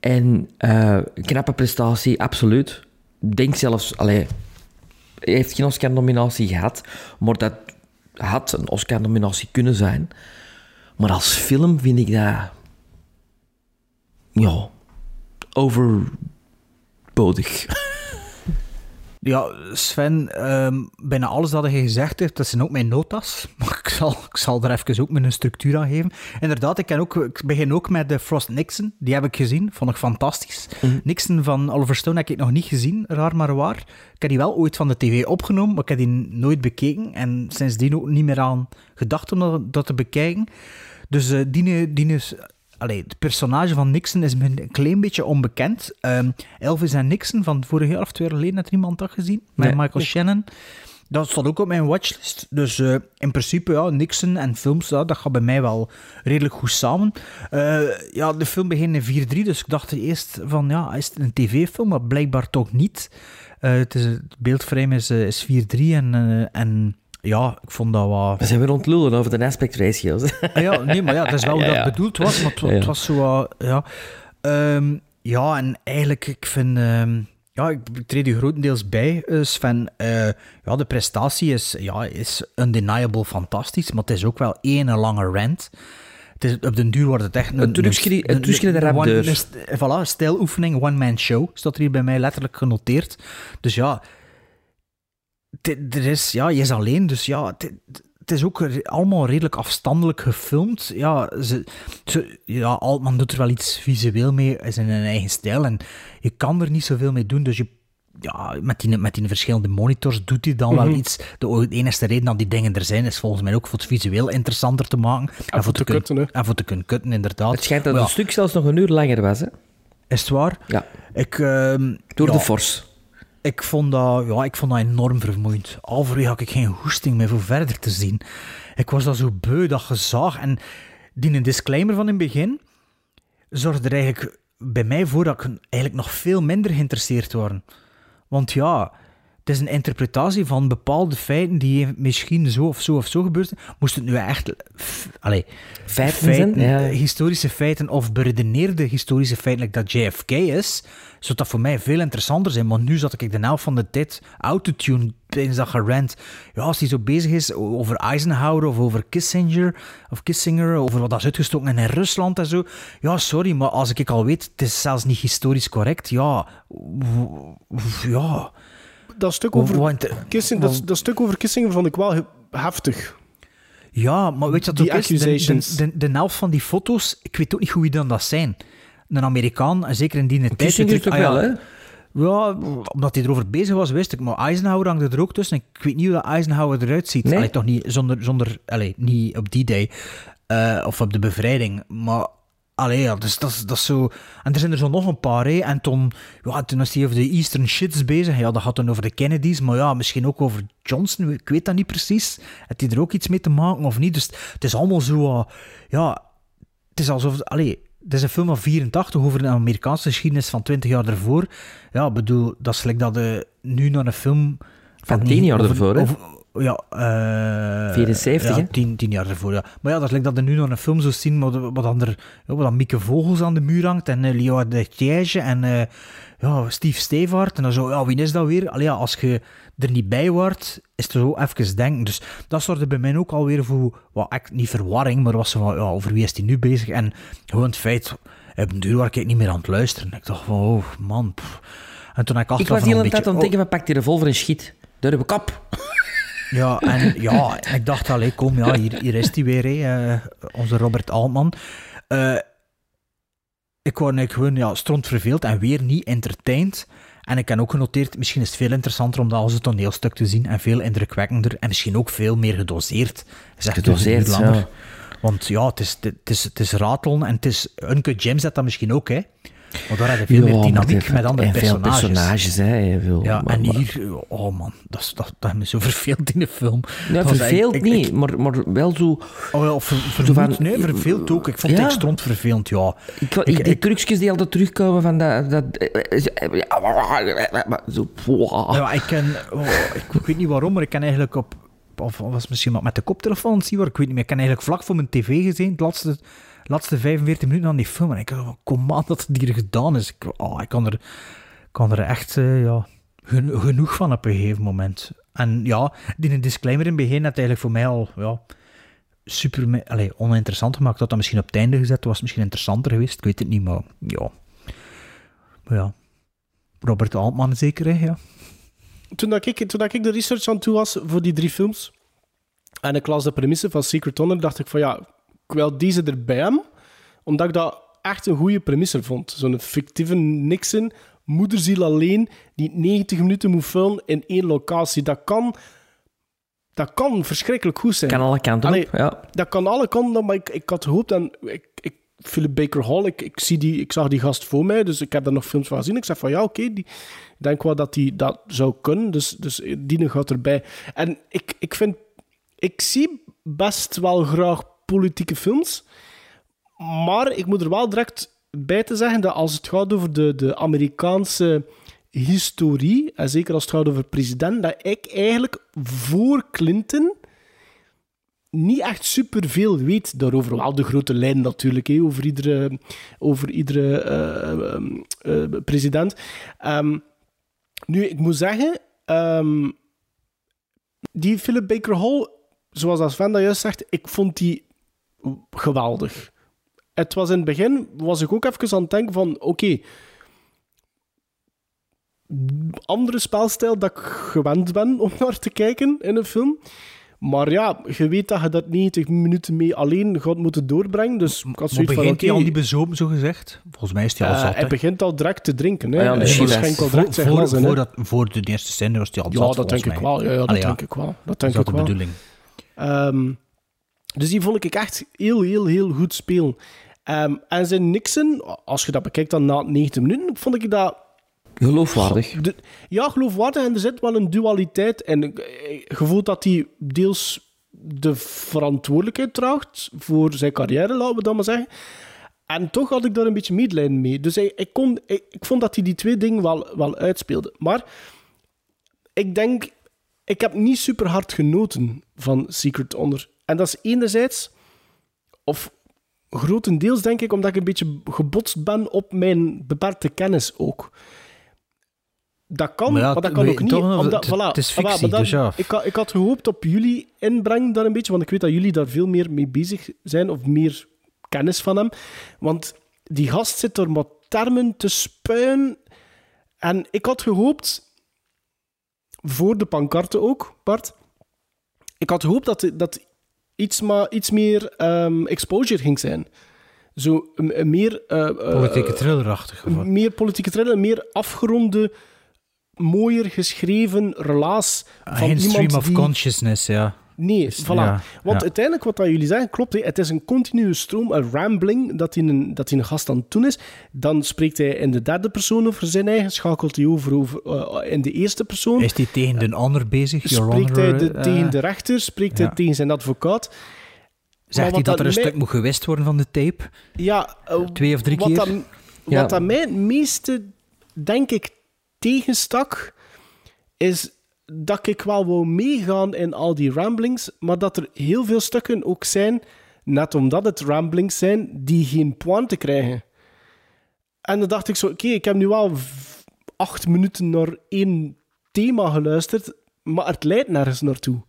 En uh, knappe prestatie, absoluut. Denk zelfs, allee, hij heeft geen Oscar-nominatie gehad, maar dat had een Oscar-nominatie kunnen zijn. Maar als film vind ik dat, ja, overbodig. Ja, Sven, um, bijna alles dat je gezegd hebt, dat zijn ook mijn notas. Maar ik zal, ik zal er even ook een structuur aan geven. Inderdaad, ik, ken ook, ik begin ook met de Frost Nixon. Die heb ik gezien, vond ik fantastisch. Mm. Nixon van Oliver Stone heb ik nog niet gezien, raar maar waar. Ik heb die wel ooit van de tv opgenomen, maar ik heb die nooit bekeken. En sindsdien ook niet meer aan gedacht om dat, dat te bekijken. Dus uh, die, die is allee, het personage van Nixon is me een klein beetje onbekend. Um, Elvis en Nixon van vorig jaar of twee jaar geleden, had iemand dat gezien? Met Nee. Michael Shannon. Dat stond ook op mijn watchlist. Dus uh, in principe, ja, Nixon en films, ja, dat gaat bij mij wel redelijk goed samen. Uh, ja, de film begint in 4-3, dus ik dacht eerst van, ja, is het een tv-film? Maar blijkbaar toch niet. Uh, het, is, het beeldframe is, is 4-3 en, en ja, ik vond dat wat... We zijn weer ontlullen over de aspect ratio's. Ah, ja, nee, maar ja, dat is wel hoe dat ja. bedoeld was, maar het, wa- Ja. het was zo wat... Ja. Ehm, ja, en eigenlijk, ik vind... ehm, Ja, ik treed u grotendeels bij, eh, Sven. Eh, ja, de prestatie is, ja, is undeniable fantastisch, maar het is ook wel één lange rant. Het is, op den duur wordt het echt een... Een trucje de rap one- deur. een st- Voilà, stijloefening, one-man show, staat er hier bij mij letterlijk genoteerd. Dus ja, er is, ja, je is alleen, dus ja, het, is ook allemaal redelijk afstandelijk gefilmd. Ja, ze, ze, ja, Altman doet er wel iets visueel mee, is in een eigen stijl, en je kan er niet zoveel mee doen, dus je ja, met die, met die verschillende monitors doet hij dan wel Mhm. iets. De enige reden dat die dingen er zijn, is volgens mij ook voor het visueel interessanter te maken. En, voor te kunnen- kutten. En voor te kunnen kutten, inderdaad. Het schijnt dat Maar het stuk zelfs nog een uur langer was, hè? Is het waar? Ja. Ik, ehm, Door ja, de Force. Ik vond, dat, ja, ik vond dat enorm vermoeiend. Halverwege had ik geen hoesting meer voor verder te zien. Ik was dat zo beu, dat gezag. En die een disclaimer van in het begin zorgde er eigenlijk bij mij voor dat ik eigenlijk nog veel minder geïnteresseerd was. Want ja, het is een interpretatie van bepaalde feiten die misschien zo of zo of zo gebeurd zijn. Moest het nu echt... Allee, Feiten zijn, ja. historische feiten of beredeneerde historische feiten, like dat JFK is, zou dat voor mij veel interessanter zijn. Maar nu zat ik de helft van de tijd autotune tijdens dat gerant. Ja, als hij zo bezig is over Eisenhower of over Kissinger, of Kissinger, over wat dat is uitgestoken in Rusland en zo. Ja, sorry, maar als ik al weet, het is zelfs niet historisch correct, ja... Ja... Dat stuk over Kissinger, dat, dat stuk over Kissinger vond ik wel he- heftig. Ja, maar weet je wat het Die ook is? De, de, de, de helft van die foto's, ik weet ook niet hoe wie dan dat zijn. Een Amerikaan, en zeker in die tijd... Kissinger natuurlijk- ah, wel, ja, hè? Ja, omdat hij erover bezig was, wist ik. Maar Eisenhower hangde er ook tussen. Ik weet niet hoe dat Eisenhower eruit ziet. Nee? Allee, toch niet zonder... zonder allee, niet op die day. eh, of op de bevrijding. Maar... Allee, ja, dus dat, is- dat is zo... En er zijn er zo nog een paar, hè. En toen, ja, toen was hij over de Eastern Shits bezig. Ja, dat gaat dan over de Kennedys. Maar ja, misschien ook over Johnson. Ik weet dat niet precies. Heeft hij er ook iets mee te maken of niet? Dus het is allemaal zo... eh, ja, het is alsof... Allee, het is een film van 84 over een Amerikaanse geschiedenis van 20 jaar ervoor. Ja, ik bedoel, dat is dat je nu naar een film... Van 10 jaar ervoor, hè? ja, eh 74, ja? 10, 10 jaar ervoor, ja. Maar ja, dat is dat je nu nog een film zou zien wat, wat dan er... Wat dan Mieke Vogels aan de muur hangt en uh, Leo de Thiège en eh, ja, Steve Stevaart. En dan zo, ja, wie is dat weer? Allee, ja, als je er niet bij wordt, is het zo even denken. Dus dat zorgde bij mij ook alweer voor, wat, ik, niet verwarring, maar was zo van, ja, over wie is die nu bezig? En gewoon het feit, op een duur was ik niet meer aan het luisteren. Ik dacht van, oh man, pff. En toen ik Ik was de hele een tijd aan het denken van pak die revolver en schiet. Daar heb ik kap. Ja, en ja, ik dacht, allee, kom, ja, hier, hier is hij weer, hè, eh, onze Robert Altman. Eh, ik word eigenlijk gewoon ja, stront verveeld en weer niet entertained. En ik heb ook genoteerd, misschien is het veel interessanter om dat als een toneelstuk te zien en veel indrukwekkender en misschien ook veel meer gedoseerd. Zeg Gedoseerd, ja. Want ja, het is, het, is, het is ratelen en het is... Uncut James dat dat misschien ook, hè. Maar daar heb je veel Ja, meer dynamiek met andere en veel personages. hè. Veel, Ja, maar- en hier, oh man, dat, is, dat, me zo verveeld in de film. Ja, verveeld ik- niet, maar, maar wel zo... Oh, ja, ver, Zo vermoed, van- nee, verveeld ook. Ik vond Ja. het echt stront vervelend, ja. Ik, ik, die trucjes die altijd terugkomen van dat... dat zo, Ja, ik ken... oh, ik, ik weet niet waarom, maar ik ken eigenlijk op... Of was misschien wat met de koptelefoon zien, waar ik weet niet meer. Ik ken eigenlijk vlak voor mijn tv gezien, het laatste, laatste 45 minuten aan die film. En ik dacht, kom aan dat het hier gedaan is. Ik, oh, ik kan er, kan er echt eh, ja, gen- genoeg van op een gegeven moment. En ja, die disclaimer in het begin had eigenlijk voor mij al... Ja, super allee, oninteressant gemaakt. Dat dat misschien op het einde gezet was, misschien interessanter geweest. Ik weet het niet, maar ja. Maar ja. Robert Altman zeker, hè, ja. Toen, dat ik, toen dat ik de research aan toe was voor die drie films, en ik las de premisse van Secret Honor, dacht ik van ja, ik wil deze erbij hebben, omdat ik dat echt een goede premisse vond. Zo'n fictieve Nixon, moederziel alleen, die 90 minuten moet filmen in één locatie. Dat kan, dat kan verschrikkelijk goed zijn. Kan alle kanten Allee, op, ja. Dat kan alle kanten maar ik, ik had gehoopt en ik, ik, Philip Baker Hall, ik, ik, zie die, ik zag die gast voor mij, dus ik heb daar nog films van gezien. Ik zeg van ja, oké, ik denk wel dat die dat zou kunnen, dus, dus die gaat erbij. En ik, ik vind, ik zie best wel graag politieke films, maar ik moet er wel direct bij te zeggen dat als het gaat over de, de Amerikaanse historie, en zeker als het gaat over president, dat ik eigenlijk voor Clinton niet echt superveel weet daarover. Wel de grote lijn natuurlijk, over iedere, over iedere eh, eh, eh, president. Ehm, Nu, ik moet zeggen, ehm, die Philip Baker Hall, zoals als Sven dat juist zegt, ik vond die geweldig. Het was in het begin, was ik ook even aan het denken van, oké, andere spelstijl dat ik gewend ben om naar te kijken in een film. Maar ja, je weet dat je dat 90 minuten mee alleen gaat moeten doorbrengen. Dus ik had Maar zoiets van, begint hij al die bezoom, zo gezegd? Volgens mij is hij al eh, zat, hij hè? begint al direct te drinken. Hè. Ah ja, Hij schenkt al Voor, direct zijn voor, voor, dat, voor de eerste scène was hij al Ja, zat, dat denk ik wel. Ja, ja, dat Allee, denk ik wel. Dat Dat denk is ook ik de wel. bedoeling. Ehm, dus die vond ik echt heel, heel, heel goed spelen. Ehm, en zijn Nixon, als je dat bekijkt dan na 90 minuten, vond ik dat... Geloofwaardig. Ja, geloofwaardig. En er zit wel een dualiteit. En ik, ik voel dat hij deels de verantwoordelijkheid draagt voor zijn carrière, laten we dat maar zeggen. En toch had ik daar een beetje medelijden mee. Dus ik, ik, kon, ik, ik vond dat hij die twee dingen wel, wel uitspeelde. Maar ik denk, ik heb niet super hard genoten van Secret Honor. En dat is enerzijds, of grotendeels denk ik, omdat ik een beetje gebotst ben op mijn beperkte kennis ook. Dat kan, Maar dat kan ook niet. toch omdat, het- voilà. het is fictie, maar dat- dus ja. ik, had, ik had gehoopt op jullie inbreng daar een beetje, want ik weet dat jullie daar veel meer mee bezig zijn, of meer kennis van hem. Want die gast zit er met termen te spuien. En ik had gehoopt, voor de pancarte ook, Bart, ik had gehoopt dat, dat iets, maar, iets meer ehm, exposure ging zijn. Zo een, een meer... eh, eh, Politieke thrillerachtig. of wat? meer politieke thriller, meer afgeronde, mooier geschreven relaas van Geen stream of die... consciousness, ja. Nee, Is- voilà. ja, Want ja. uiteindelijk, wat dat jullie zeggen, klopt. hè. Het is een continue stroom, een rambling, dat hij een, dat hij een gast aan het doen is. Dan spreekt hij in de derde persoon over zijn eigen, schakelt hij over, over eh, in de eerste persoon. Is hij tegen de ander bezig? Your Spreekt hij de- eh, tegen de rechter, spreekt ja. hij tegen zijn advocaat. Zegt hij dat er een mij- stuk moet gewist worden van de tape? Ja, Twee of drie wat keer? Dat. Wat dat mij het meeste, denk ik, tegenstak, is dat ik wel wou meegaan in al die ramblings, maar dat er heel veel stukken ook zijn, net omdat het ramblings zijn, die geen pointe krijgen. En dan dacht ik zo, oké, ik heb nu v- acht minuten naar één thema geluisterd, maar het leidt nergens naartoe.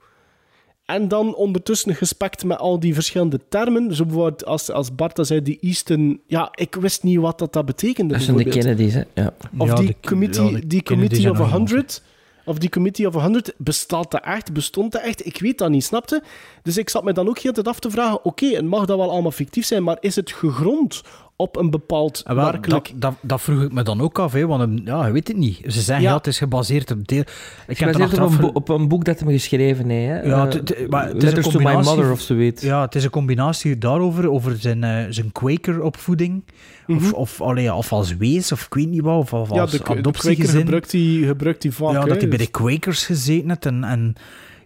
En dan ondertussen gespekt met al die verschillende termen. Zo bijvoorbeeld als, als Bart dat zei, die Easton... Ja, ik wist niet wat dat, dat betekende. Dat zijn de. Kennedys, hè. Ja. Of Ja, die, de- committee, ja, die committee of nog 100. Of die Committee of 100, bestaat dat echt? Bestond dat echt? Ik weet dat niet, snapte? Dus ik zat me dan ook heel de tijd af te vragen, oké, het mag dat wel allemaal fictief zijn, maar is het gegrond op een bepaald Ah, wel, werkelijk... dat, dat, dat vroeg ik me dan ook af, hè, want ja, je weet het niet. Ze zeggen Ja. ja, het is gebaseerd op deel. Ik heb Gebaseerd op een, op een boek dat hij geschreven heeft. Hè. Ja, Eh, het- het- maar het is een Letters to my combinatie mother van- of zoiets. Ja, het is een combinatie daarover, over zijn, eh, zijn Quaker-opvoeding. Of, of, allee, of als wees, of ik weet niet wat, of, of Mhm. ja, als de, de Quaker adoptiegezin. gebruikt die, gebruikt die vaak. ja, dat hij bij de Quakers gezeten heeft. En, en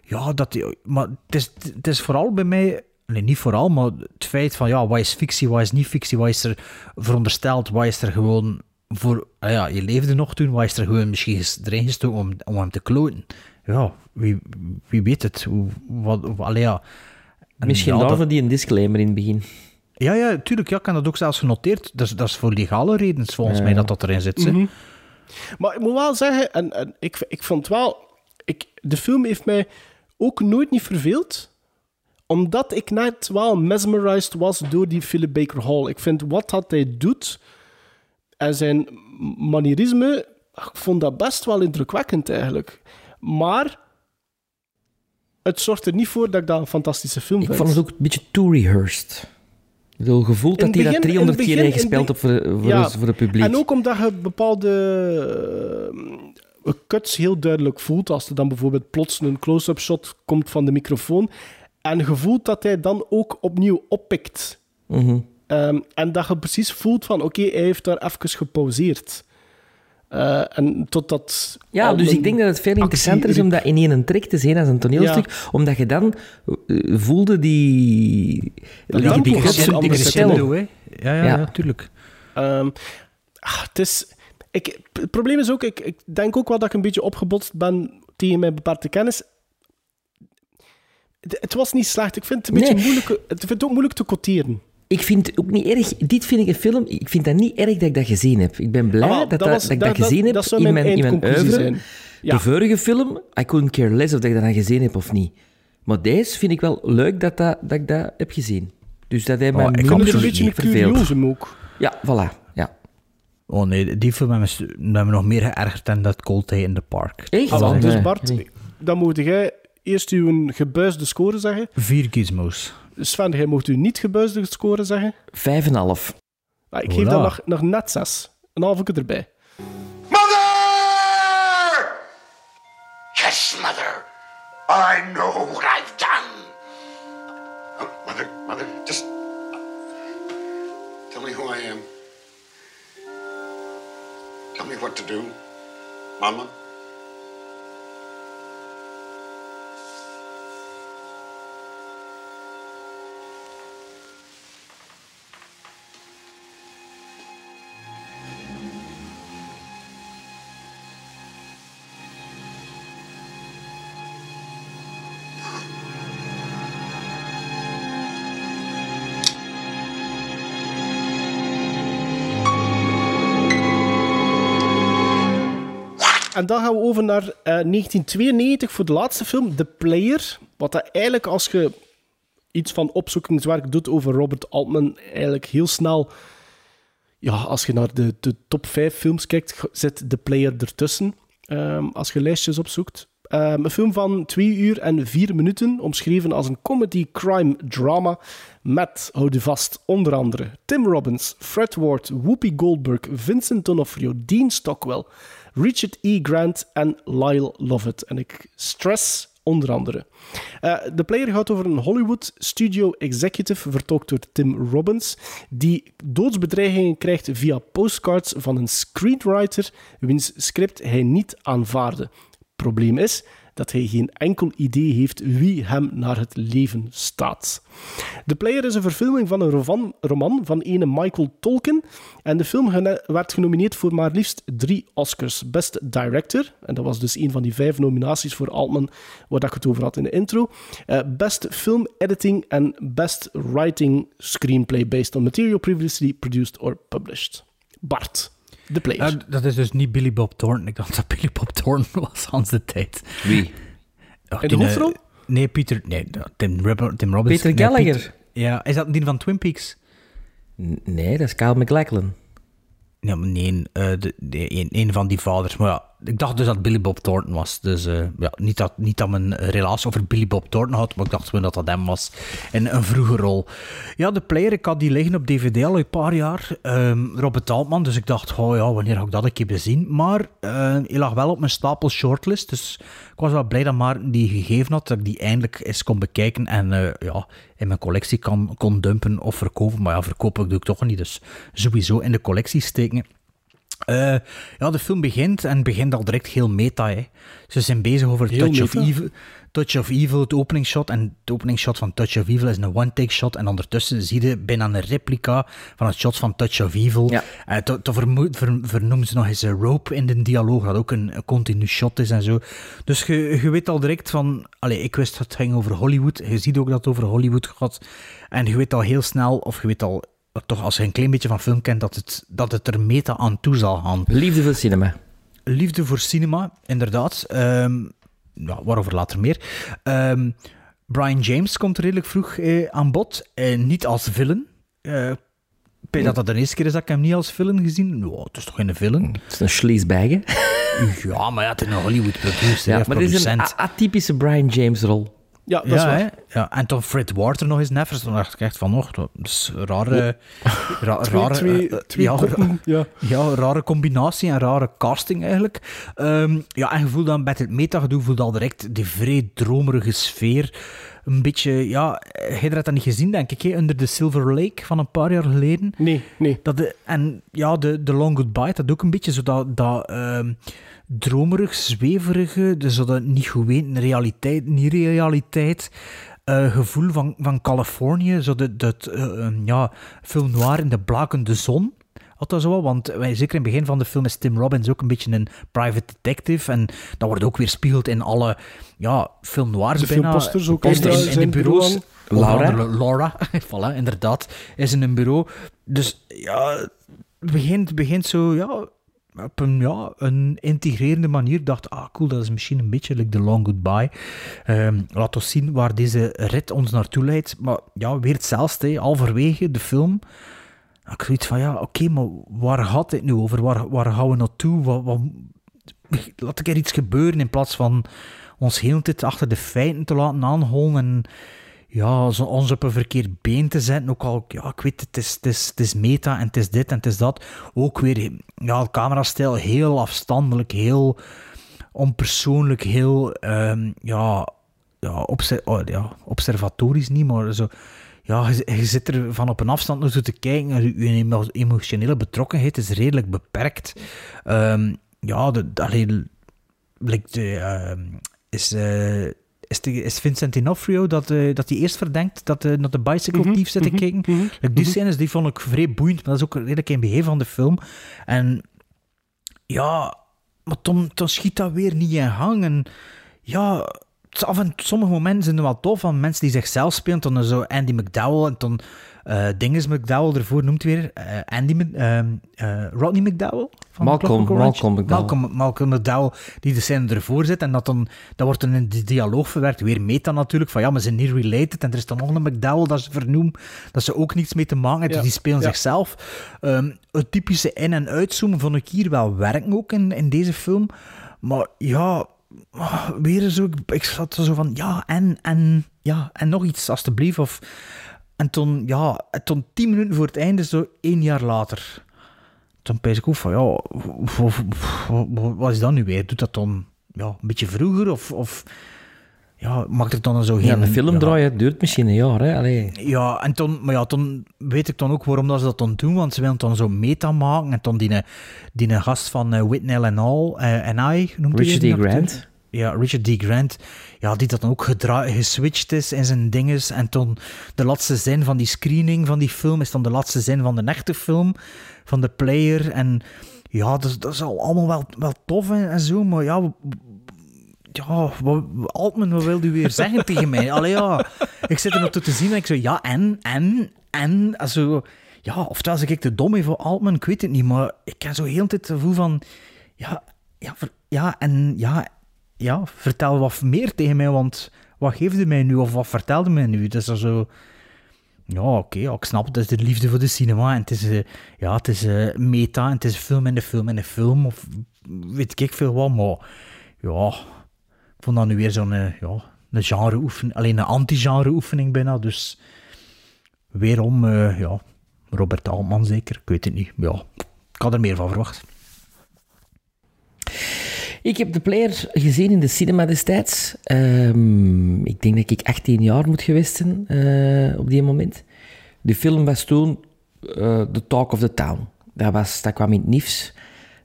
ja, dat hij, maar het is, het is vooral bij mij, nee, niet vooral, maar het feit van ja, wat is fictie, wat is niet fictie, wat is er verondersteld, wat is er gewoon voor, ah ja, je leefde nog toen, wat is er gewoon misschien erin gestoken om, om hem te kloten. Ja, wie, wie weet het. Hoe, wat, allee, ja. En Misschien ja, dat- daarvoor die een disclaimer in het begin. ja, ja, tuurlijk. Ja, ik heb dat ook zelfs genoteerd. Dat is, dat is voor legale redenen, volgens Ja. mij, dat dat erin zit. Mhm. Maar ik moet wel zeggen, en, en ik, ik vond wel... Ik, de film heeft mij ook nooit niet verveeld. Omdat ik net wel mesmerized was door die Philip Baker Hall. Ik vind wat dat hij doet en zijn manierisme, ik vond dat best wel indrukwekkend eigenlijk. Maar het zorgt er niet voor dat ik dat een fantastische film Ik vind. vond het ook een beetje too rehearsed. Ik bedoel, gevoeld In dat hij dat begin- in 300 het keer begin- heeft in gespeeld voor, voor, Ja. voor het publiek. En ook omdat je bepaalde eh, cuts heel duidelijk voelt. Als er dan bijvoorbeeld plots een close-up shot komt van de microfoon. En je voelt dat hij dan ook opnieuw oppikt. Mhm. Ehm, en dat je precies voelt van, oké, hij heeft daar even gepauzeerd. Eh, en totdat... Ja, dus ik denk dat het veel interessanter is om dat in één trek te zien als een toneelstuk, omdat je dan eh, voelde die... Dat die, die hè. Ja, ja, Ja. ja. Ehm, ah, het is... Ik, het probleem is ook, ik, ik denk ook wel dat ik een beetje opgebotst ben tegen mijn beperkte kennis. Het, was niet slecht. Ik vind het een beetje Nee. moeilijk... Ik vind het ook moeilijk te quoteren. Ik vind het ook niet erg. Dit vind ik een film. Ik vind dat niet erg dat ik dat gezien heb. Ik ben blij Ah, dat, dat dat, was- dat ik dat dat- gezien dat- heb dat zou in mijn mijn, in mijn oeuvre. zijn. Ja. De vorige film, I couldn't care less of dat ik dat dan gezien heb of niet. Maar deze vind ik wel leuk dat, dat, dat ik dat heb gezien. Dus dat heeft mij Oh, ik Ik vind het minder een beetje een verveeld. curiosum ook. Ja, voilà. Ja. Oh nee, die film hebben me, nog meer geërgerd dan dat Cold Day in the Park. Echt? Ah, dus Bart, nee. dan moet jij eerst uw gebuisde score zeggen. Vier gizmos. Sven, jij moet uw niet gebuisde score zeggen. Vijf en een half. Ah, ik geef Hola. dat nog, nog net zes. Een halve erbij. Mother! Yes, Mother. I know what I've done. Oh, mother, Mother, just tell me who I am. Tell me what to do. Mama? En dan gaan we over naar eh, 1992 voor de laatste film, The Player. Wat dat eigenlijk, als je iets van opzoekingswerk doet over Robert Altman, eigenlijk heel snel... Ja, als je naar de, de top 5 films kijkt, zit The Player ertussen. Ehm, als je lijstjes opzoekt. Ehm, een film van 2 uur en 4 minuten, omschreven als een comedy-crime-drama met, houd je vast, onder andere Tim Robbins, Fred Ward, Whoopi Goldberg, Vincent D'Onofrio, Dean Stockwell, Richard E. Grant en Lyle Lovett. En ik stress onder andere. Eh, de player gaat over een Hollywood studio executive, vertolkt door Tim Robbins, die doodsbedreigingen krijgt via postcards van een screenwriter wiens script hij niet aanvaarde. Probleem is dat hij geen enkel idee heeft wie hem naar het leven staat. The Player is een verfilming van een roman, van ene Michael Tolkien. En de film werd genomineerd voor maar liefst drie Oscars. Best Director, en dat was dus een van die vijf nominaties voor Altman, waar ik het over had in de intro. Eh, best Film Editing en Best Writing Screenplay based on material previously produced or published. Bart, Ja, dat is dus niet Billy Bob Thornton. Ik dacht dat Billy Bob Thornton was, Hans de tijd. Wie? Ach, In de die, eh, hoofdrol? Nee, Peter... Nee, Tim, Tim Robbins. Peter nee, Gallagher? Peter- ja, is dat die van Twin Peaks? N- Nee, dat is Kyle MacLachlan. Ja, maar nee, eh, de, de, een, een van die vaders. Maar ja, ik dacht dus dat Billy Bob Thornton was. Dus eh, ja, niet dat, niet dat een relatie over Billy Bob Thornton had, maar ik dacht gewoon dat dat hem was. In een vroege rol. Ja, de player, ik had die liggen op DVD al een paar jaar. Ehm Robert Altman, dus ik dacht, oh ja, wanneer ga ik dat een keer bezien? Maar eh hij lag wel op mijn stapel shortlist, dus ik was wel blij dat Maarten die gegeven had, dat ik die eindelijk eens kon bekijken en eh, ja, in mijn collectie kan, kon dumpen of verkopen. Maar ja, verkopen doe ik toch niet, dus sowieso in de collectie steken. Eh, ja, de film begint en begint al direct heel meta. Hè. Ze zijn bezig over Heel Touch of? Evil, Touch of Evil, het openingsshot. En het openingsshot van Touch of Evil is een one-take shot. En ondertussen zie je bijna een replica van het shot van Touch of Evil. Ja. En to, to vermo- ver- vernoemen ze nog eens een rope in de dialoog, dat ook een, een continu shot is en zo. Dus je, je weet al direct van... Allee, ik wist dat het ging over Hollywood. Je ziet ook dat het over Hollywood gaat. En je weet al heel snel, of je weet al... Toch als je een klein beetje van film kent, dat het, dat het er meta aan toe zal gaan. Liefde voor cinema. Liefde voor cinema, inderdaad. Ehm, ja, waarover later meer. Ehm, Brian James komt redelijk vroeg eh, aan bod. Eh, niet als villain. Denk dat dat de eerste keer is dat ik hem niet als villain gezien Nou, het is toch geen villain? Het is een hè? Ja, maar ja, het is een Hollywood producer, Ja, maar dit is een atypische Brian James-rol. Ja, dat is ja, waar. hè? ja, en toen Fred Ward er nog eens neffers. Dan dacht ik echt van, oh, dat is een rare... ra- Twee, rare twee, twee ja, koppen, ja. Ja, rare combinatie en rare casting eigenlijk. Ehm, ja, en je voelt dan met het metagedoe voelt al direct die vrij dromerige sfeer. Een beetje, ja, jij had dat niet gezien, denk ik, hè? Under the Silver Lake van een paar jaar geleden. Nee, nee. Dat de, en ja, de, de Long Goodbye, dat ook een beetje zo dat, dat ehm, dromerig, zweverige, dus dat niet goed weten, realiteit, niet realiteit. eh, gevoel van, van Californië, zo dat, dat eh, een, ja, film noir in de blakende zon. Had dat zo wel, want wij, zeker in het begin van de film is Tim Robbins ook een beetje een private detective. En dat wordt ook weer spiegeld in alle ja, film noirs De bijna. filmposters ook in, in, in de bureaus. bureau Laura? Laura, voilà, inderdaad, is in een bureau. Dus ja, het begint, begint zo, ja, op een, ja, een integrerende manier. Ik dacht, ah cool, dat is misschien een beetje like The Long Goodbye. Ehm laat ons zien waar deze rit ons naartoe leidt. Maar ja, weer hetzelfde, hè. halverwege de film. Ik zoiets van, ja, oké, maar waar gaat dit nu over? Waar, waar gaan we naartoe? Wat, wat, laat ik er iets gebeuren in plaats van ons heel tijd achter de feiten te laten aanholen en ja, ons op een verkeerd been te zetten. Ook al, ja, ik weet, het is, het, is, het is meta en het is dit en het is dat. Ook weer, ja, camerastijl heel afstandelijk, heel onpersoonlijk, heel, ehm, ja, ja, oh, ja, observatorisch niet, maar zo... Ja, je, je zit er van op een afstand naartoe te kijken en je, je emo- emotionele betrokkenheid is redelijk beperkt. Ehm, ja, de, de, allee, like de, ehm, is, eh, is, de, is Vincent D'Onofrio dat, eh, dat hij eerst verdenkt dat hij naar de Bicycle Mhm, Thief zit te mhm, kijken. mhm, Like, die mhm. scènes die vond ik vrij boeiend, maar dat is ook redelijk in het begin van de film. En ja, maar toen schiet dat weer niet in gang. En ja, af en sommige momenten zijn er wel tof van mensen die zichzelf spelen. Toen zo Andy McDowell en toen eh Dinges McDowell ervoor noemt weer. eh, Andy, ehm, eh, Rodney McDowell? Van Malcolm-? Malcolm McDowell. Malcolm, Malcolm McDowell, die de scène ervoor zit. En dat, dan, dat wordt dan in die dialoog verwerkt. Weer meta natuurlijk, van ja, maar ze zijn niet related. En er is dan nog een McDowell dat ze vernoemen, dat ze ook niets mee te maken hebben. Ja, Dus die spelen ja. zichzelf. Ehm, het typische in- en uitzoomen vond ik hier wel werken ook in, in deze film. Maar ja, weer zo, ik- ik zat zo van, ja, en, en, ja, en nog iets, alstublieft. Of, en toen, ja, en toen tien minuten voor het einde, zo één jaar later. Toen pees ik ook van, ja, wat is dat nu weer? Doet dat dan ja, een beetje vroeger? Of, of ja, maakt het dan zo geen... Ja, een film ja, draaien duurt misschien een jaar, hè? Allee. ja, en toen, maar ja, toen weet ik dan ook waarom dat ze dat dan doen, want ze willen dan zo meta maken. En dan die, die gast van uh, Whitney and All, eh, en I, noemt Richard hij D. acteur? Grant. Ja, Richard D. Grant. Ja, die dat dan ook gedra- geswitcht is in zijn dinges. En toen de laatste zin van die screening van die film is dan de laatste zin van de echte film, van de player. En ja, dat, is- dat is al allemaal wel, wel tof en, en zo, maar ja, ja, Altman, wat wil u weer zeggen tegen mij? Allee, ja. Ik zit er naartoe te zien en ik zo, ja, en, en, en, also, ja, oftewel zeg ik te dom voor Altman, ik weet het niet, maar ik heb zo heel het gevoel van, ja, ja, ja, en, ja, ja, vertel wat meer tegen mij, want wat geeft u mij nu, of wat vertelde mij nu? Dat is zo... Ja, oké, ik snap. Het is de liefde voor de cinema. En het is, eh, ja, het is eh, meta. En het is film in de film in de film. Of weet ik veel wat. Maar ja, vond dat nu weer zo'n eh, ja, een genre oefening. Alleen een anti-genre oefening bijna. Dus weerom, eh, ja, Robert Altman zeker. Ik weet het niet. Ja, ik had er meer van verwacht. Ik heb de player gezien in de cinema destijds. Ehm, ik denk dat ik 18 jaar moet geweest zijn eh, op die moment. De film was toen The Talk of the Town. Dat, was, dat kwam in het nieuws.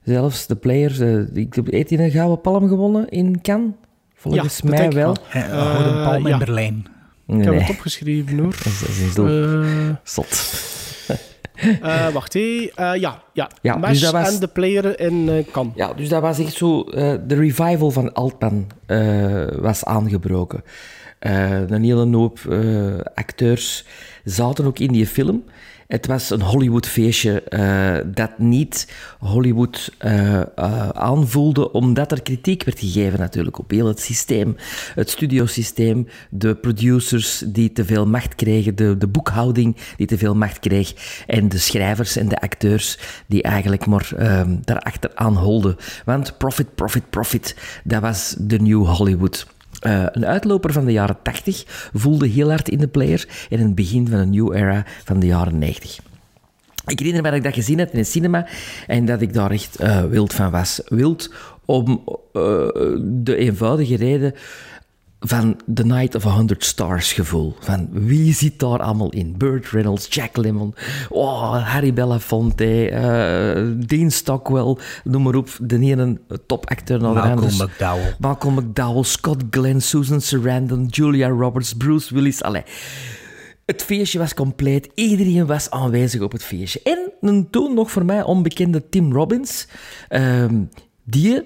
Zelfs de player, ik heb een gouden palm gewonnen in Cannes? Volgens dat mij wel. wel. Eh, Gouden Palm in ja. Berlijn. Ik heb het opgeschreven hoor. dat is, dat Eh, zot. eh, wacht, hé. Eh, ja, ja. Ja, Mesh dus dat was- en de player in eh Cannes. Ja, dus dat was echt zo... eh, de revival van Altman eh, was aangebroken. Eh, een hele hoop eh, acteurs zaten ook in die film. Het was een Hollywood-feestje eh, dat niet Hollywood eh, eh, aanvoelde, omdat er kritiek werd gegeven natuurlijk op heel het systeem. Het studiosysteem, de producers die te veel macht kregen, de, de boekhouding die te veel macht kreeg en de schrijvers en de acteurs die eigenlijk maar ehm daarachter aan holden. Want profit, profit, profit, dat was de New Hollywood. Eh, een uitloper van de jaren 80 voelde heel hard in de player en het begin van een new era van de jaren 90. Ik herinner me dat ik dat gezien had in een cinema en dat ik daar echt eh, wild van was. Wild om eh, de eenvoudige reden van The Night of a Hundred Stars gevoel. Van wie zit daar allemaal in? Burt Reynolds, Jack Lemmon, oh, Harry Belafonte, eh, Dean Stockwell, noem maar op. De ene topacteur naar de Malcolm. McDowell. Malcolm McDowell, Scott Glenn, Susan Sarandon, Julia Roberts, Bruce Willis. Allee. Het feestje was compleet. Iedereen was aanwezig op het feestje. En een toen nog voor mij onbekende Tim Robbins, ehm, die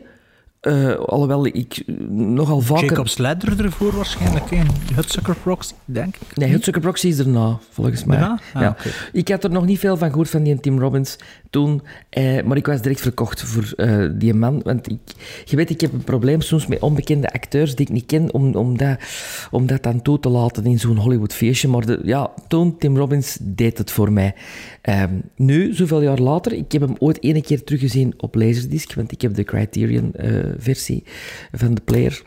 eh, alhoewel ik nogal vaker... Jacob Sledder ervoor waarschijnlijk. En Hudsucker Proxy, denk ik. Nee, Hudsucker Proxy is erna, volgens mij. Ah, ja. Ik had er nog niet veel van gehoord van die Tim Robbins toen, eh, maar ik was direct verkocht voor eh, die man. Want ik, je weet, ik heb een probleem soms met onbekende acteurs die ik niet ken, om, om, dat, om dat dan toe te laten in zo'n Hollywood feestje. Maar de, ja, toen, Tim Robbins deed het voor mij. Ehm, nu, zoveel jaar later, ik heb hem ooit ene keer teruggezien op Laserdisc, want ik heb de Criterion-versie van de player.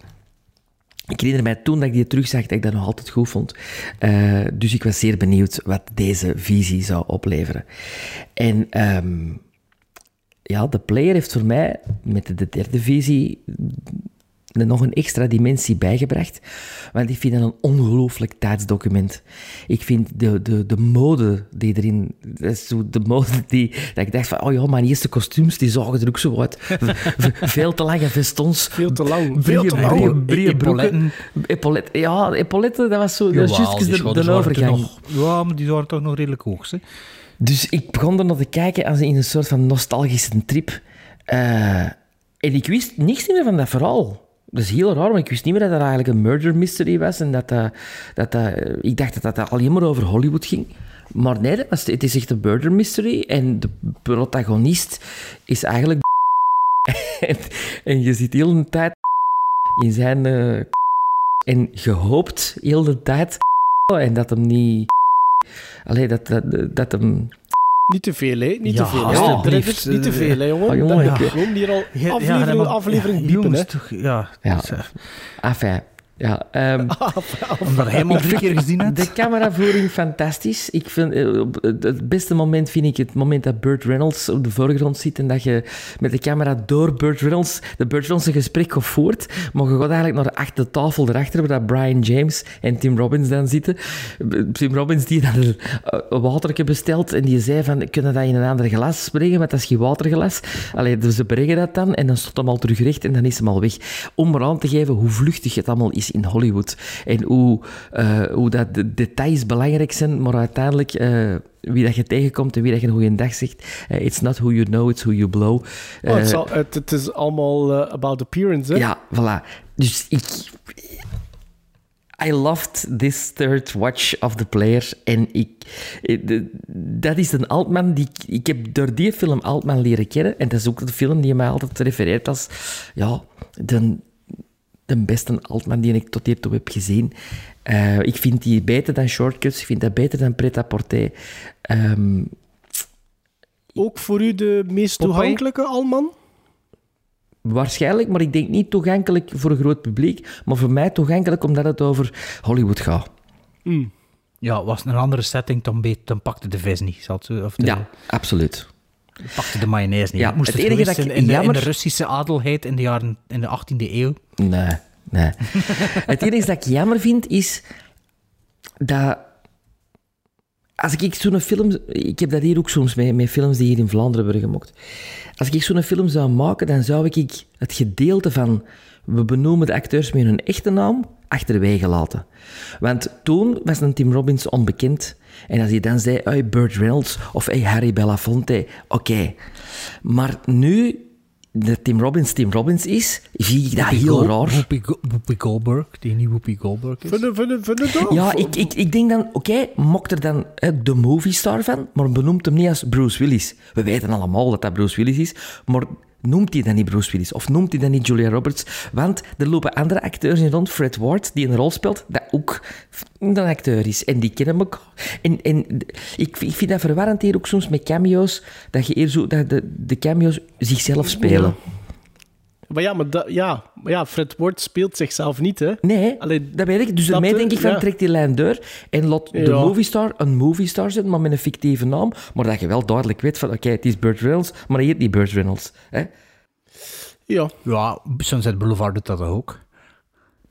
Ik herinner mij toen dat ik die terugzag, dat ik dat nog altijd goed vond. Eh, dus ik was zeer benieuwd wat deze visie zou opleveren. En ehm, ja, de player heeft voor mij met de derde visie er nog een extra dimensie bijgebracht. Want ik vind dat een ongelooflijk tijdsdocument. Ik vind de, de, de mode die erin... Dat is zo de mode die... Dat ik dacht van, oh ja, mijn eerste kostuums, die zagen er ook zo uit. Veel te lange vestons. Veel te lang. Veel te lang. brede- Epauletten. broeken. Epauletten. Ja, epauletten, dat was zo... Dat was juist de, de overgang. nog- Ja, maar die waren toch nog redelijk hoog. Hè? Dus ik begon er naar te kijken als in een soort van nostalgische trip. Eh, en ik wist niks meer van dat verhaal. Dat is heel raar, want ik wist niet meer dat dat eigenlijk een murder mystery was. En dat, dat, dat, dat- ik dacht dat dat alleen maar over Hollywood ging. Maar nee, dat was, het is echt een murder mystery. En de protagonist is eigenlijk... en, je ziet heel de tijd in zijn... eh, en je hoopt heel de tijd... En dat hem niet... Allee, dat, dat, dat hem... Niet te veel, hè? Niet Ja, te veel. alsjeblieft. Niet te veel, hè, jongen. Ah, jongen, komen hier al aflevering, ja, aflevering ja, jongens, hè. toch, ja. Ja. Enfin, ja... ehm, omdat hij hem al drie keer gezien had. De cameravoering fantastisch. Ik vind, eh, op het beste moment vind ik het moment dat Burt Reynolds op de voorgrond zit en dat je met de camera door Burt Reynolds, de Burt Reynolds een gesprek gaat voort, maar je gaat eigenlijk naar de achter de tafel erachter, waar dat Brian James en Tim Robbins dan zitten. Tim Robbins die dan een, watertje bestelt en die zei van, kunnen dat in een ander glas brengen, want dat is geen waterglas. Allee, dus ze brengen dat dan en dan stond hem al terug recht en dan is hem al weg. Om maar aan te geven hoe vluchtig het allemaal is in Hollywood. En hoe, eh, hoe dat de details belangrijk zijn, maar uiteindelijk eh, wie dat je tegenkomt en wie dat je een goede dag zegt. eh, it's not who you know, it's who you blow. Oh, het, zal- het, het is allemaal about appearance, hè? ja, voilà. Dus ik... I loved this third watch of the player. En ik... Dat is een Altman die... ik- Ik heb door die film Altman leren kennen. En dat is ook de film die mij altijd refereert als... Ja, de, de beste Altman die ik tot hiertoe heb gezien. Eh, ik vind die beter dan Shortcuts. Ik vind dat beter dan Pret-à-Porter. Ehm, Ook voor u de meest Popeye? toegankelijke Alman? Waarschijnlijk, maar ik denk niet toegankelijk voor een groot publiek, maar voor mij toegankelijk omdat het over Hollywood gaat. Ja, was een andere setting, dan, beet, dan pakte de vis niet. Zo- Of de, Ja, absoluut. Pakte de mayonaise niet. Ja, Moest het het, enige dat ik in, de, in jammer- de Russische adelheid in de, jaren, in de 18e eeuw. Nee, nee. het enige dat ik jammer vind is dat. Als ik zo'n film. Ik heb dat hier ook soms met, met films die hier in Vlaanderen worden gemaakt. Als ik zo'n film zou maken, dan zou ik het gedeelte van. We benoemen de acteurs met hun echte naam achterwege laten. Want toen was een Tim Robbins onbekend. En als hij dan zei, hey, Burt Reynolds of hey, Harry Belafonte, oké. Maar nu dat Tim Robbins Tim Robbins is, vind ik dat Whoopi heel raar. Whoopi, Go- Whoopi Goldberg, die niet Whoopi Goldberg is. Je- je- vind je dat? Ja, ik, ik, ik denk dan, oké, mokt er dan hè, de movie star van, maar benoemt hem niet als Bruce Willis. We weten allemaal dat dat Bruce Willis is, maar noemt hij dan niet Bruce Willis? Of noemt hij dan niet Julia Roberts? Want er lopen andere acteurs in rond, Fred Ward, die een rol speelt, dat ook een acteur is. En die kennen elkaar. En, en ik, vind dat verwarrend hier ook soms met cameo's, dat, je eer zo, dat de, de cameo's zichzelf spelen. Maar ja, maar ja, maar ja, Fred Ward speelt zichzelf niet, hè? Nee, Allee, dat weet ik. Dus daarmee eh, denk ik van, ja. trek die lijn door en laat de Ja. moviestar een moviestar zijn, maar met een fictieve naam. Maar dat je wel duidelijk weet van, oké, het is Burt Reynolds, maar hij heet niet Burt Reynolds. Hè? Ja. Ja, Sunset Boulevard doet dat ook.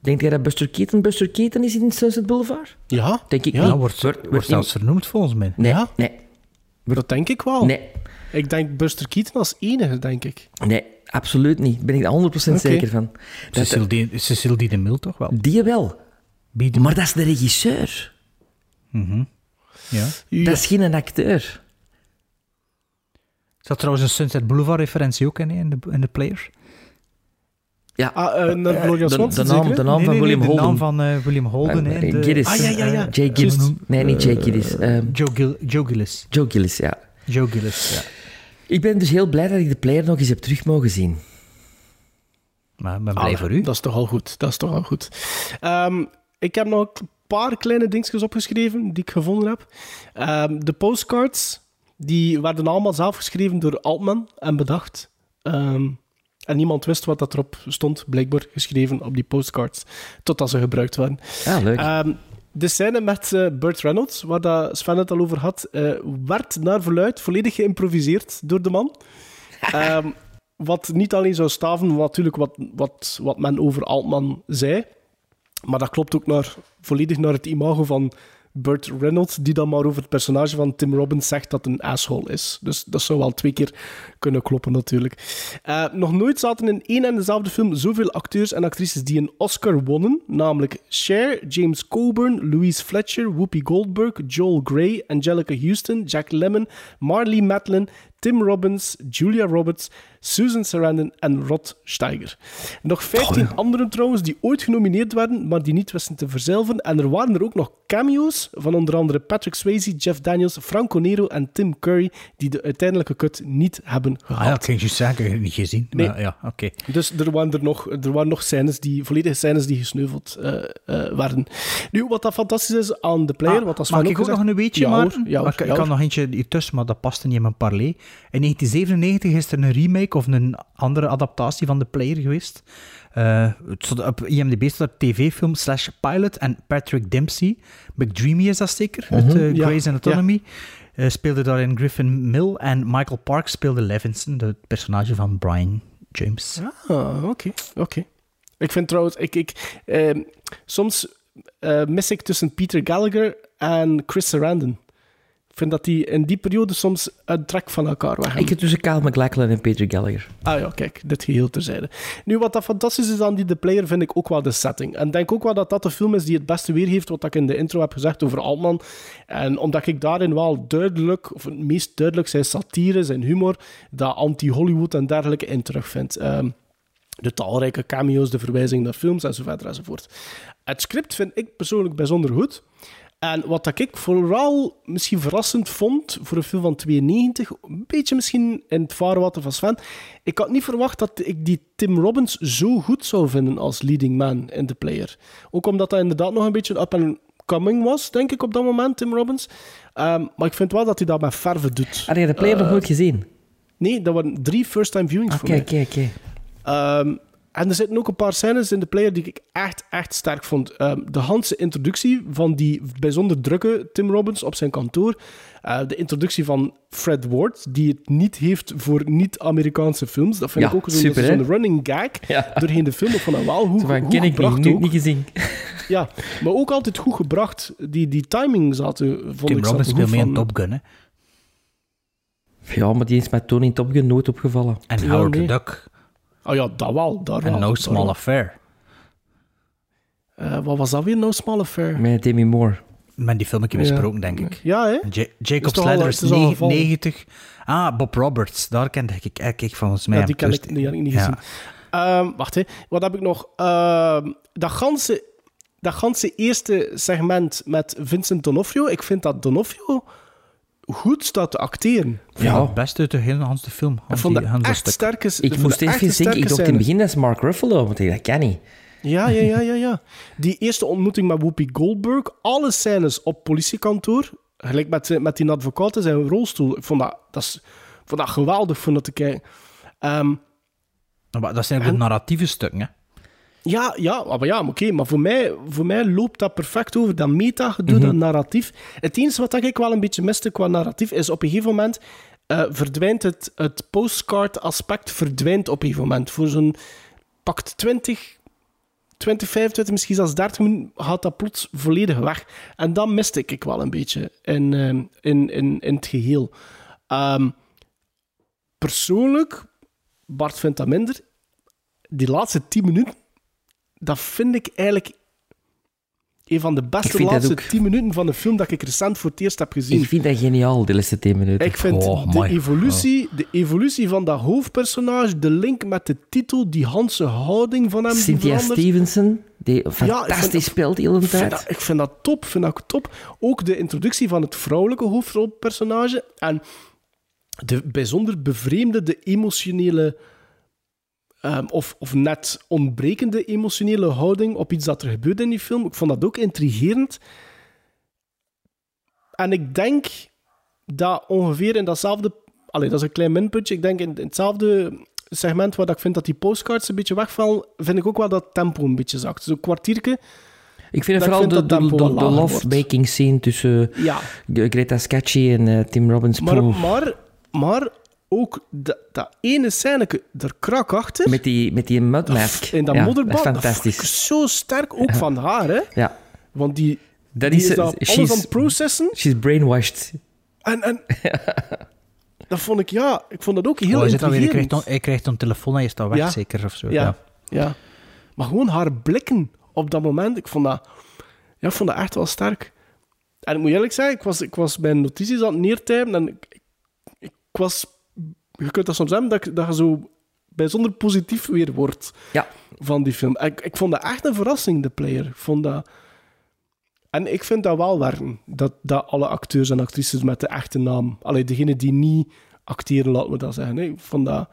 Denk jij dat Buster Keaton Buster Keaton is in Sunset Boulevard? Ja, Denk ik Ja, niet. Ja, wordt, Wordt- wordt, wordt zelfs vernoemd volgens mij. Nee, Ja? nee, dat denk ik wel. nee, Ik denk Buster Keaton als enige, denk ik. nee, absoluut niet. Ben ik er 100% Oké. zeker van. Dat, Cecile, die, de Mil toch wel? die wel. Maar dat is de regisseur. ja. Ja. Dat is geen acteur. Zat trouwens een Sunset Boulevard referentie ook in, in de, in de players? Ja. Ah, eh, naar Gloria de, de naam, zeker, de hè? naam Nee, van nee, William nee, de Holden. naam van eh, William Holden. Eh, hè, eh, de- Giddis. Ah, ja, ja, ja. Jay. Nee, niet Jay Giddis. Ehm, Joe, Gil, Joe Gillis. Joe Gillis, ja. Joe Gillis, ja. Ik ben dus heel blij dat ik de player nog eens heb terug mogen zien. Maar ik ben blij Allee, voor u. Dat is toch al goed. Dat is toch al goed. Ehm, ik heb nog een paar kleine dingetjes opgeschreven die ik gevonden heb. Ehm, de postcards, die werden allemaal zelf geschreven door Altman en bedacht. Ehm, en niemand wist wat dat erop stond, blijkbaar geschreven op die postcards, totdat ze gebruikt werden. Ah, leuk. De scène met eh, Burt Reynolds, waar dat Sven het al over had, eh, werd naar verluid volledig geïmproviseerd door de man. Ehm, wat niet alleen zou staven, natuurlijk wat, wat, wat men over Altman zei, maar dat klopt ook naar, volledig naar het imago van Burt Reynolds, die dan maar over het personage van Tim Robbins zegt dat een asshole is. Dus dat zou wel twee keer kunnen kloppen, natuurlijk. Eh, nog nooit zaten in één en dezelfde film zoveel acteurs en actrices die een Oscar wonnen, namelijk Cher, James Coburn, Louise Fletcher, Whoopi Goldberg, Joel Grey, Angelica Houston, Jack Lemmon, Marlee Matlin, Tim Robbins, Julia Roberts, Susan Sarandon en Rod Steiger. Nog 15 anderen trouwens die ooit genomineerd werden, maar die niet wisten te verzilveren. En er waren er ook nog cameo's van onder andere Patrick Swayze, Jeff Daniels, Franco Nero en Tim Curry, die de uiteindelijke cut niet hebben Ah, ja, kan je zeggen, niet gezien. Nee. Maar, ja, oké. Dus er waren er nog, er waren nog scènes die, volledige scènes die gesneuveld eh, eh, werden. Nu, wat dat fantastisch is aan de player, Ah, wat als mag ik ook nog een weetje, ja, hoor, ja, hoor, ik, ik ja, kan nog eentje hier tussen, maar dat past niet in mijn parley. In 1997 is er een remake of een andere adaptatie van de player geweest. Het stond op IMDb staat tv-film slash pilot en Patrick Dempsey. McDreamy is dat zeker, uit Mhm, eh, ja, Grey's Anatomy. Eh, speelde daarin Griffin Mill en Michael Parks speelde Levinson, het personage van Brian James. Ah, oké, oké. Ik vind trouwens, ik, ik, ehm, soms eh, mis ik tussen Peter Gallagher en Chris Sarandon. Ik vind dat die in die periode soms een trek van elkaar weg hebben. Ik heb tussen Kyle MacLachlan en Peter Gallagher. Ah ja, kijk, dit geheel terzijde. Nu, wat dat fantastisch is aan die The Player, vind ik ook wel de setting. En denk ook wel dat dat de film is die het beste weergeeft wat ik in de intro heb gezegd over Altman. En omdat ik daarin wel duidelijk, of het meest duidelijk zijn satire, zijn humor, dat anti-Hollywood en dergelijke in terugvind. Ehm, de talrijke cameo's, de verwijzingen naar films enzovoort enzovoort. Het script vind ik persoonlijk bijzonder goed. En wat dat ik vooral misschien verrassend vond voor een film van 92, een beetje misschien in het vaarwater van Sven, ik had niet verwacht dat ik die Tim Robbins zo goed zou vinden als leading man in The Player. Ook omdat dat inderdaad nog een beetje up and coming was, denk ik, op dat moment, Tim Robbins. Ehm, maar ik vind wel dat hij dat met verve doet. Had je de player nog Eh, nooit gezien? Nee, dat waren drie first-time viewings voor Oké, mij. oké, oké. En er zitten ook een paar scènes in de player die ik echt, echt sterk vond. Ehm, de Hanse introductie van die bijzonder drukke Tim Robbins op zijn kantoor. Eh, de introductie van Fred Ward, die het niet heeft voor niet-Amerikaanse films. Dat vind Ja, ik ook zo'n running gag Ja. doorheen de film. Ik vond dat wel goed, Zo van, goed ken ik gebracht niet, nu ook. niet gezien. Ja, maar ook altijd goed gebracht. Die, die timing zaten, vond Tim ik Robbins speelt mee in van. Top Gun, hè. Ja, maar die is met Tony Top Gun nooit opgevallen. En Ja, Howard nee. the Duck. Oh ja, dat wel. Daar En wel, No Small wel. Affair. Eh, wat was dat weer? No Small Affair? Met Demi Moore. Met die film heb Ja. besproken, denk ik. Ja, hè? Ja- Jacob Is al- het is is al ne- gevallen. 90. Ah, Bob Roberts. Daar kende ik, ik, ik volgens mij. Ja, die, ken ik, die heb ik niet ja. gezien. Ehm, wacht, hè. wat heb ik nog? Ehm, dat, ganse, dat ganse eerste segment met Vincent D'Onofrio, ik vind dat D'Onofrio goed staat te acteren. Ja, Ja. het beste uit de hele Hanse film. Ik vond die- dat echt sterke Ik vond moest eens denken, ik dacht in het begin dat is Mark Ruffalo, want ik dat kan niet. Ja, ja, ja, ja, ja. Die eerste ontmoeting met Whoopi Goldberg, alle scènes op politiekantoor, gelijk met, met die advocaat in zijn rolstoel. Ik vond dat, dat, is, vond dat geweldig vond dat te kijken. Ehm, Maar dat zijn ook de narratieve stukken, hè. Ja, ja, maar ja, oké, maar voor mij, voor mij loopt dat perfect over dat meta-gedoe, Mhm. dat narratief. Het enige wat ik wel een beetje miste qua narratief, is op een gegeven moment eh, verdwijnt het, het postcard-aspect verdwijnt op een gegeven moment. Voor zo'n pakt 20, 20, 25, misschien zelfs 30 minuten gaat dat plots volledig weg. En dat miste ik wel een beetje in, ehm, in, in, in het geheel. Ehm, persoonlijk, Bart vindt dat minder, die laatste 10 minuten dat vind ik eigenlijk een van de beste laatste ook. 10 minuten van de film dat ik recent voor het eerst heb gezien. Ik vind dat geniaal, de laatste 10 minuten. Ik vind Oh, de, evolutie, de evolutie van dat hoofdpersonage, de link met de titel, die Hanse houding van hem Cynthia. Stevenson, die fantastisch speelt de hele Ik vind, tijd. dat, ik vind dat top, vind dat top. Ook de introductie van het vrouwelijke hoofdrolpersonage en de bijzonder bevreemde, de emotionele ehm, of, of net ontbrekende emotionele houding op iets dat er gebeurde in die film. Ik vond dat ook intrigerend. En ik denk dat ongeveer in datzelfde... Allee, dat is een klein minpuntje. Ik denk in, in hetzelfde segment waar dat ik vind dat die postcards een beetje wegvallen, vind ik ook wel dat tempo een beetje zakt. Zo'n kwartiertje. Ik vind vooral ik de, vind de, love-making scene tussen Ja. Greta Scacchi en eh, Tim Robbins. Maar, maar, maar ook dat, dat ene scèneke er krak achter. met die, met die mudmask. In dat ja, modderbad. Dat is dat vond ik fantastisch. zo sterk, ook van haar, hè? Ja. Want die, Dat die is, is dat she's- alles aan het processen. She's brainwashed. En, en dat vond ik, ja, ik vond dat ook heel Oh, hij, intrigerend. krijgt dan, hij krijgt een telefoon en je staat weg, Ja. zeker, of zo. Ja, Ja. ja. Maar gewoon haar blikken op dat moment, ik vond dat, ja, ik vond dat echt wel sterk. En ik moet eerlijk zeggen, ik was, ik was mijn notities aan het neertypen en ik, ik, ik was... Je kunt dat soms hebben, dat, dat je zo bijzonder positief weer wordt Ja. van die film. Ik, ik vond dat echt een verrassing, de player. Ik vond dat... En ik vind dat wel werken, dat, dat alle acteurs en actrices met de echte naam... Allee, degene die niet acteren, laten we dat zeggen. Ik vond dat...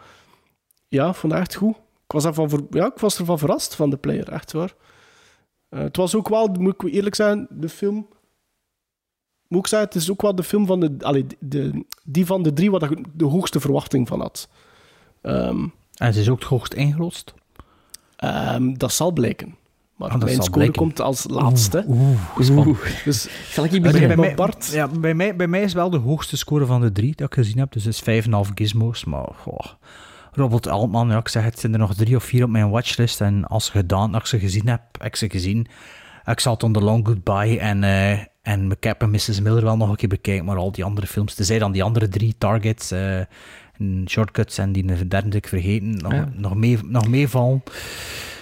Ja, vond dat echt goed. Ik was, ervan ver- ja, ik was ervan verrast van de player, echt waar. Eh, het was ook wel, moet ik eerlijk zijn, de film... Moet ik zeggen, het is ook wel de film van de... Allee, de, die van de drie waar ik de hoogste verwachting van had. Ehm, En ze is ook het hoogst ingelost. ehm, dat zal blijken. Maar dat mijn score blijken. komt als laatste. Spannend. Dus, Zal ik beginnen? bij mij, Bart? ja, bij, mij, bij mij is wel de hoogste score van de drie dat ik gezien heb. Dus het is 5,5 gizmos. Maar goh. Robert Altman, ja, ik zeg het, zijn er nog drie of vier op mijn watchlist. En als ze gedaan, als ik ze gezien heb, heb ik ze gezien. Ik zal het The Long Goodbye en, eh en McCap en Mrs. Miller wel nog een keer bekijken. Maar al die andere films, tenzij dan die andere drie targets, eh, en shortcuts en die derde ik vergeten, nog, Ja. nog, mee, nog meevallen.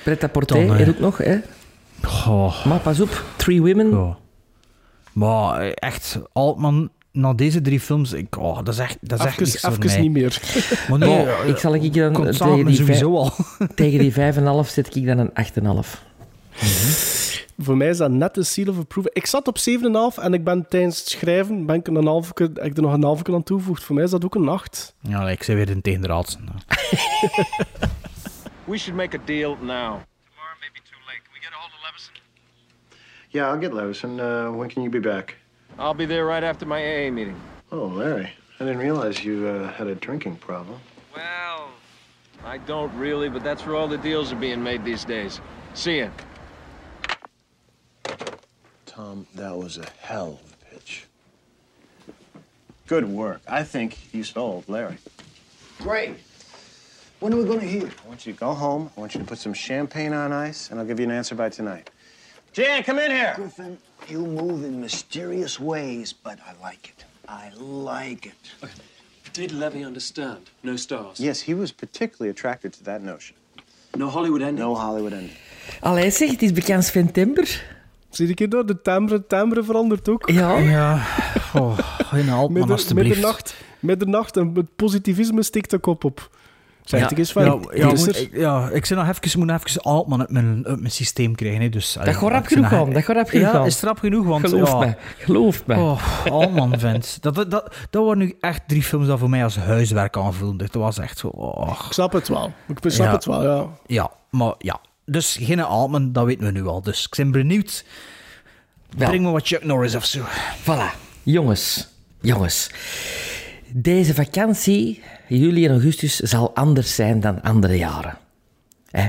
Pret-à-porter, Dan, eh, hier ook nog, hè? Goh. Maar pas op, Three Women. Maar eh, echt, Altman, na deze drie films, ik, oh, dat is echt, dat is echt even niks voor even mij. niet meer. Maar nee, Maar eh, ik zal ik dan tegen die, sowieso vijf- al. tegen die 5,5 zet ik dan een 8,5. Voor mij is dat net de seal of approval. Ik zat op 7,5 en ik ben tijdens het schrijven ben ik, een halve, keer- heb ik er nog een halve keer aan toegevoegd. Voor mij is dat ook een 8. Ja, ik zei weer een tegendraadse. We should make a deal now. Yeah, I'll get Levison. Uh, when can you be back? I'll be there right after my AA meeting. Oh, Larry, I didn't realize you uh, had a drinking problem. Well, I don't really, but that's where all the deals are being made these days. See ya. Tom, that was a hell of a pitch. Good work. I think you sold Larry. Great. When are we going to hear? I want you to go home. I want you to put some champagne on ice, and I'll give you an answer by tonight. Jan, come in here. Griffin, you move in mysterious ways, but I like it. I like it. Did Levy understand? No stars. Yes, he was particularly attracted to that notion. No Hollywood ending. No Hollywood ending. Allee, zeg, het is bekend Sven Timber. Zie ik hier door? De timbre, timbre verandert ook. Ja. Ja, oh, geen Altman Midden- alstublieft. middernacht, middernacht en het positivisme stikt de kop op. Zeg ja, het eens van. ja, ja, is moet, ik, ja, ik zei nog even, moet even Altman uit mijn, uit mijn systeem krijgen. Hè, dus, Dat gaat rap genoeg gaan. Dat gaat rap genoeg Ja, is rap genoeg, want... Geloof ja, mij. Geloof mij. Oh, Altman, vent. Dat, dat, dat, dat waren nu echt drie films dat voor mij als huiswerk aanvoelden. Dat was echt zo... Oh. Ik snap het wel. Ik snap Ja. het wel, ja. Ja, maar ja. Dus geen Altman, dat weten we nu al. Dus ik ben benieuwd. Wel. Breng me wat Chuck Norris of zo. Voilà. Jongens, jongens. Deze vakantie, juli en augustus, zal anders zijn dan andere jaren. Hè?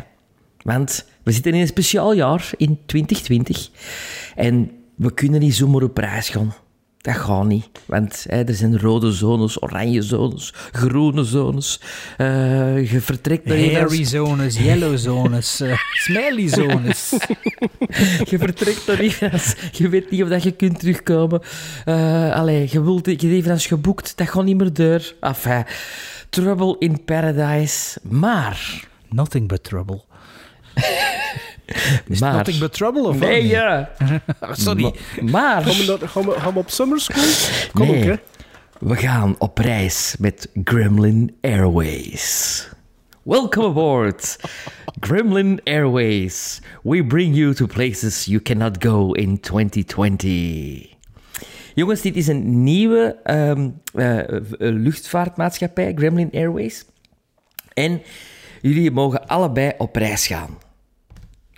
Want we zitten in een speciaal jaar, in 2020. En we kunnen niet zomaar op reis gaan. Dat gaat niet. Want hè, er zijn rode zones, oranje zones, groene zones. Eh, je vertrekt naar Hairy zones, yellow zones, eh, smiley zones. je vertrekt er even als je weet niet of dat je kunt terugkomen. Eh allee, je wilt je even als geboekt, dat gaat niet meer deur. Enfin, trouble in paradise. Maar Nothing but trouble. Is Maar- nothing but trouble of Nee, ja. Sorry. Ma- maar... Gaan we, gaan, we, gaan we op summer school? Kom Nee. ook, hè. We gaan op reis met Gremlin Airways. Welcome aboard. Gremlin Airways. We bring you to places you cannot go in 2020. Jongens, dit is een nieuwe ehm, eh, eh, luchtvaartmaatschappij, Gremlin Airways. En jullie mogen allebei op reis gaan.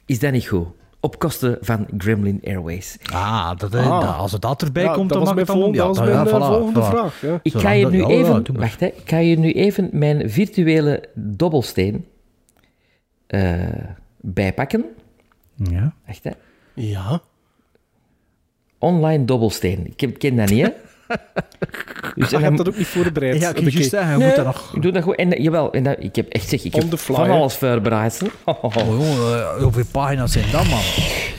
Is dat niet goed? Op kosten van Gremlin Airways. Ah, dat, eh, Ah. dat- als het dat erbij Ja, komt, dan was mag het allemaal... dat ja, mijn, voilà, volgende voilà. vraag, ja. Ik ga je nu even... wacht, hè. Ik ga je nu even mijn virtuele dobbelsteen eh, bijpakken. Ja. Wacht, hè. Ja. Online dobbelsteen. Ik heb- ken dat niet, hè? Dus Je hebt dat ook niet voorbereid. Ja, ik juist je moet dat nog... ik doe dat goed. En, jawel, en dat, ik heb echt zeg, ik heb fly, van alles voorbereid. hè. Oh, jongen, eh, hoeveel pagina's zijn dat, man?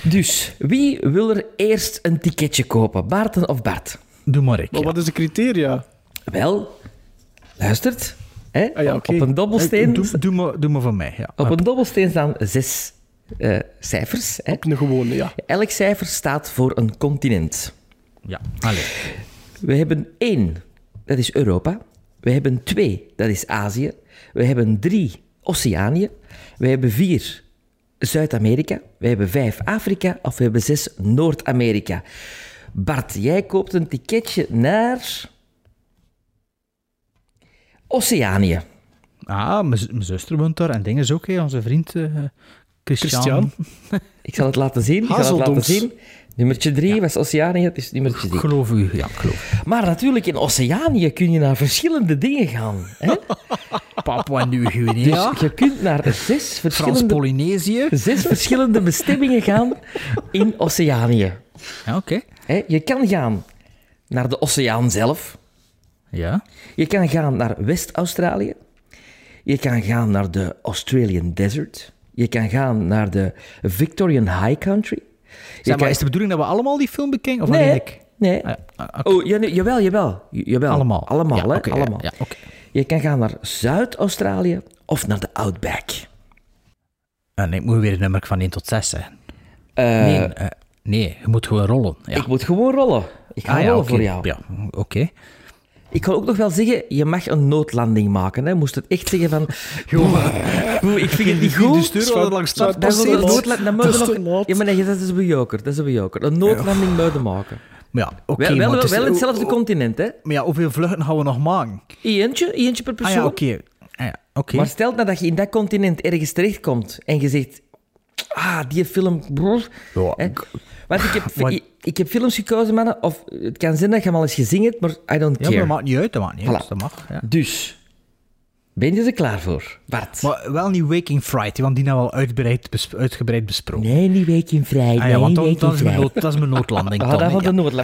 Dus, wie wil er eerst een ticketje kopen? Baarten of Bart? Doe maar ik. Maar ja. wat is de criteria? Wel, luistert. Hè? Ah ja. Op een dobbelsteen... Doe, doe, maar, doe maar van mij, ja. Op een dobbelsteen staan zes eh, cijfers. Hè? Op een gewone, ja. Elk cijfer staat voor een continent. Ja, allee. We hebben één, dat is Europa. We hebben twee, dat is Azië. We hebben drie, Oceanië. We hebben vier, Zuid-Amerika. We hebben vijf, Afrika. Of we hebben zes, Noord-Amerika. Bart, jij koopt een ticketje naar... Oceanië. Ah, mijn zuster woont daar en dingen is ook, hè, onze vriend eh Christian. Christian. Ik zal het laten zien. Ik zal het laten zien. Nummertje drie was Oceanië, het is nummertje drie. geloof u, ja, ik geloof. Maar natuurlijk, in Oceanië kun je naar verschillende dingen gaan. Hè? Papua Nieuw-Guinea, Dus ja. je kunt naar zes verschillende, Frans-Polynesië. zes verschillende bestemmingen gaan in Oceanië. Ja, oké. Je kan gaan naar de oceaan zelf. Ja. Je kan gaan naar West-Australië. Je kan gaan naar de Australian Desert. Je kan gaan naar de Victorian High Country. Zeg, maar is de bedoeling dat we allemaal die film bekijken? Of Nee, ik? nee. Ah, ja, ah. Oh, ja, nee, jawel, jawel. jawel. Allemaal. Allemaal, Ja, hè? allemaal. ja, oké. Je kan gaan naar Zuid-Australië of naar de Outback. Ah, nee, ik moet weer een nummer van 1 tot 6 zeggen. Eh, nee, eh, nee, je moet gewoon rollen. Ja. Ik moet gewoon rollen. Ik ga ah, rollen voor jou. Ja, oké. Ik kan ook nog wel zeggen, je mag een noodlanding maken. Hè. Moest het echt zeggen van... Ik vind het niet goed. De stuur langs start Dan moet je nog-. Ja, maar nee, dat is een bejoker. Dat is een bejoker. Een noodlanding moeten maken. Maar ja, oké. wel, wel, is- hetzelfde oh, continent, hè. Maar ja, hoeveel vluchten gaan we nog maken? Eentje, eentje per Ah persoon. ja, oké. Ah, ja, oké. Maar stel nou dat je in dat continent ergens terechtkomt en je zegt... Ah, die film... Ja, hè. Want ik heb, Maar- ik, ik heb films gekozen, mannen. Of het kan zijn dat je hem al eens gezien hebt, maar I don't Ja, care. maar dat maakt niet uit, dat maakt niet uit. Dat mag, ja. Dus, ben je er klaar voor, Bart? Maar wel niet Waking Friday, want die hebben we al uitgebreid, uitgebreid besproken. Nee, niet in vrij. Ah, ja, want dan is, mijn nood, dat is mijn noodlanding. Ah, dat de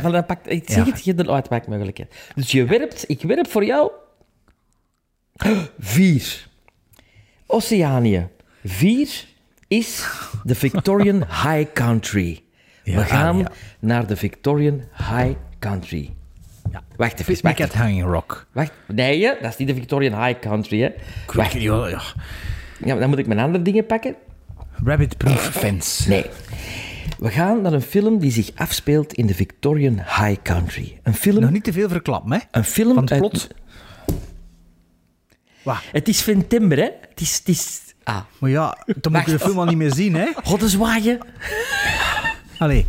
Ja. dat pakt, ik zeg Ja. het, je hebt een uitmaakmogelijkheid. Dus je werpt, ik werp voor jou... Vier. Oceanië. Vier is de Victorian High Country. Ja, We gaan ja. naar de Victorian High Country. Ja. Wacht even, wacht hanging rock. Wacht. Nee, hè, dat is niet de Victorian High Country. Hè. Wacht. ja. Ja, dan moet ik mijn andere dingen pakken. Rabbit Proof Fence. Nee. We gaan naar een film die zich afspeelt in de Victorian High Country. Een film... Nog niet te veel verklappen, hè? Een film Van het uit- plot. Wat? Het is september, hè? Het is... Het is... Ah. Maar ja, dan moet je de film al niet meer zien, hè? Goddenzwaaien. Allee.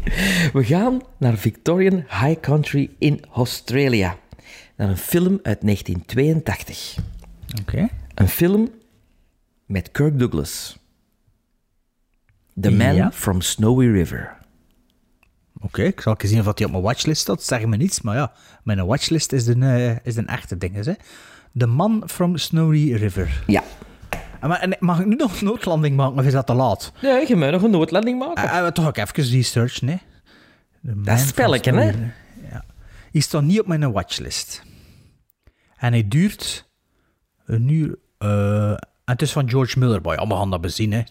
We gaan naar Victorian High Country in Australia. Naar een film uit 1982. Oké. Een film met Kirk Douglas. The Man Ja. from Snowy River. Oké, ik zal eens zien of hij op mijn watchlist staat. Zeg me niets, maar ja, mijn watchlist is een, eh, is een echte ding, hè? The Man from Snowy River. Ja. Maar, en mag ik nu nog een noodlanding maken, of is dat te laat? Nee, je moet nog een noodlanding maken. Uh, toch ook even nee? The Man is from spelletje, hè? Ja. Die staat niet op mijn watchlist. En hij duurt een uur... eh, en het is van George Miller, boy. Allemaal gaan dat bezien, hè?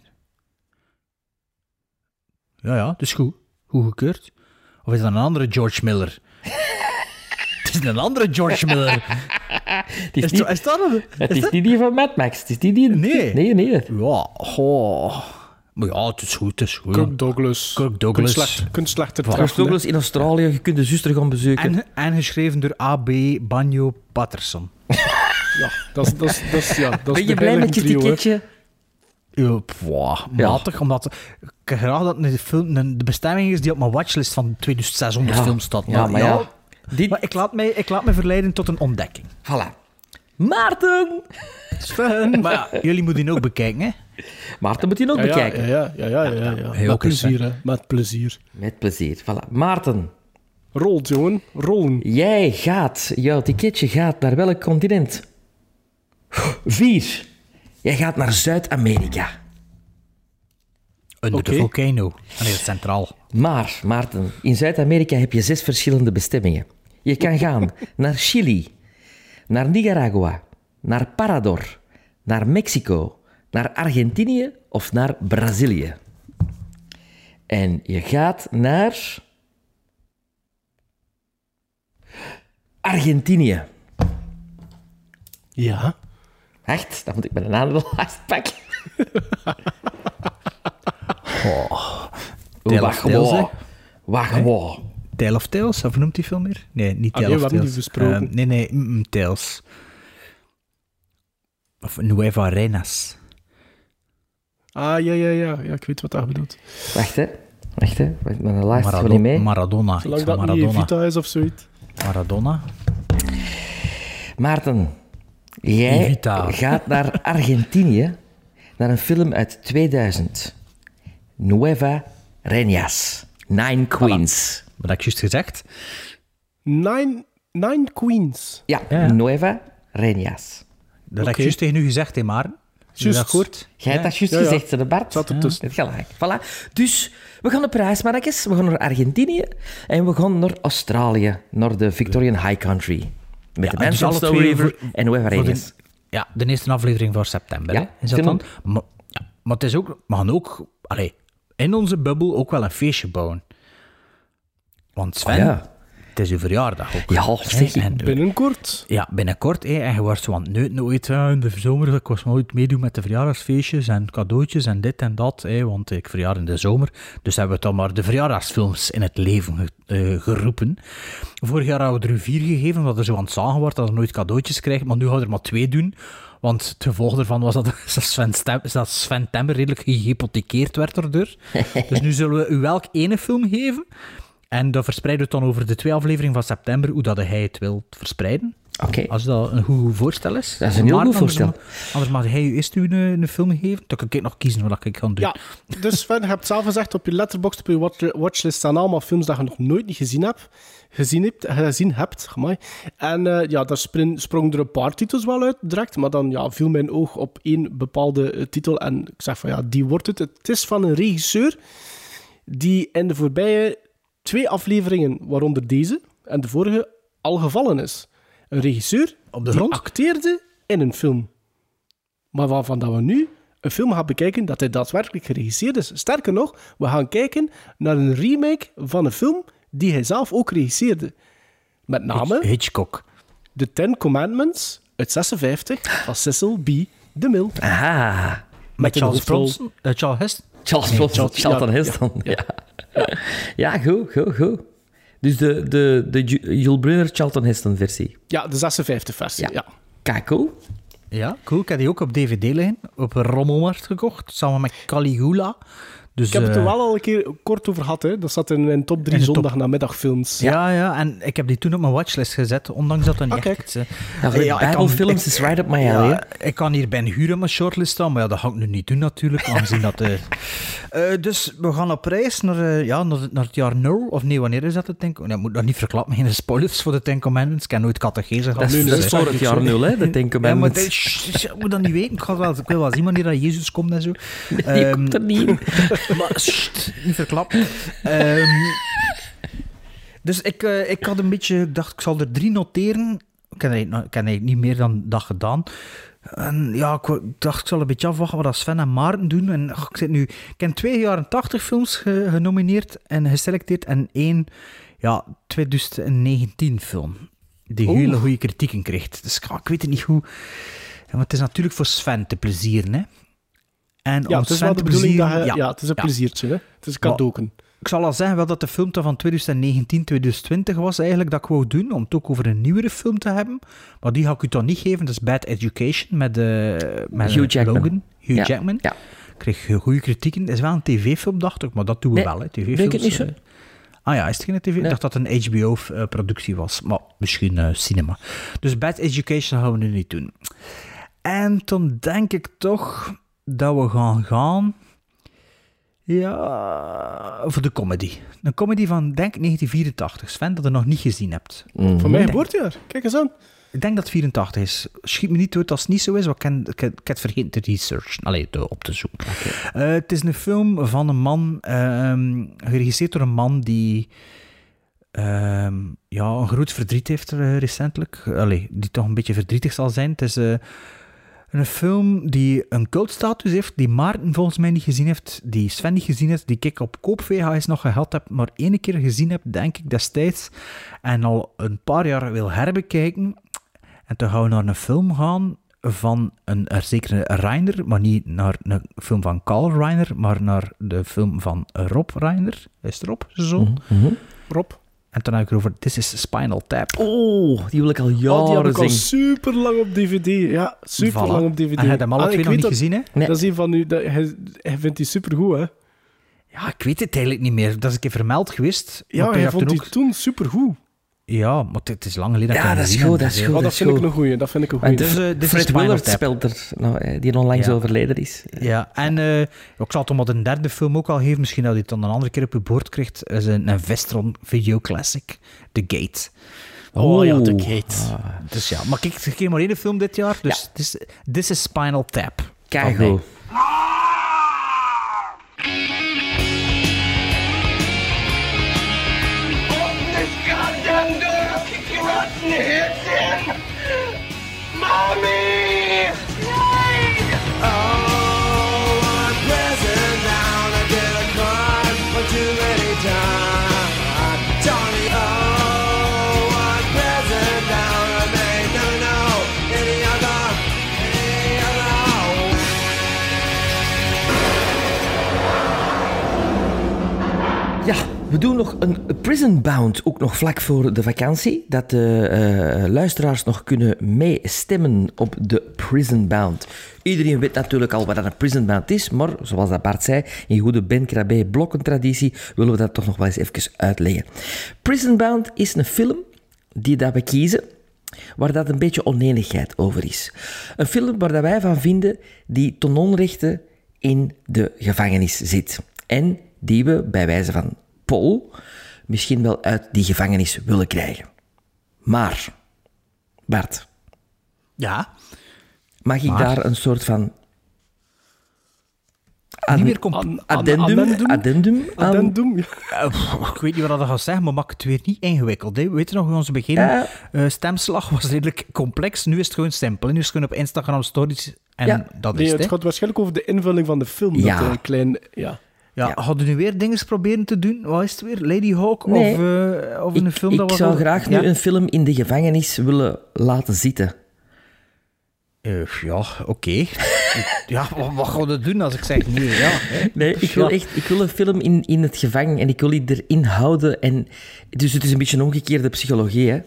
Ja, ja, het is goed. Goed gekeurd. Of is dat een andere George Miller? Is een andere George Miller. Het is, Is, niet, dat- is dat een... het is niet die van Mad Max. Het is niet die... Nee. Nee, nee. Ja, goh. Maar ja, het is goed, het is goed. Kirk Douglas. Kirk Douglas. Treffen, Kirk Douglas in Australië, je kunt de zuster gaan bezoeken. En, en geschreven door A.B. Banjo Patterson. Ja, dat is, dat is, dat is, ja, dat is Ben je de blij met je hè. ticketje? Ja, pwa, Ja. matig, omdat ik graag dat een film, de bestemming is die op mijn watchlist van 2600 Ja. films staat. Ja, maar ja. Maar ik laat, mij, ik laat me verleiden tot een ontdekking. Voilà. Maarten! Sven! Maar ja, jullie moeten die ook bekijken, hè? Maarten moet je ook Ja, bekijken. Ja, ja, ja, ja, ja, ja. Heel Met plezier, hè. Met plezier. Met plezier. Voilà. Maarten, Rolt, jongen. Rollen. jij gaat, jouw ticketje gaat naar welk continent? Vier. Jij gaat naar Zuid-Amerika. Under Oké. de volcano. En heel centraal. Maar, Maarten, in Zuid-Amerika heb je zes verschillende bestemmingen. Je kan gaan naar Chili, naar Nicaragua, naar Parador, naar Mexico, naar Argentinië of naar Brazilië. En je gaat naar. Argentinië. Ja. Echt? Dan moet ik mijn aandacht pakken. Oh. Tale wacht of Tales, hè? Wacht. Tale of Tales, of noemt die film meer? Nee, niet Ah, Tale nee, of Tales. besproken. Eh, nee, nee, mm, mm, Tales. Of Nueva Reinas. Ah, ja, ja, ja. Ja, ik weet wat dat bedoelt. Wacht, hè. Wacht, hè. Wacht, Mijn lijst Marado- gewoon niet mee. Maradona. Zolang van dat niet Maradona. Vita is of zoiets. Maradona. Maarten, jij Evita. gaat naar Argentinië, naar een film uit 2000. Nueva Reñas. Nine Queens. Wat heb ik juist gezegd? Nine, nine Queens. Ja, Ja. Nueva Reñas. Dat heb ik juist tegen u gezegd, hè, Maren? Je Juist. dat gehoord? Jij hebt dat juist Ja, gezegd, ze de Bart. Zat. Het gelijk. Voilà. Dus we gaan reis, Marcus. We gaan naar Argentinië en we gaan naar Australië, naar de Victorian High Country. Met de dus River voor- en Nueva Reñas. Ja, de eerste aflevering voor september. Ja, hè? Is dat dan? Maar, ja, maar het is ook, we gaan ook allee, in onze bubbel ook wel een feestje bouwen. Want Sven, Oh ja. het is uw verjaardag ook. Ja, hè? zeg, En- Binnenkort. Ja, binnenkort. Hè, en je wordt zo aan het neuten ooit hè, in de zomer. Ik was nooit meedoen met de verjaardagsfeestjes en cadeautjes en dit en dat. Hè, want ik verjaar in de zomer. Dus hebben we dan maar de verjaardagsfilms in het leven ge- eh, geroepen. Vorig jaar hadden we er vier gegeven, omdat er zo aan het zagen wordt dat er nooit cadeautjes krijgt. Maar nu gaan we er maar twee doen. Want het gevolg ervan was dat, Sven, Stem, dat Sven Temmer redelijk gehypothekeerd werd erdoor. dus nu zullen we u welk ene film geven. En dat verspreiden we dan over de twee afleveringen van september, hoe dat hij het wil verspreiden. Oké. Als dat een goed, voorstel is. Dat is een heel Maar goed anders voorstel. Anders mag hij u eerst u een, een film geven. Dan kan ik nog kiezen wat ik ga doen. Ja, dus Sven, je hebt zelf gezegd op je letterbox op je watch- watchlist staan allemaal films dat je nog nooit niet gezien hebt. Gezien hebt, gezien hebt amai. En eh, ja, daar spring- sprongen er een paar titels wel uit direct, maar dan ja, viel mijn oog op één bepaalde eh, titel en ik zeg van ja, die wordt het. Het is van een regisseur die in de voorbije twee afleveringen, waaronder deze en de vorige, al gevallen is. Een regisseur Op de die acteerde in een film. Maar waarvan dat we nu een film gaan bekijken dat hij daadwerkelijk geregisseerd is. Sterker nog, we gaan kijken naar een remake van een film die hij zelf ook regisseerde. Met name Hitchcock. The Ten Commandments uit 56 van Cecil B. DeMille. Aha. Met Charles. Bronson. eh, Charles Heston. Charles Nee, Bronson, Charles- Charlton ja, Heston. Ja, ja. goed, goed, goed. Dus de, de, de Ju- Jules Brunner Charlton Heston versie. Ja, de 56 versie. Ja. Kijk, cool. Ja, cool. Ik heb die ook op DVD liggen. Op een rommelmarkt gekocht. Samen met Caligula. Dus, Ik heb het eh, er wel al een keer kort over gehad. Hè. Dat zat in mijn top 3 In de top- zondagnamiddagfilms. Ja, ja, en ik heb die toen op mijn watchlist gezet, ondanks dat dat niet Ah, echt iets... eh, Ja, eh, ja, ik Bijbelfilms ik- is right up my alley. Ja, ik kan hier bij een huur op mijn shortlist staan, maar ja, dat ga ik nu niet doen natuurlijk, aangezien dat... eh, eh, dus we gaan op reis naar, eh, ja, naar, naar het jaar 0, of nee, wanneer is dat het? Denk, nee, ik moet nog niet verklappen, geen spoilers voor de Ten Commandments, ik heb nooit catechese gehad. Dat is, nu, dat is voor het jaar nul, hè, de Ten Ja, maar Commandments. dat- shh, ik moet dat niet weten. Ik, ga wel, ik wil wel zien wanneer dat Jezus komt en zo. Die Ehm, komt er niet in. Maar sst, niet verklappen. Ehm, dus ik, eh, ik had een beetje... Ik dacht, ik zal er drie noteren. Ik heb eigenlijk, ik niet meer dan dat gedaan. En ja, ik, ik dacht, ik zal een beetje afwachten wat dat Sven en Maarten doen. En ach, ik zit nu... Ik heb twee jaren 80 films ge- genomineerd en geselecteerd. En één, ja, 2019 film. Die Oeh. hele goede kritieken kreeg. Dus ja, ik weet het niet hoe... Maar het is natuurlijk voor Sven te plezieren, hè. En Ja, om het is wel de te bedoeling dat je... Ja, het is een pleziertje, hè. Het is Maar- cadeauken. Ik zal al zeggen wel dat de film van 2019, 2020 was eigenlijk dat ik wou doen, om het ook over een nieuwere film te hebben. Maar die ga ik u toch niet geven, dat is Bad Education met, eh met Hugh Jackman. Logan. Hugh Ja, Jackman. ja. Kreeg goede kritieken. Het is wel een tv-film, dacht ik, maar dat doen we Nee, wel. Hè. TV-films, denk het niet zo. eh. Ah ja, is het geen tv? Ik dacht dat het een HBO-productie was, maar misschien eh, cinema. Dus Bad Education gaan we nu niet doen. En dan denk ik toch dat we gaan gaan... Ja, voor de comedy. Een comedy van, denk ik, 1984. Sven, dat je nog niet gezien hebt. Mhm. Van mijn geboortejaar. Kijk eens aan. Ik denk dat het 84 is. Schiet me niet dood als het niet zo is, want ik, ken- ik, ik heb het vergeten te researchen. Allee, te, op te zoeken. Eh, het is een film van een man, ehm, geregisseerd door een man die ehm, ja, een groot verdriet heeft eh, recentelijk. Allee, die toch een beetje verdrietig zal zijn. Het is eh, een film die een cultstatus heeft, die Maarten volgens mij niet gezien heeft, die Sven niet gezien heeft, die ik op koop VHS nog gehad heb, maar één keer gezien heb, denk ik, destijds. En al een paar jaar wil herbekijken. En toen gaan we naar een film gaan van een, zekere Reiner, maar niet naar een film van Carl Reiner, maar naar de film van Rob Reiner. Is het Rob, zijn zoon? Rob. En toen heb ik erover This is Spinal Tap. Oh, die wil ik al jaren Oh, die heb ik al zien. super lang op DVD. Ja, super lang op DVD. En je hebt hem alle Ah, twee nog niet dat- gezien, hè? Dat is een van u. Dat, hij, hij vindt die super goed, hè? Ja, ik weet het eigenlijk niet meer. Dat is een keer vermeld geweest. Ja, hij heb vond toen die toen super goed. Ja, maar het- is lang geleden Ja, ik hem dat is goed, dat is goed. Oh, dat dat is vind ik goed. een goeie. Dat vind ik een goeie. Dus, dit Fred Willard speelt er, nou, eh, die onlangs Ja. overleden is. Ja, en eh, ik zal het om wat een derde film ook al geven. Misschien dat hij het dan een andere keer op je bord krijgt. is een, een Vestron Video Classic, The Gate. Oh ja, The. Gate. Dus ja, maar kijk, ik kreeg maar één film dit jaar. Dus this, this is Spinal Tap. Kijk Mommy! We doen nog een Prison Bound, ook nog vlak voor de vakantie. Dat de eh, luisteraars nog kunnen meestemmen op de Prison Bound. Iedereen weet natuurlijk al wat een Prison Bound is, maar zoals dat Bart zei, in goede Ben Krabbe blokkentraditie willen we dat toch nog wel eens even uitleggen. Prison Bound is een film die dat we kiezen waar dat een beetje oneenigheid over is. Een film waar dat wij van vinden die ten onrechte in de gevangenis zit. En die we, bij wijze van Paul, misschien wel uit die gevangenis willen krijgen. Maar, Bart, Ja, mag ik Maar? daar een soort van... ad- niet meer addendum, addendum? addendum aan... Addendum, ja. Eh, ik weet niet wat dat gaat zeggen, maar maak het weer niet ingewikkeld. Hè. We weten nog, in onze begin, Ja. eh, stemslag was redelijk complex. Nu is het gewoon simpel. Nu is het gewoon op Instagram stories en Ja. dat Nee, is het. het gaat waarschijnlijk over de invulling van de film. Ja. Dat een klein... Ja. Ja, Ja. hadden we nu weer dingen proberen te doen? Wat is het weer? Lady Hawk? Nee. Of, eh, of een Ik, film ik dat we zou wel- graag Ja? nu een film in de gevangenis willen laten zitten. Eh, ja, oké. ja, wat, wat gaan we doen als ik zeg nee? Ja, hè? Nee, ik wil echt ik wil een film in, in het gevangen en ik wil die erin houden. En, dus het is een beetje een omgekeerde psychologie, hè?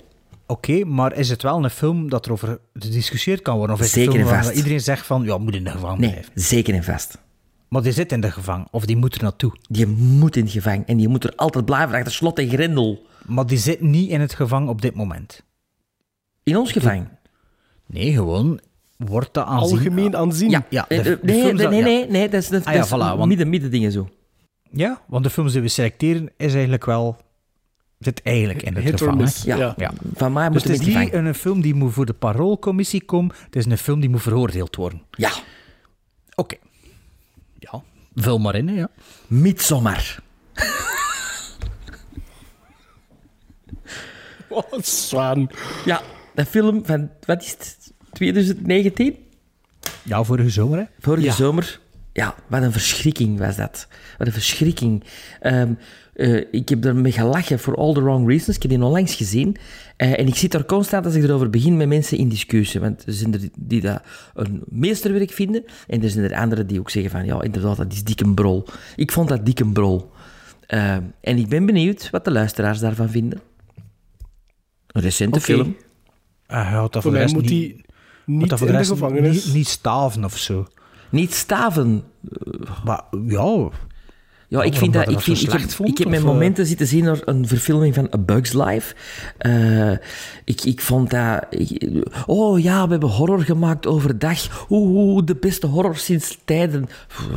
Oké, maar is het wel een film dat erover gediscussieerd kan worden? Of is het Zeker een film en waar vast. iedereen zegt van, ja, moet in de gevangen Nee, blijven? zeker en vast. Maar die zit in de gevangen, of die moet er naartoe. Je moet in het gevangen en je moet er altijd blijven achter slot en grendel. Maar die zit niet in het gevangen op dit moment. In ons gevangen. Nee, gewoon wordt dat aanzien... Algemeen aanzien. Ja, ja. de- Eh, de eh, nee, nee, dat- nee, nee, nee, dat is, dat, Ah ja, dat is voilà, want- midden, midden dingen zo. Ja, want de films die we selecteren is eigenlijk wel... Zit eigenlijk in het Hit gevangen. hè. Ja, Ja. van mij Dus moet het het is niet een film die moet voor de paroolcommissie komen. Het is een film die moet veroordeeld worden. Ja, Oké. Ja, vul maar in, ja. Midsommar. Wat zwaan. Ja, een film van, wat is het, 2019? Ja, vorige zomer, hè. Vorige Ja. zomer. Ja, wat een verschrikking was dat. Wat een verschrikking. Ehm, eh, ik heb ermee gelachen for all the wrong reasons. Ik heb die onlangs gezien. Eh, en ik zit er constant, als ik erover begin, met mensen in discussie. Want er zijn er die dat een meesterwerk vinden. En er zijn er anderen die ook zeggen van, ja, inderdaad, dat is dikke brol. Ik vond dat dikke brol. Ehm, en ik ben benieuwd wat de luisteraars daarvan vinden. Een recente film. Hij had dat Voor voor de mij moet niet, niet dat voor in de de rest gevangenis. Niet, niet staven of zo. Niet staven. Maar ja... Ja, ik vind dat, ik, vind, ik, heb, slecht vond, ik heb mijn eh? momenten zitten zien naar een verfilming van A Bug's Life. Eh, ik, ik vond dat... ik- oh ja, we hebben horror gemaakt overdag. Oeh, de beste horror sinds tijden.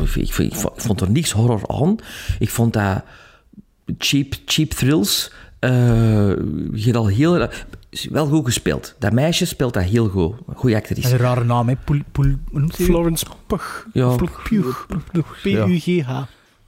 Ik, ik, ik vond- er niks horror aan. Ik vond dat cheap, cheap thrills. eh je al heel... Wel goed gespeeld. Dat meisje speelt dat heel goed. Goeie actrice. een rare naam, hè. Poel, poel? Florence Pugh. Ja. Pugh. P-U-G-H.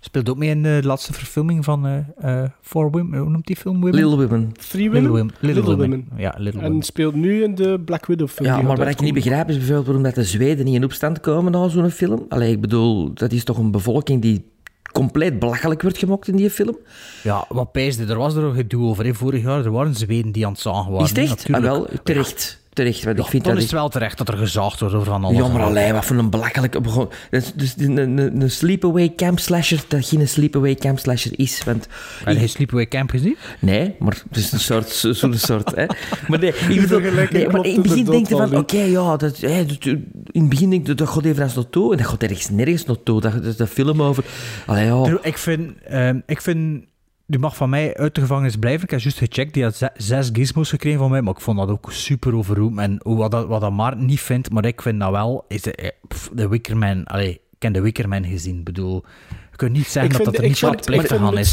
Speelt ook mee in de laatste verfilming van eh eh For Women. Hoe noemt die film? Women? Little Women. Three Little Women? Women. Little, Little Women. Women. Ja, Little En Women. speelt nu in de Black Widow film. Ja, maar wat ik niet begrijp is bijvoorbeeld waarom dat de Zweden niet in opstand komen na zo'n film. Allee, ik bedoel, dat is toch een bevolking die compleet belachelijk wordt gemaakt in die film. Ja, wat pijsde, er was er een gedoe over. Hè. Vorig jaar er waren Zweden die aan het zagen waren. is het echt? Ah, natuurlijk. wel, terecht. Terecht, want Ja, ik vind dan dat... is het wel terecht dat er gezaagd wordt over van alles. Ja, maar en alleen, wat voor een belachelijke... begon- Dus, dus een, een, een sleepaway camp slasher dat geen sleepaway camp slasher is, want... Heb je Sleepaway Camp gezien? Nee, maar het is een soort, zo- zo'n soort, hè. Maar nee, ik bedoel, nee, maar in het begin denk je van, oké, ja, dat, hè, dat- in het begin denk je, dat gaat even als naartoe, en dat gaat ergens nergens naartoe. Dat, dat, dat film over... Allee, ja... Ik vind, ehm, ik vind, die mag van mij uit de gevangenis blijven. Ik heb juist gecheckt, die had ze- zes gizmos gekregen van mij, maar ik vond dat ook super overroep. En wat dat, wat dat Maarten niet vindt, maar ik vind dat wel, is de, eh, pff, de Wickerman, allee, ik heb de Wickerman gezien, ik bedoel, je kunt niet zeggen dat dat er niet vind aan is.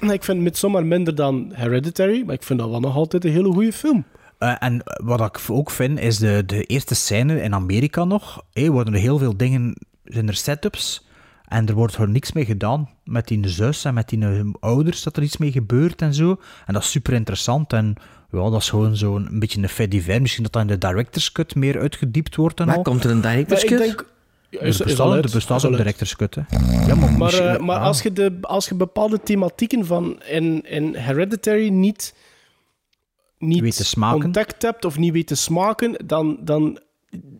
Ik vind Midsommar minder dan Hereditary, maar ik vind dat wel nog altijd een hele goede film. Eh, en wat ik ook vind, is de, de eerste scène in Amerika nog. Hé, worden er heel veel dingen, zijn er setups. En er wordt er niks mee gedaan met die zus en met die ouders, dat er iets mee gebeurt en zo. En dat is super interessant. En ja, dat is gewoon zo'n een beetje een fait divers. Misschien dat dat in de director's cut meer uitgediept wordt en Maar al. komt er een director's Maar ik cut? denk... Ja, er is- bestaat, er uit. director's cut, hè. Ja, maar eh, maar als, je de, als je bepaalde thematieken van in, in Hereditary niet, niet Weet te smaken. ontdekt hebt of niet weet te smaken, dan, dan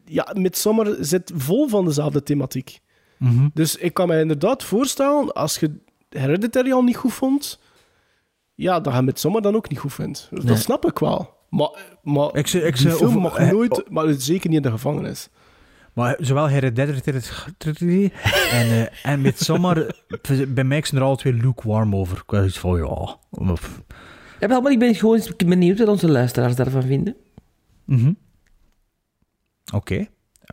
ja, Midsommar zit vol van dezelfde thematiek. Mhm. Dus ik kan me inderdaad voorstellen, als je Hereditary al niet goed vond, ja, dat je Midsommar dan ook niet goed vindt. Nee. Dat snap ik wel. Maar, maar Ik zou- ik die zou film over- mag eh, nooit, oh. maar zeker niet in de gevangenis. Maar zowel Hereditary en, eh en Midsommar, bij mij zijn er alle twee lukewarm over. Ik was iets van, ja... of- Ja, maar ik ben gewoon benieuwd wat onze luisteraars daarvan vinden. Mhm. Oké. Eh,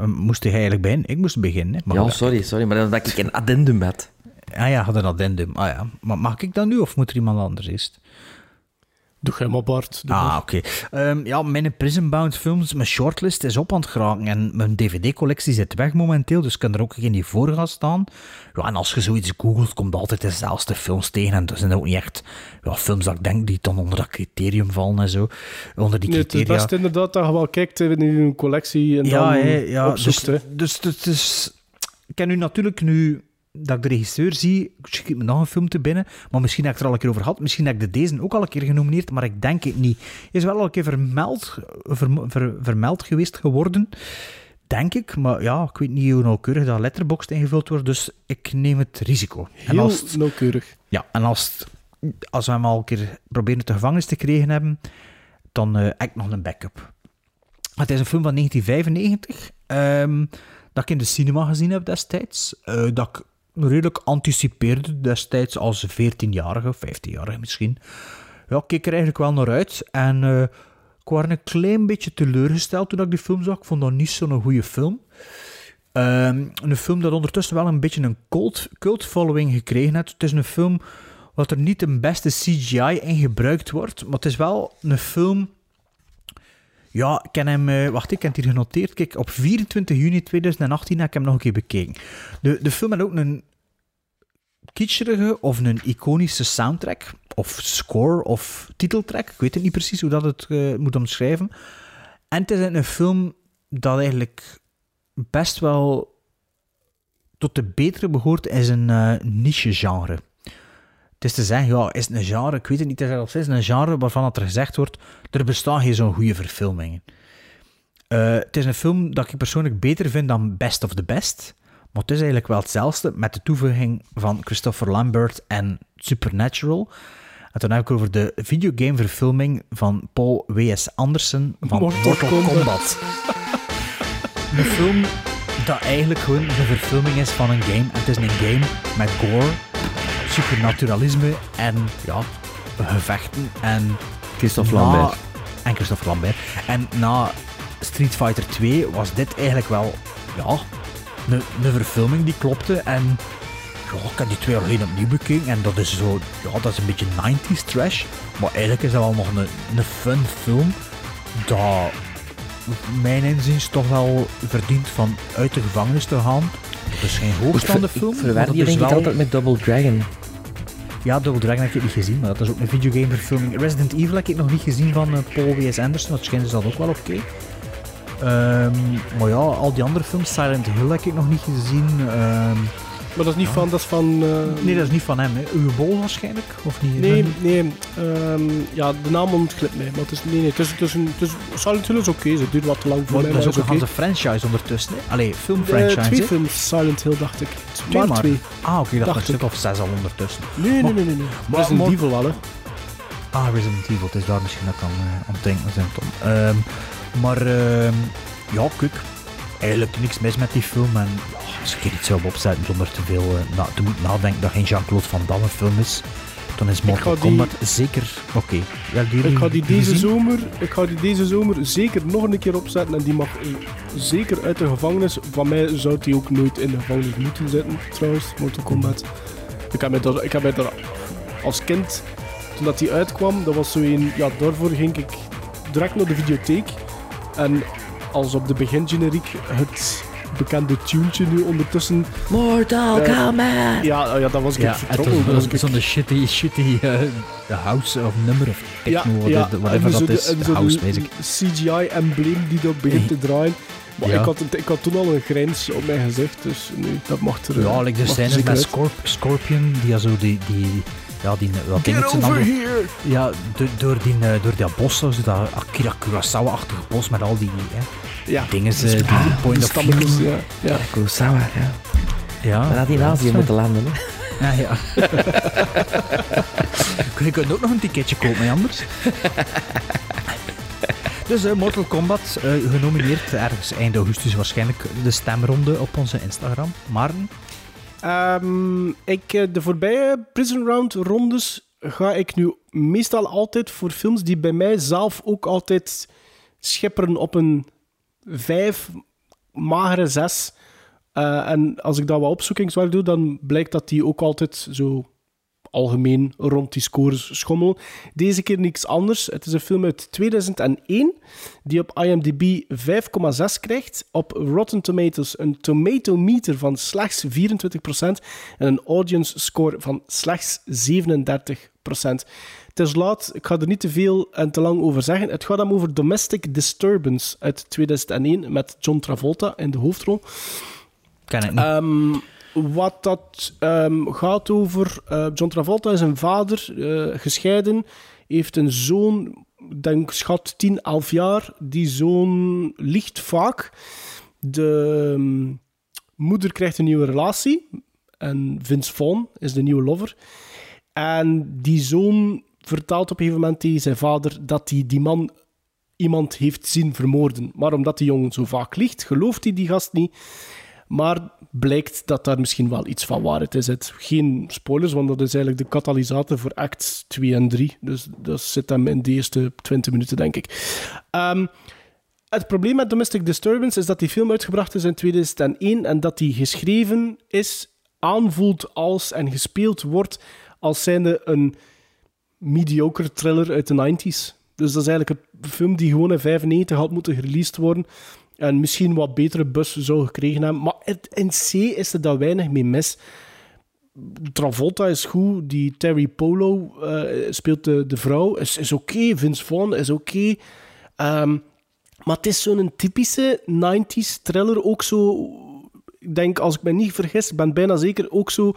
Moest hij eigenlijk beginnen? Ik moest beginnen. Maar ja, sorry, sorry, maar dan dat ik een addendum had. Ah ja, had een addendum. Ah ja. Maar mag ik dat nu of moet er iemand anders eerst? Doe jij maar, Bart. Doe Ah, oké. Ehm, ja, mijn Prisonbound films, mijn shortlist is op aan het geraken. En mijn dvd-collectie zit weg momenteel, dus ik kan er ook geen die voor gaan staan. Ja, en als je zoiets googelt, komt altijd dezelfde films tegen. En dat zijn ook niet echt ja, films dat ik denk die dan onder dat criterium vallen en zo. Onder die Nee, het is criteria. best inderdaad dat je wel kijkt in je collectie en ja, dan ja. opzoekt. dus, hè. dus, dus, dus ik ken nu natuurlijk nu dat ik de regisseur zie, schiet me nog een film te binnen, maar misschien heb ik het er al een keer over gehad, misschien heb ik de deze ook al een keer genomineerd, maar ik denk het niet. Is wel al een keer vermeld, ver- ver- vermeld geweest geworden, denk ik, maar ja, ik weet niet hoe nauwkeurig dat letterboxd ingevuld wordt, dus ik neem het risico. En Heel als het- nauwkeurig. ja, en als, het- als we hem al een keer proberen de gevangenis te krijgen hebben, dan eh, heb ik nog een backup. Het is een film van 1995, ehm, dat ik in de cinema gezien heb destijds. eh, dat ik redelijk anticipeerde destijds als 14-jarige, 15-jarige misschien. Ja, ik keek er eigenlijk wel naar uit. En eh, ik was een klein beetje teleurgesteld toen ik die film zag. Ik vond dat niet zo'n goede film. Ehm, een film dat ondertussen wel een beetje een cult, cult following gekregen heeft. Het is een film wat er niet de beste CGI in gebruikt wordt, maar het is wel een film. Ja, ik ken hem. eh, wacht, ik heb het hier genoteerd. Kijk, op 24 juni 2018 heb ik hem nog een keer bekeken. De, de film heeft ook een kitscherige of een iconische soundtrack, of score of titeltrack. Ik weet het niet precies hoe dat het eh, moet omschrijven. En het is een film dat eigenlijk best wel tot de betere behoort, is een eh, niche-genre. Het is te zeggen, ja, is het een genre? Ik weet het niet, of is een genre waarvan het er gezegd wordt, er bestaan geen zo'n goede verfilmingen. Eh, het is een film dat ik persoonlijk beter vind dan Best of the Best. Maar het is eigenlijk wel hetzelfde met de toevoeging van Christopher Lambert en Supernatural. En toen heb ik over de videogameverfilming van Paul W.S. Anderson van Mortal Mortal, Kombat. Kombat. een film dat eigenlijk gewoon een verfilming is van een game. En het is een game met gore, supernaturalisme en ja, gevechten en... Christophe na- Lambert. En Christophe Lambert. En na Street Fighter 2 was dit eigenlijk wel, ja, een, een verfilming die klopte. En ja, ik heb die twee geleden opnieuw bekeken. En dat is zo, ja, dat is een beetje 90s trash. Maar eigenlijk is dat wel nog een, een fun film. Dat, mijn inziens, toch wel verdient van uit de gevangenis te gaan. Het is geen hoogstaande film. Ik die denk ik wel- altijd met Double Dragon. Ja, Double Dragon heb ik niet gezien, maar dat is ook een videogameverfilming. Resident Evil heb ik nog niet gezien van eh, Paul W.S. Anderson, dat schijnt is dat ook wel oké. Ehm, maar ja, al die andere films, Silent Hill heb ik nog niet gezien. ehm, Maar dat is niet van... Dat is van eh, nee, dat is niet van hem. Hè. Uwe Bol waarschijnlijk? Of niet? Nee, nee. ehm, ja, de naam ontglipt mij. Maar het is, nee, nee, het is, het is een, het is, Silent Hill is oké. Het duurt wat te lang voor Maar mij, dat is maar ook een oké. franchise ondertussen. Hè. Allee, filmfranchise. twee hè. films, Silent Hill, dacht ik. Twee maar maar. twee. Ah, oké, dat Dacht een stuk of zes al ondertussen. Nee, nee, Maar- nee, nee. nee. maar- Resident maar- Evil wel, hè. Ah, Resident Evil, het is daar misschien dat ik aan, eh, denken zijn, Tom. Ehm, maar ehm, ja, kijk, eigenlijk niks mis met die film. En als ik er iets zou op opzetten zonder te veel eh, na, te moeten nadenken dat geen Jean-Claude Van Damme film is, dan is Mortal die- Kombat zeker oké. Ja, Ik ga die deze gezien? zomer, ik ga die deze zomer zeker nog een keer opzetten en die mag eh, zeker uit de gevangenis. Van mij zou die ook nooit in de gevangenis moeten zitten, trouwens, Mortal Kombat. Ik heb mij daar, ik heb mij daar als kind, toen dat die uitkwam, dat was zo een, ja, daarvoor ging ik direct naar de videotheek. En als op de begingeneriek het bekende tuentje nu ondertussen... Mortal Eh, Kombat! Ja, ja, dat was ik Ja, het vertrokken. was Dat was zo'n shitty, shitty eh, house of nummer of techno, wat- en whatever zo dat de- is. en house. CGI-embleem die dat begint te draaien. Maar Ja. ik, had, ik had toen al een grens op mijn gezicht, dus nee, dat mag er Ja, like de er scènes zeker met. Scorp Scorpion, die ja zo die, die ja, die, wat Get over here! Ja, do- door, die, eh, door dat bos, zo dat Akira Kurosawa-achtige bos met al die hè, Ja, dingen, dat eh, die waar. point De of view. ja. ja. Kurosawa, ja. Ja, Maar had in Azië dat moeten landen, hè. Ja, ja. Je kunt ook nog een ticketje kopen, hè, anders. Dus eh, Mortal Kombat, eh, genomineerd ergens eind augustus waarschijnlijk de stemronde op onze Instagram. Maarten? Ehm, ik, eh, de voorbije Prison Round rondes ga ik nu meestal altijd voor films die bij mij zelf ook altijd schipperen op een 5, magere 6. Eh, en als ik dat wat opzoekingswerk doe, dan blijkt dat die ook altijd zo algemeen rond die scores schommelen. Deze keer niks anders. Het is een film uit 2001 die op IMDb 5,6 krijgt. Op Rotten Tomatoes een tomato meter van slechts 24% en een audience score van slechts 37%. Het is laat, ik ga er niet te veel en te lang over zeggen. Het gaat hem over Domestic Disturbance uit 2001 met John Travolta in de hoofdrol. Ken ik niet. Ehm, wat dat ehm, gaat over... eh, John Travolta is een vader, eh, gescheiden, heeft een zoon, denk schat 10, 11 jaar. Die zoon ligt vaak. De ehm, moeder krijgt een nieuwe relatie. En Vince Vaughn is de nieuwe lover. En die zoon vertelt op een gegeven moment tegen zijn vader dat hij die man iemand heeft zien vermoorden. Maar omdat die jongen zo vaak ligt, gelooft hij die gast niet. Maar blijkt dat daar misschien wel iets van waarheid zit. Geen spoilers, want dat is eigenlijk de katalysator voor acts 2 en 3. Dus dat zit hem in de eerste 20 minuten, denk ik. Ehm, het probleem met Domestic Disturbance is dat die film uitgebracht is in 2001 en dat die geschreven is, aanvoelt als en gespeeld wordt als zijnde een mediocre thriller uit de 90s. Dus dat is eigenlijk een film die gewoon in 95 had moeten gereleased worden. En misschien wat betere bus zou gekregen hebben. Maar het- in C is er daar weinig mee mis. Travolta is goed. Die Terry Polo eh, speelt de, de vrouw. Is, is oké. Vince Vaughn is oké. Ehm, maar het is zo'n typische 90s thriller. Ook zo ik denk, als ik me niet vergis, ben bijna zeker ook zo...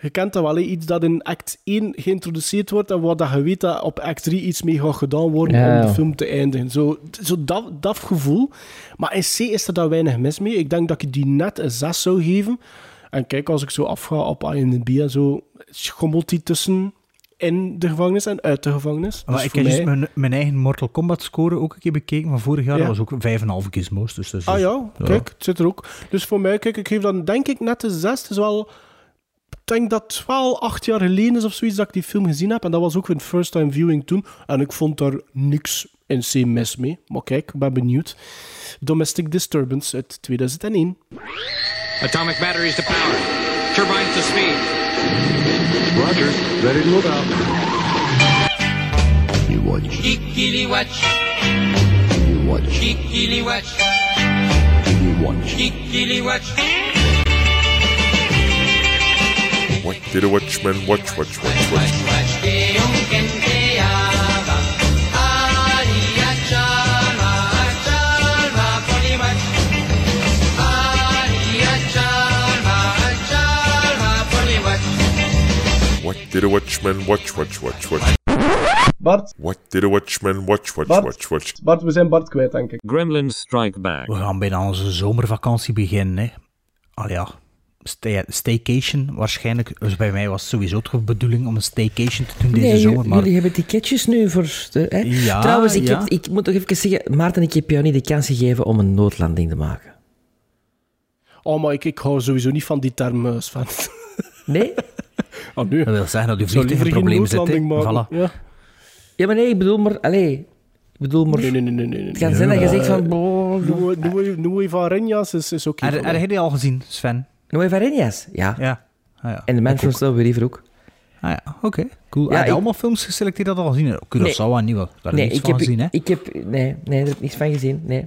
Je kent dat wel, iets dat in act 1 geïntroduceerd wordt en waar dat je weet dat op act 3 iets mee gaat gedaan worden Ja, om de film te eindigen. Zo, zo dat, dat gevoel. Maar in C is er daar weinig mis mee. Ik denk dat ik die net een 6 zou geven. En kijk, als ik zo afga op IMDb en zo, schommelt die tussen in de gevangenis en uit de gevangenis. Maar Dus ik heb dus mij- mijn, mijn eigen Mortal Kombat score ook een keer bekeken van vorig jaar. Ja. Dat was ook 5,5 gizmos. Dus dat is Ah ja, kijk, het zit er ook. Dus voor mij, kijk, ik geef dan denk ik net de zes. Het is wel... Ik denk dat het wel acht jaar geleden is of zoiets dat ik die film gezien heb. En dat was ook een first time viewing toen. En ik vond daar niks in C mis mee. Maar kijk, ik ben benieuwd. Domestic Disturbance uit 2001. Atomic batteries to power. Turbines to speed. Roger, ready to move out. You watch. Kikili watch. You watch. Kikili watch. You watch. Kikili watch. Did a watchman watch, watch, watch, watch? What did a watchman watch, watch, watch, watch? Bart, What did a watchman watch, watch, Bart. watch, watch? Bart, we zijn Bart kwijt, denk ik. Gremlins Strike Back. We gaan bijna onze zomervakantie beginnen. Hè. Al ja, stay- staycation waarschijnlijk. Dus bij mij was het sowieso toch de bedoeling om een staycation te doen deze Nee, zomer. Maar jullie hebben ticketjes nu voor... De, hè? Ja, Trouwens, ik, ja. heb- ik moet nog even zeggen, Maarten, ik heb jou niet de kans gegeven om een noodlanding te maken. Oh, maar ik, ik hou sowieso niet van die term, eh, Sven. Nee? Oh, nu. dat wil zeggen dat zou vliegtuig geen problemen zit. Voilà. Ja. Ja, maar nee, ik bedoel maar... Allee, ik bedoel maar... Nee, nee, nee, nee. nee. Het kan zijn dat je zegt van... Noe- Noe van Renjas is, is oké. Voor heb die al gezien, Sven? Nueva Renjas? Ja. Ja. Ah, ja. En de Man Ik from ook. Slow River ook. Ah ja, oké. Cool. Ja, heb je ik- allemaal films geselecteerd dat al gezien? Curaçao en niet wel. Daar nee, heb je ik niets van heb, gezien, hè? ik heb... Nee, nee, daar heb ik niks van gezien, nee.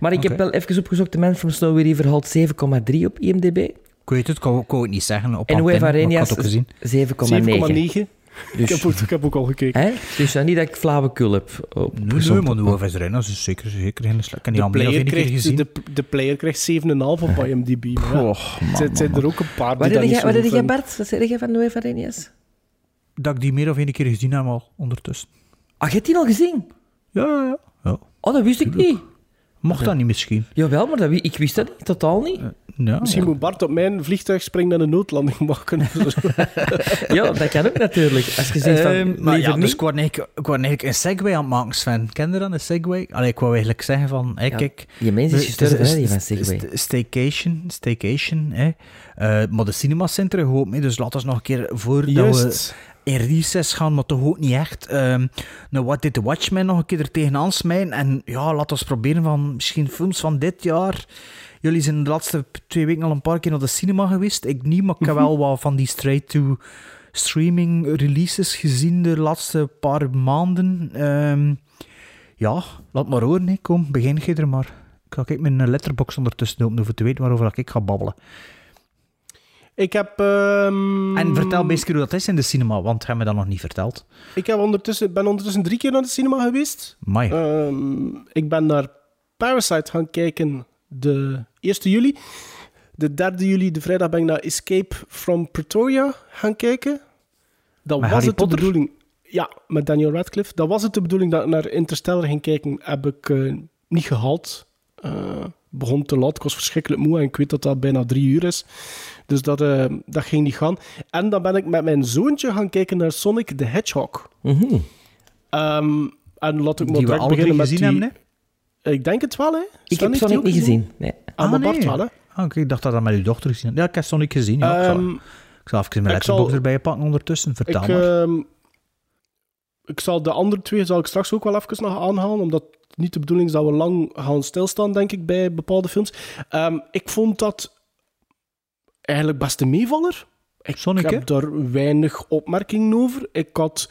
Maar ik heb wel even opgezocht, de Man from Slow River haalt 7,3 op IMDb. Ik weet het, ik ik het niet zeggen op En ik ook gezien. 7,9. 7,9. Dus, Ik, heb ook, ik heb ook al gekeken. hè? dus dan niet dat ik flauwekul heb. Op, Nee, nee, maar Nueva Renjas is zeker, zeker geen slecht. De al meer of player, krijgt, gezien. de, de player krijgt 7,5 op IMDb. Maar ja, Och, man, zijn- zijn er ook een paar Wat die dat jij, wat heb jij. Bart? Wat zeg jij van Nueva Renjas? Dat ik die meer of één keer gezien heb al ondertussen. Ah, je hebt die al gezien? Ja, ja, ja. ja. Oh, dat wist ik niet. Mocht dat niet misschien? Jawel, maar dat, ik wist dat niet, totaal niet. Ja, Misschien ja. moet Bart op mijn vliegtuig springen en een noodlanding maken. Ja, dat kan ook natuurlijk. Als je zegt van, Ehm, maar ja, dus ik wou, eigenlijk, ik eigenlijk een segway aan het maken, Sven. Ken je dat, een segway? Allee, ik wou eigenlijk zeggen van, Ja, kijk... die mens is het gestorven, die st- van segway. st- Staycation, staycation, hè. Eh, maar de cinemacenter gewoon mee, dus laten we nog een keer, voordat Juist. we in recess gaan, maar toch ook niet echt, ehm nou, What Did The Watchmen nog een keer er tegenaan smijten. En ja, laten we proberen van misschien films van dit jaar... Jullie zijn de laatste twee weken al een paar keer naar de cinema geweest. Ik niet, maar ik heb wel wat van die straight-to streaming releases gezien de laatste paar maanden. Ehm, ja, laat maar horen. hè. Kom, begin je er maar. Ik ga kijken mijn letterbox ondertussen open, om te weten waarover ik ga babbelen. Ik heb... ehm, En vertel basically hoe dat is in de cinema, want jij me dat nog niet verteld. Ik heb ondertussen, ben ondertussen drie keer naar de cinema geweest. Ehm, ik ben naar Parasite gaan kijken de 1 juli. De 3 juli, de vrijdag, ben ik naar Escape from Pretoria gaan kijken. Dat Met was Harry het de bedoeling. Ja, met Daniel Radcliffe. Dat was het de bedoeling dat ik naar Interstellar ging kijken. Heb ik eh, niet gehaald. Eh, begon te laat. Ik was verschrikkelijk moe en ik weet dat dat bijna drie uur is. Dus dat, eh, dat ging niet gaan. En dan ben ik met mijn zoontje gaan kijken naar Sonic the Hedgehog. Mhm. Ehm, en laat ik maar direct beginnen met gezien die... hebben, Ik denk het wel, hè? Ik heb Sonic niet gezien. Nee. Ah, maar Bart wel, hè? Ah, oké, ik dacht dat dat met uw dochter gezien. Ja, ik heb Sonic gezien. Ja, ik, zal, Ehm, ik zal even mijn zal- letterbox erbij pakken ondertussen. Vertel ik, maar. ehm, ik zal de andere twee zal ik straks ook wel even nog aanhalen, omdat niet de bedoeling is dat we lang gaan stilstaan, denk ik, bij bepaalde films. Ehm, ik vond dat eigenlijk best een meevaller. Ik Sonic, heb daar weinig opmerkingen over. Ik had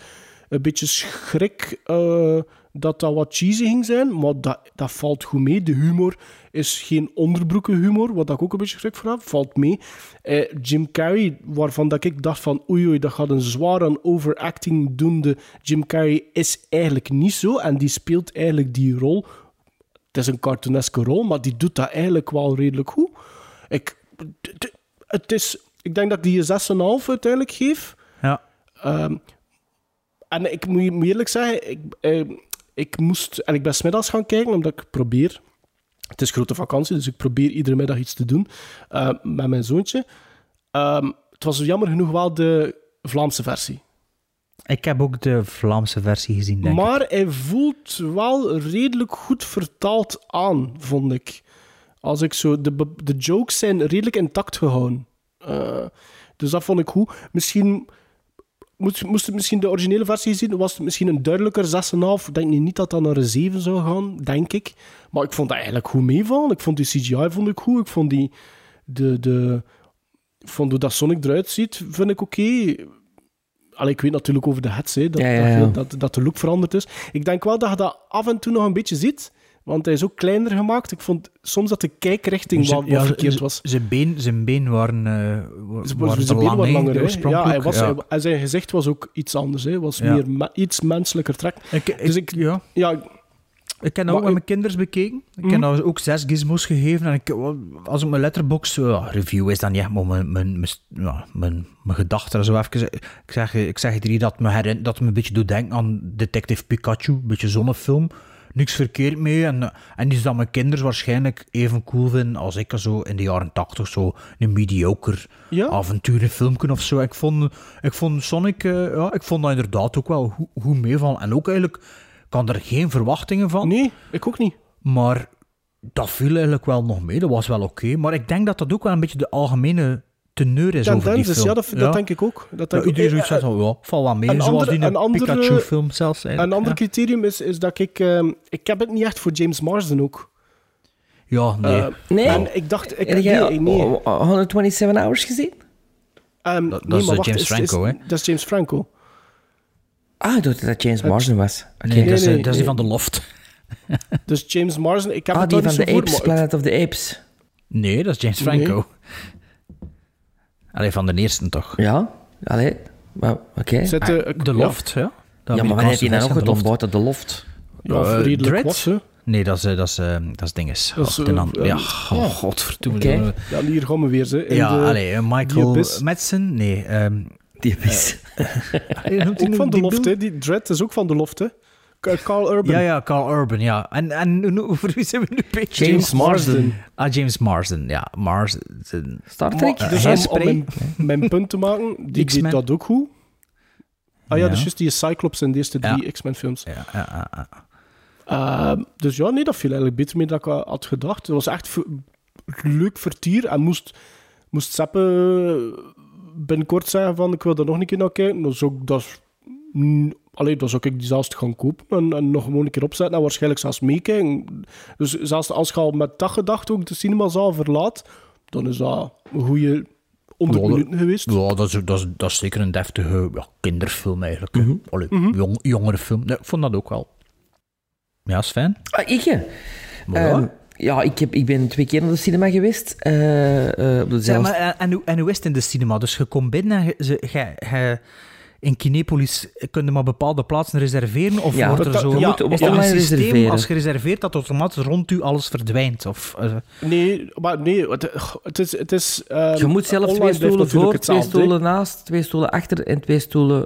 een beetje schrik eh, dat dat wat cheesy ging zijn, maar dat, dat valt goed mee. De humor is geen onderbroeken humor, wat ik ook een beetje schrik voor heb, valt mee. Eh, Jim Carrey, waarvan dat ik dacht van oei oei, dat gaat een zwaar aan overacting doende Jim Carrey, is eigenlijk niet zo. En die speelt eigenlijk die rol. Het is een cartooneske rol, maar die doet dat eigenlijk wel redelijk goed. Ik het is, ik denk dat ik die een 6,5 uiteindelijk geef. Ja. Ehm, en ik moet, moet eerlijk zeggen, ik, eh, ik moest, en ik ben smiddags gaan kijken, omdat ik probeer. Het is grote vakantie, dus ik probeer iedere middag iets te doen eh, met mijn zoontje. Ehm, het was jammer genoeg wel de Vlaamse versie. Ik heb ook de Vlaamse versie gezien, denk ik. Maar hij voelt wel redelijk goed vertaald aan, vond ik. Als ik zo... De, de jokes zijn redelijk intact gehouden. Eh, dus dat vond ik goed. Misschien... Moest, moest het misschien de originele versie zien, was het misschien een duidelijker 6,5. Ik denk niet dat dat naar een 7 zou gaan, denk ik. Maar ik vond dat eigenlijk goed meevallen. Ik vond die CGI vond ik goed. Ik vond die... De, de, vond hoe dat Sonic eruit ziet, vind ik oké. Allee, ik weet natuurlijk over de hets, hè, dat, Ja, ja, ja. Dat, dat, dat de look veranderd is. Ik denk wel dat je dat af en toe nog een beetje ziet, want hij is ook kleiner gemaakt. Ik vond soms dat de kijkrichting wel Ja, verkeerd was. Zijn been, zijn been waren, waren zijn been wat hè, langer, hè. Ja, hij was, Ja. hij- en zijn gezicht was ook iets anders. Hè. was Ja. meer me- iets menselijker trek. Ik, dus ik, ja. ja, Ik heb dat ook met mijn kinders bekeken. Ik Mhm. heb dat ook zes gizmos gegeven. En ik, als ik mijn letterbox ja, review is, dan echt maar mijn, mijn, mijn, ja, mijn, mijn gedachten. Zo even, ik zeg, ik zeg het hier dat me, dat me een beetje doet denken aan Detective Pikachu. Een beetje zonnefilm. Niks verkeerd mee. En, en iets dat mijn kinderen waarschijnlijk even cool vinden als ik er zo in de jaren tachtig zo een mediocre Ja. avonturenfilmpje of zo. Ik vond, ik vond Sonic, eh, ja, ik vond dat inderdaad ook wel goed, goed meevallen. En ook eigenlijk, had er geen verwachtingen van. Nee, ik ook niet. Maar dat viel eigenlijk wel nog mee. Dat was wel oké. Maar ik denk dat dat ook wel een beetje de algemene teneur is over die film. ja, dat, dat denk ik ook. Dat denk Ja, ik iedereen zoiets zegt van, ja, valt wel mee. Een Zoals andere- die een andere- Pikachu-film zelfs. Een ander criterium is, is dat ik... ehm, ik heb het niet echt voor James Marsden ook. Ja, nee. Eh, Nee? En ik dacht... Ik, Heb jij nee, nee. oh, oh, 127 Hours gezien? Ehm, Dat- dat nee, is, maar eh, wacht, James is- Franco, hè? Dat is James Franco. Ah, ik dacht dat dat James Marsden was. Oké. Nee, dat, is, nee, eh, dat is nee. die van de loft. Dus James Marsden... Ik heb Ah, het die van de Apes, Planet of the Apes. Nee, dat is James Nee. Allee, van de eerste toch? Ja, allee. Oké. Ik- De ja. loft, ja. De Ja, maar wanneer heeft hij dan Amerikaanse nog versie gedaan van buiten de loft? Ja, redelijk was. Nee, dat is, eh, dat is, eh, dat is dinges. Dat is, eh, ja, ja. oh, godverdomme. Oké. Ja, hier gaan we weer, ze. In Ja, de, allee, Michael. Madsen? Nee. ehm Die hij Ook van de loft, hè. Die Dread is ook van de loft, hè. Carl Urban. Ja, ja, Carl Urban, ja. En, en voor wie zijn we nu bezig? James Marsden. Ah, James Marsden, ja. Marsden. Star Trek? Eh, Dus om, mijn, mijn punt te maken, die deed X-Men. dat ook goed. Ah ja, Ja. dus juist die Cyclops in de eerste drie X-Men films. Ja, ja, ja, ja. Ehm, dus ja, nee, dat viel eigenlijk beter mee dan ik uh, had gedacht. Het was echt leuk vertier en moest, moest Seppe binnenkort zeggen van ik wil er nog een keer naar kijken. Zou ik dat, allee, dan zou ik die zelfs gaan kopen en, en nog gewoon een keer opzetten en waarschijnlijk zelfs meekijken. Dus zelfs als je al met dat gedacht ook de cinemazaal verlaat, dan is dat een goede 100 Ja, dat- minuten geweest. Ja, dat is, dat, is, dat is zeker een deftige ja, kinderfilm eigenlijk. Allee, jong, jongere film. Nee, ik vond dat ook wel. Ja, Sven? Ah, ik? ja. Ehm, ja, ik, heb, ik ben twee keer naar de cinema geweest. eh, eh, op Zeg, maar, en, en, hoe- en hoe is het in de cinema? Dus je komt binnen en je, ze- je, je- in Kinepolis kun je maar bepaalde plaatsen reserveren? Of Ja, wordt er dat- zo... je moet is er een systeem, reserveren. als je reserveert, dat automatisch rond u alles verdwijnt? Of, eh, Nee, maar nee, het, het is... Het is ehm, je moet zelf twee stoelen voor, twee stoelen naast, twee stoelen achter en twee stoelen...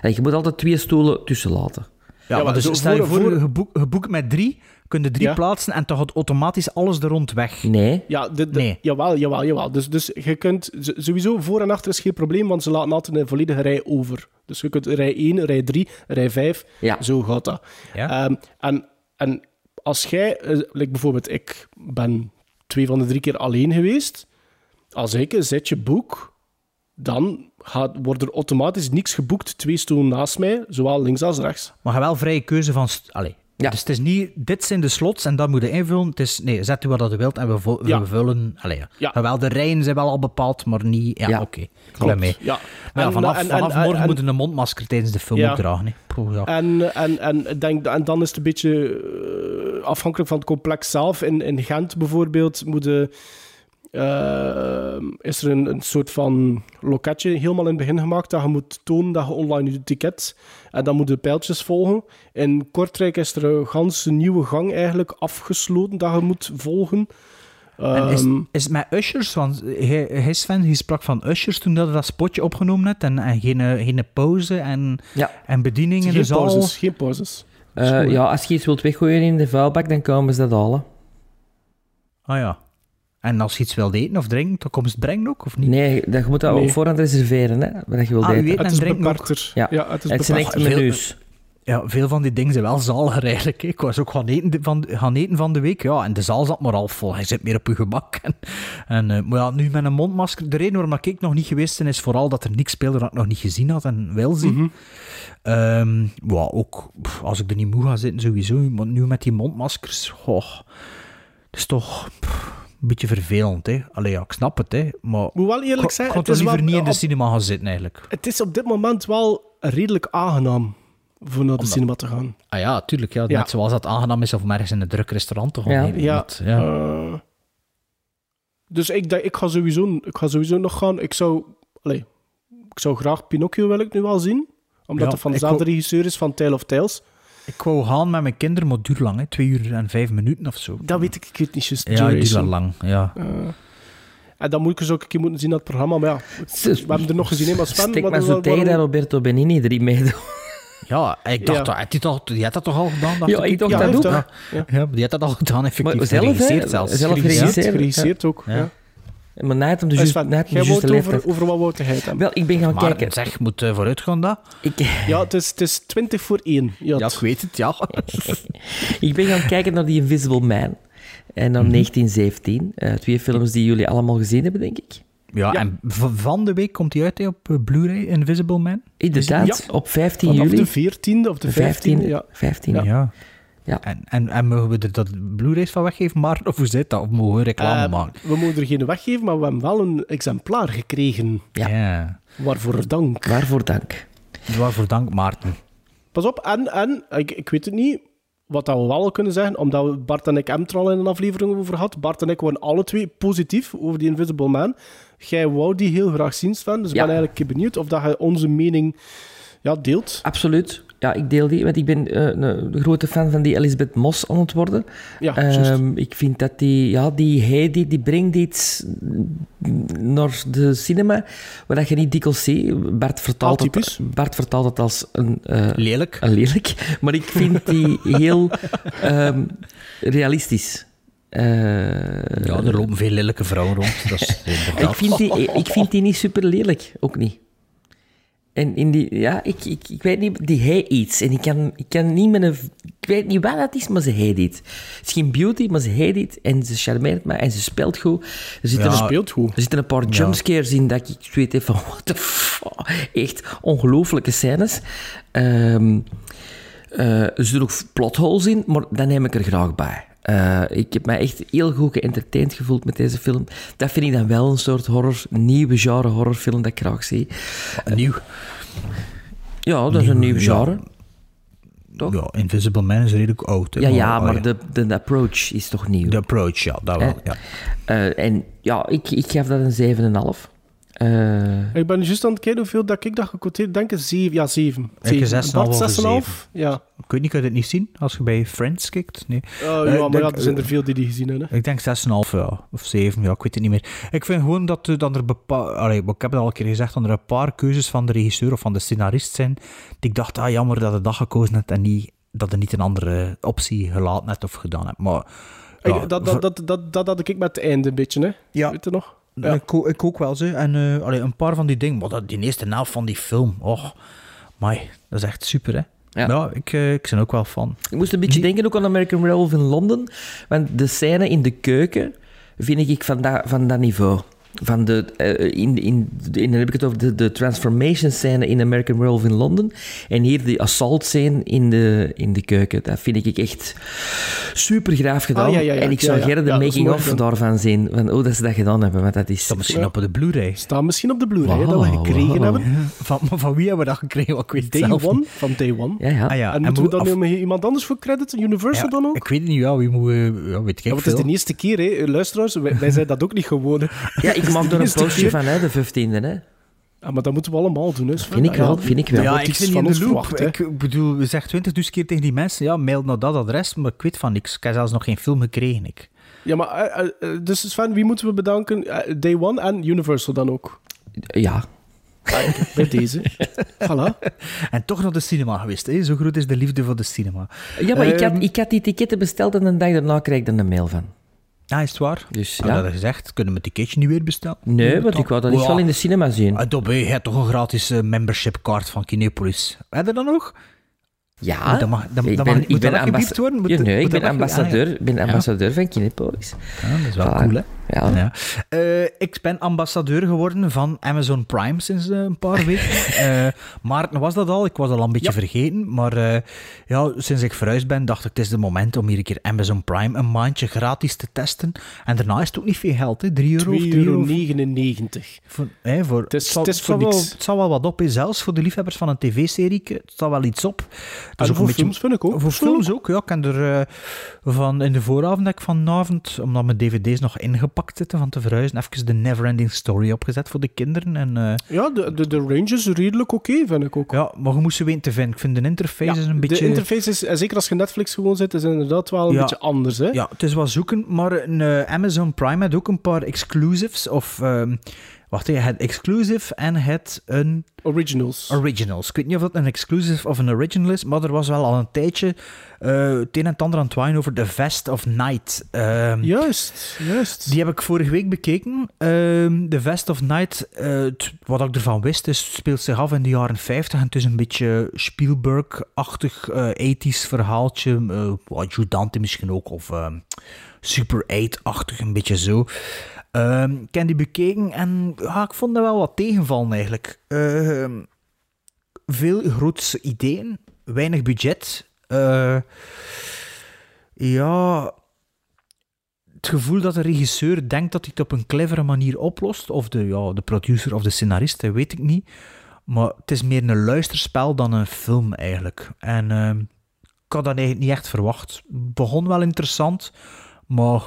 En je moet altijd twee stoelen tussen laten. Ja, maar maar dus stel je voor- voor, je boekt je met drie, kun je drie Ja. plaatsen en toch gaat automatisch alles er rond weg. Nee. Ja, de, de- Nee. jawel, jawel, jawel. Dus, dus je kunt sowieso voor en achter is geen probleem, want ze laten altijd een volledige rij over. Dus je kunt rij 1, rij 3, rij 5, Ja. zo gaat dat. Ja. Ehm, en, en als jij, eh, like bijvoorbeeld, ik ben twee van de drie keer alleen geweest. Als ik een zetje boek, dan gaat, wordt er automatisch niks geboekt, twee stoelen naast mij, zowel links als rechts. Maar je wel vrije keuze van... Allee. Ja. Dus het is niet, dit zijn de slots en dat moet je invullen. Het is, nee, zet u wat je wilt en we, vo- we Ja. vullen... Allee, ja. Ja. Jawel, de rijen zijn wel al bepaald, maar niet... Ja, Ja. oké. Ik ben mee. Ja. Maar ja, En- vanaf, en- vanaf en- morgen en- moeten een mondmasker tijdens de film dragen. hè. Poeh, ja. En, en, en, ik denk, en dan is het een beetje eh, afhankelijk van het complex zelf. In, in Gent bijvoorbeeld moeten, eh, is er een, een soort van loketje helemaal in het begin gemaakt dat je moet tonen dat je online je ticket en dan moeten de pijltjes volgen. In Kortrijk is er een ganse nieuwe gang eigenlijk afgesloten dat je moet volgen. En is, Ehm, is het met Ushers? Want hij, hij Sven, sprak van Ushers toen dat hij dat spotje opgenomen had. En, en geen, eh, geen pauze en, Ja. en bediening in geen de zaal. pauzes, geen pauzes. Eh, ja, als je iets wilt weggooien in de vuilbak, dan komen ze dat halen. Ah ja. En als je iets wilt eten of drinken, dan komt het brengen ook, of niet? Nee, dat, je moet dat Nee. op voorhand reserveren, hè, wat je wilt Ah, eten. Het en is beperkter. Ja. Ja, het is Het zijn beperkter. echt menus. Ja, veel van die dingen zijn wel zaliger eigenlijk. Ik was ook gaan eten van, gaan eten van de week. Ja, en de zaal zat maar half vol. Hij zit meer op je gemak. En, en, eh, maar ja, nu met een mondmasker. De reden waarom ik nog niet geweest ben, is vooral dat er niks speelde dat ik nog niet gezien had en wil zien. Mhm. Ehm, ja, ook pff, als ik er niet moe ga zitten, sowieso. Maar nu met die mondmaskers, goh, het is toch pff, een beetje vervelend. Hè? Allee, ja, ik snap het, hè, maar moet wel eerlijk zijn, ik het had is liever wel- niet in de op- cinema gaan zitten, eigenlijk. Het is op dit moment wel redelijk aangenaam voor naar de cinema te gaan. Ah ja, tuurlijk. Ja, Ja. Net zoals dat aangenaam is om ergens in een druk restaurant te gaan Ja. Ja. Dat- ja. eh, dus ik, denk, ik, ga sowieso, ik ga sowieso nog gaan. Ik zou, allee, ik zou graag Pinocchio wil ik nu wel zien. Omdat Ja, het van dezelfde regisseur is van Tale of Tales. Ik wou gaan met mijn kinderen, maar het duurt lang. Hè. Twee uur en vijf minuten of zo. Dat weet ik, ik weet niet juist. Ja, het wel lang. Ja. Eh, en dan moet ik eens ook een keer moeten zien dat programma. Maar ja, we hebben er nog gezien, hè, maar Sven... Wat- maar zo tegen Roberto Benini erin meedoet. Ja, ik dacht, Ja. dat- had die, toch, die had dat toch al gedaan? dacht Ja, ik dacht Ja, dat ook. Ja. Ja, die had dat al gedaan, effectief. Maar zelf, geregisseerd zelfs. Zelf Geregisseerd, geregisseerd, geregisseerd ook. Ja. Maar net om Dus om de juiste het over, leeftijd. over wat wou hij hebben? Wel, ik ben gaan Maar kijken. zeg, moet uh, vooruit gaan dat. Ik, Ja, het is, het is 20 voor 1. Ja, Ja, ik weet het, ja. ik ben gaan kijken naar The Invisible Man. En naar 1917. Eh, twee films die jullie allemaal gezien hebben, denk ik. Ja, Ja. en van de week komt hij uit hè, op eh, Blu-ray, Invisible Man. Inderdaad, Ja. op 15 Vanaf juli. de 14e of de 15e. Ja. 15 Ja. Ja. En, en, en mogen we er dat Blu-rays van weggeven, maar of hoe zit dat? Of mogen we reclame Eh, maken? we moeten er geen weggeven, maar we hebben wel een exemplaar gekregen. ja. Ja. Waarvoor dank. Waarvoor dank. Waarvoor dank, Maarten. Pas op, en, en ik, ik weet het niet, wat dat we wel kunnen zeggen, omdat we Bart en ik hem er al in een aflevering over had. Bart en ik waren alle twee positief over die Invisible Man. Jij wou die heel graag zien, Sven, dus ik ben eigenlijk benieuwd of dat je onze mening ja, deelt. Absoluut. Ja, ik deel die, want ik ben eh, een, grote fan van die Elisabeth Moss aan het worden. Ja. Ehm, ik vind dat die, ja, die Heidi, die brengt iets naar de cinema, waar dat je niet dikwijls ziet. Bart vertaalt, het. Bart vertaalt het als een, eh, Lelijk. een lelijk, maar ik vind die heel ehm, realistisch. Eh, Ja, er lopen veel lelijke vrouwen rond. Dat is ik vind, die, ik vind die niet super lelijk, ook niet. En in die, ja, ik, ik, ik weet niet, die hij iets. En ik kan, ik kan niet met een, ik weet niet wat dat is, maar ze heet iets. Het is geen beauty, maar ze heet iets. En ze charmeert me en ze speelt goed. Er zitten, Ja, een, Speelt goed. er zitten een paar jumpscares in dat ik weet even van, what the fuck. Echt ongelooflijke scènes. Ehm eh, er zitten ook plotholes in, maar dat neem ik er graag bij. Eh, ik heb mij echt heel goed geëntertained gevoeld met deze film. Dat vind ik dan wel een soort horror, nieuwe genre horrorfilm dat ik graag zie. Nieuw. Ja, dat is een Nieuw, ja. genre. Toch? Ja, Invisible Man is redelijk oud. hè, Ja, ja, oh, maar ja. de, de approach is toch nieuw. De approach, ja, dat wel. Ja. Eh, en ja, ik, ik gaf dat een 7,5. Eh Ik ben juist aan het kijken hoeveel dat ik dat gequoteerd denk. ik Zeven, ja, zeven. Ik Zeven. 6,5 Bart, over 6,5? 7. Ja. Ik weet niet, kun je het niet zien als je bij Friends kijkt? Nee. Eh, Eh, ja, ik maar denk, ja, er zijn er eh, veel die die gezien hebben. hè. Ik denk 6,5 ja, of 7, ja, ik weet het niet meer. Ik vind gewoon dat, eh, dat er bepaalde... Ik heb het al een keer gezegd, dat er een paar keuzes van de regisseur of van de scenarist zijn, die ik dacht, ah, jammer dat je dat gekozen hebt en niet, dat je niet een andere optie gelaten hebt of gedaan hebt. Maar... Ja, dat, dat, dat, dat, dat had ik met het einde een beetje, hè. Ja. Weet je nog? Ja. Ik, ook- ik ook wel, zo. En allee, een paar van die dingen, maar dat, die eerste helft van die film, oh, my, dat is echt super, hè. Ja. Ja, ik, eh, ik ben ook wel fan. Ik moest een beetje denken ook aan American Werewolf in Londen. Want de scène in de keuken vind ik van dat, van dat niveau. Van de, eh, in, in, in, dan heb ik het over de, de transformation scène in American Werewolf in Londen. En hier de assault scène in de, in de keuken. Dat vind ik echt super graaf gedaan. Ah, ja, ja, ja. En ik zou ja. gerne de making-of daarvan zien. Van, oh, dat ze dat gedaan hebben. Want dat is... Dat misschien op de Blu-ray. Staat misschien op de Blu-ray hè, dat we gekregen hebben. Van, van wie hebben we dat gekregen? Ik weet het Day zelf One, niet. van Day One. Ja, ja. Ah, ja. En moeten we moet- dan of- nu met iemand anders voor crediten? Universal ja, dan ook? Ik weet het niet, ja, wie moet... Ja, weet ik Ja, want het is de eerste keer, hè. Luisteraars, wij, wij zijn dat ook niet gewoon. Ja, ik maak er een postje van, hè, de 15e. Hè. Ja, maar dat moeten we allemaal doen, hè. Vind ik Ja, wel, vind ik wel. Ja, ik iets zit niet van in de ons loop. verwacht, hè. Ik bedoel, we zeggen twintig dus keer tegen die mensen, ja, mail naar dat adres, maar ik weet van niks. Ik heb zelfs nog geen film gekregen, ik. Ja, maar eh, eh, eh, dus Sven, wie moeten we bedanken? Day One en Universal dan ook. Ja. Bij deze. voilà. En toch naar de cinema geweest, hè? Zo groot is de liefde voor de cinema. Ja, maar ik, Ehm, had, ik had die ticketten besteld en een dag daarna kreeg ik er een mail van. Ja, is het waar? Dus ja. dat gezegd? Kunnen we het ticketje niet weer bestellen? Nee, want ik wou dat echt wel in de cinema zien. Ah, Dobbe, je hebt toch een gratis eh, membership card van Kinepolis. Heb je dat nog? Ja, dat mag- dat- ik ben, mag- ik ben, dat ambas- gebiept worden? Moet Ja, dat- nee, ik ben ambassadeur, Ah, ben ambassadeur van Kinepolis. Ja, dat is wel Voilà. cool, hè? Ja. Ja. Eh, ik ben ambassadeur geworden van Amazon Prime sinds eh, een paar weken. Eh Maarten was dat al, ik was al een beetje vergeten. Maar eh, ja, sinds ik verhuisd ben, dacht ik, het is de moment om hier een keer Amazon Prime een maandje gratis te testen. En daarna is het ook niet veel geld, hè? 3 euro of 3 euro. 2,99 Voor, hè, voor, Het is- zal- het is voor zal wel- niks. Het zal wel wat op, hè. zelfs voor de liefhebbers van een tv-serie. Het staat wel iets op. Het En voor films vind ik ook. Voor films ook, ja. Ik heb er eh, van in de vooravond heb ik vanavond, omdat mijn dvd's nog ingepakt zitten van te verhuizen, even de Neverending Story opgezet voor de kinderen. En, eh, Ja, de, de, de range is redelijk oké, vind ik ook. ja, maar je moest ze weten te vinden. Ik vind de interface is een de beetje... interface is, en zeker als je Netflix gewoon zit, is inderdaad wel een Ja. beetje anders. Hè? Ja, het is wel zoeken, maar een, eh, Amazon Prime had ook een paar exclusives. Of, ehm, wacht, je het exclusive en het een... Originals. Originals. Ik weet niet of dat een exclusive of een original is, maar er was wel al een tijdje eh, het een en het ander aan het waaien over The Vest of Night. Ehm, Juist, juist. Die heb ik vorige week bekeken. Ehm The Vest of Night, eh, wat ik ervan wist, is, speelt zich af in de jaren 50. En het is een beetje Spielberg-achtig eh 80s verhaaltje. Dante misschien ook, of ehm, Super 8-achtig, een beetje zo. Ehm, ik heb die bekeken en ja, ik vond er wel wat tegenvallen eigenlijk. Ehm, veel grootse ideeën, weinig budget. Eh, ja, het gevoel dat de regisseur denkt dat hij het op een clevere manier oplost, of de, ja, de producer of de scenarist, dat weet ik niet. Maar het is meer een luisterspel dan een film eigenlijk. En ehm, ik had dat eigenlijk niet echt verwacht. Het begon wel interessant, maar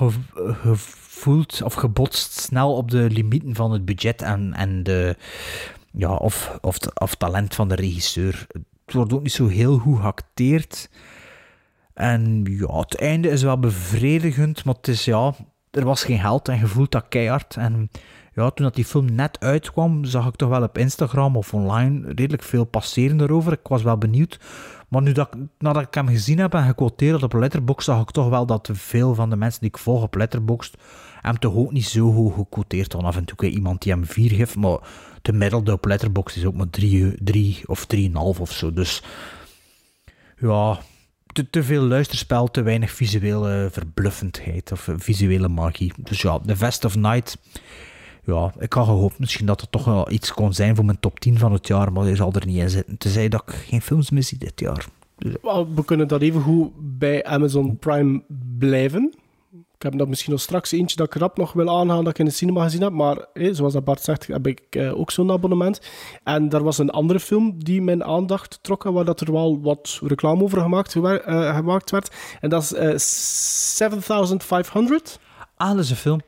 voelt of je botst snel op de limieten van het budget en, en de, ja, of, of, of talent van de regisseur. Het wordt ook niet zo heel goed geacteerd. En ja, het einde is wel bevredigend, maar het is ja, er was geen geld en je voelt dat keihard. En ja, toen dat die film net uitkwam, zag ik toch wel op Instagram of online redelijk veel passeren erover. Ik was wel benieuwd. Maar nu dat, nadat ik hem gezien heb en gequoteerd op Letterboxd, zag ik toch wel dat veel van de mensen die ik volg op Letterboxd hem toch ook niet zo hoog gequoteerd hadden. Af en toe iemand die hem 4 geeft, maar de gemiddelde op Letterboxd is ook maar 3 of 3,5 of zo. Dus ja, te, te veel luisterspel, te weinig visuele verbluffendheid of visuele magie. Dus ja, The Vest of Night. Ja, ik had gehoopt misschien dat het toch wel iets kon zijn voor mijn top 10 van het jaar, maar hij zal er niet in zitten. Tenzij dat ik geen films mis zie dit jaar. We kunnen dat even goed bij Amazon Prime blijven. Ik heb dat misschien nog straks eentje dat ik rap nog wil aanhalen dat ik in de cinema gezien heb. Maar zoals dat Bart zegt, heb ik eh, ook zo'n abonnement. En daar was een andere film die mijn aandacht trok. en Waar dat er wel wat reclame over gemaakt, eh, gemaakt werd. En dat is eh 7500. Ah, dat is een film.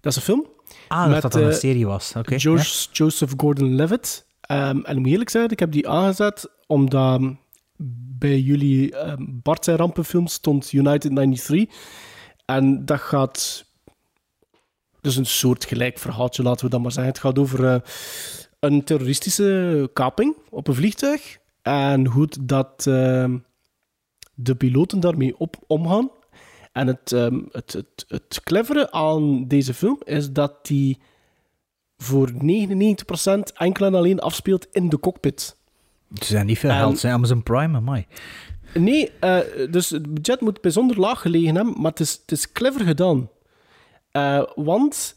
Dat is een film. Ah, dat Met, dat een eh, serie was. George, Joseph Gordon-Levitt. Ehm, en moet eerlijk zijn, ik heb die aangezet omdat bij jullie ehm, Bart zijn rampenfilm stond United 93. En dat gaat... Dus een soort gelijk verhaaltje, laten we dat maar zeggen. Het gaat over eh, een terroristische kaping op een vliegtuig. En hoe dat ehm, de piloten daarmee op, omgaan. En het, ehm, het, het, het clevere aan deze film is dat die voor 99% enkel en alleen afspeelt in de cockpit. Het zijn niet veel En- geld, zijn Amazon Prime, amai. Nee, eh, dus het budget moet bijzonder laag gelegen hebben, maar het is, het is clever gedaan. Eh, want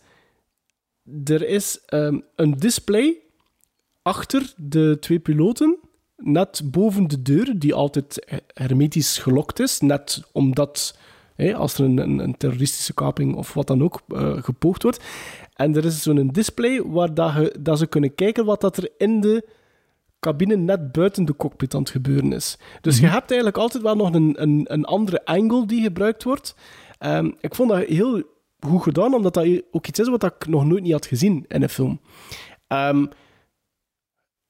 er is ehm, een display achter de twee piloten, net boven de deur, die altijd he- hermetisch gelokt is, net omdat hè, als er een, een, terroristische kaping of wat dan ook eh, gepoogd wordt. En er is zo'n display waar dat, dat ze kunnen kijken wat dat er in de cabine net buiten de cockpit aan het gebeuren is. Dus je hebt eigenlijk altijd wel nog een, een, een andere angle die gebruikt wordt. Ehm, ik vond dat heel goed gedaan, omdat dat ook iets is wat ik nog nooit niet had gezien in een film. Ehm,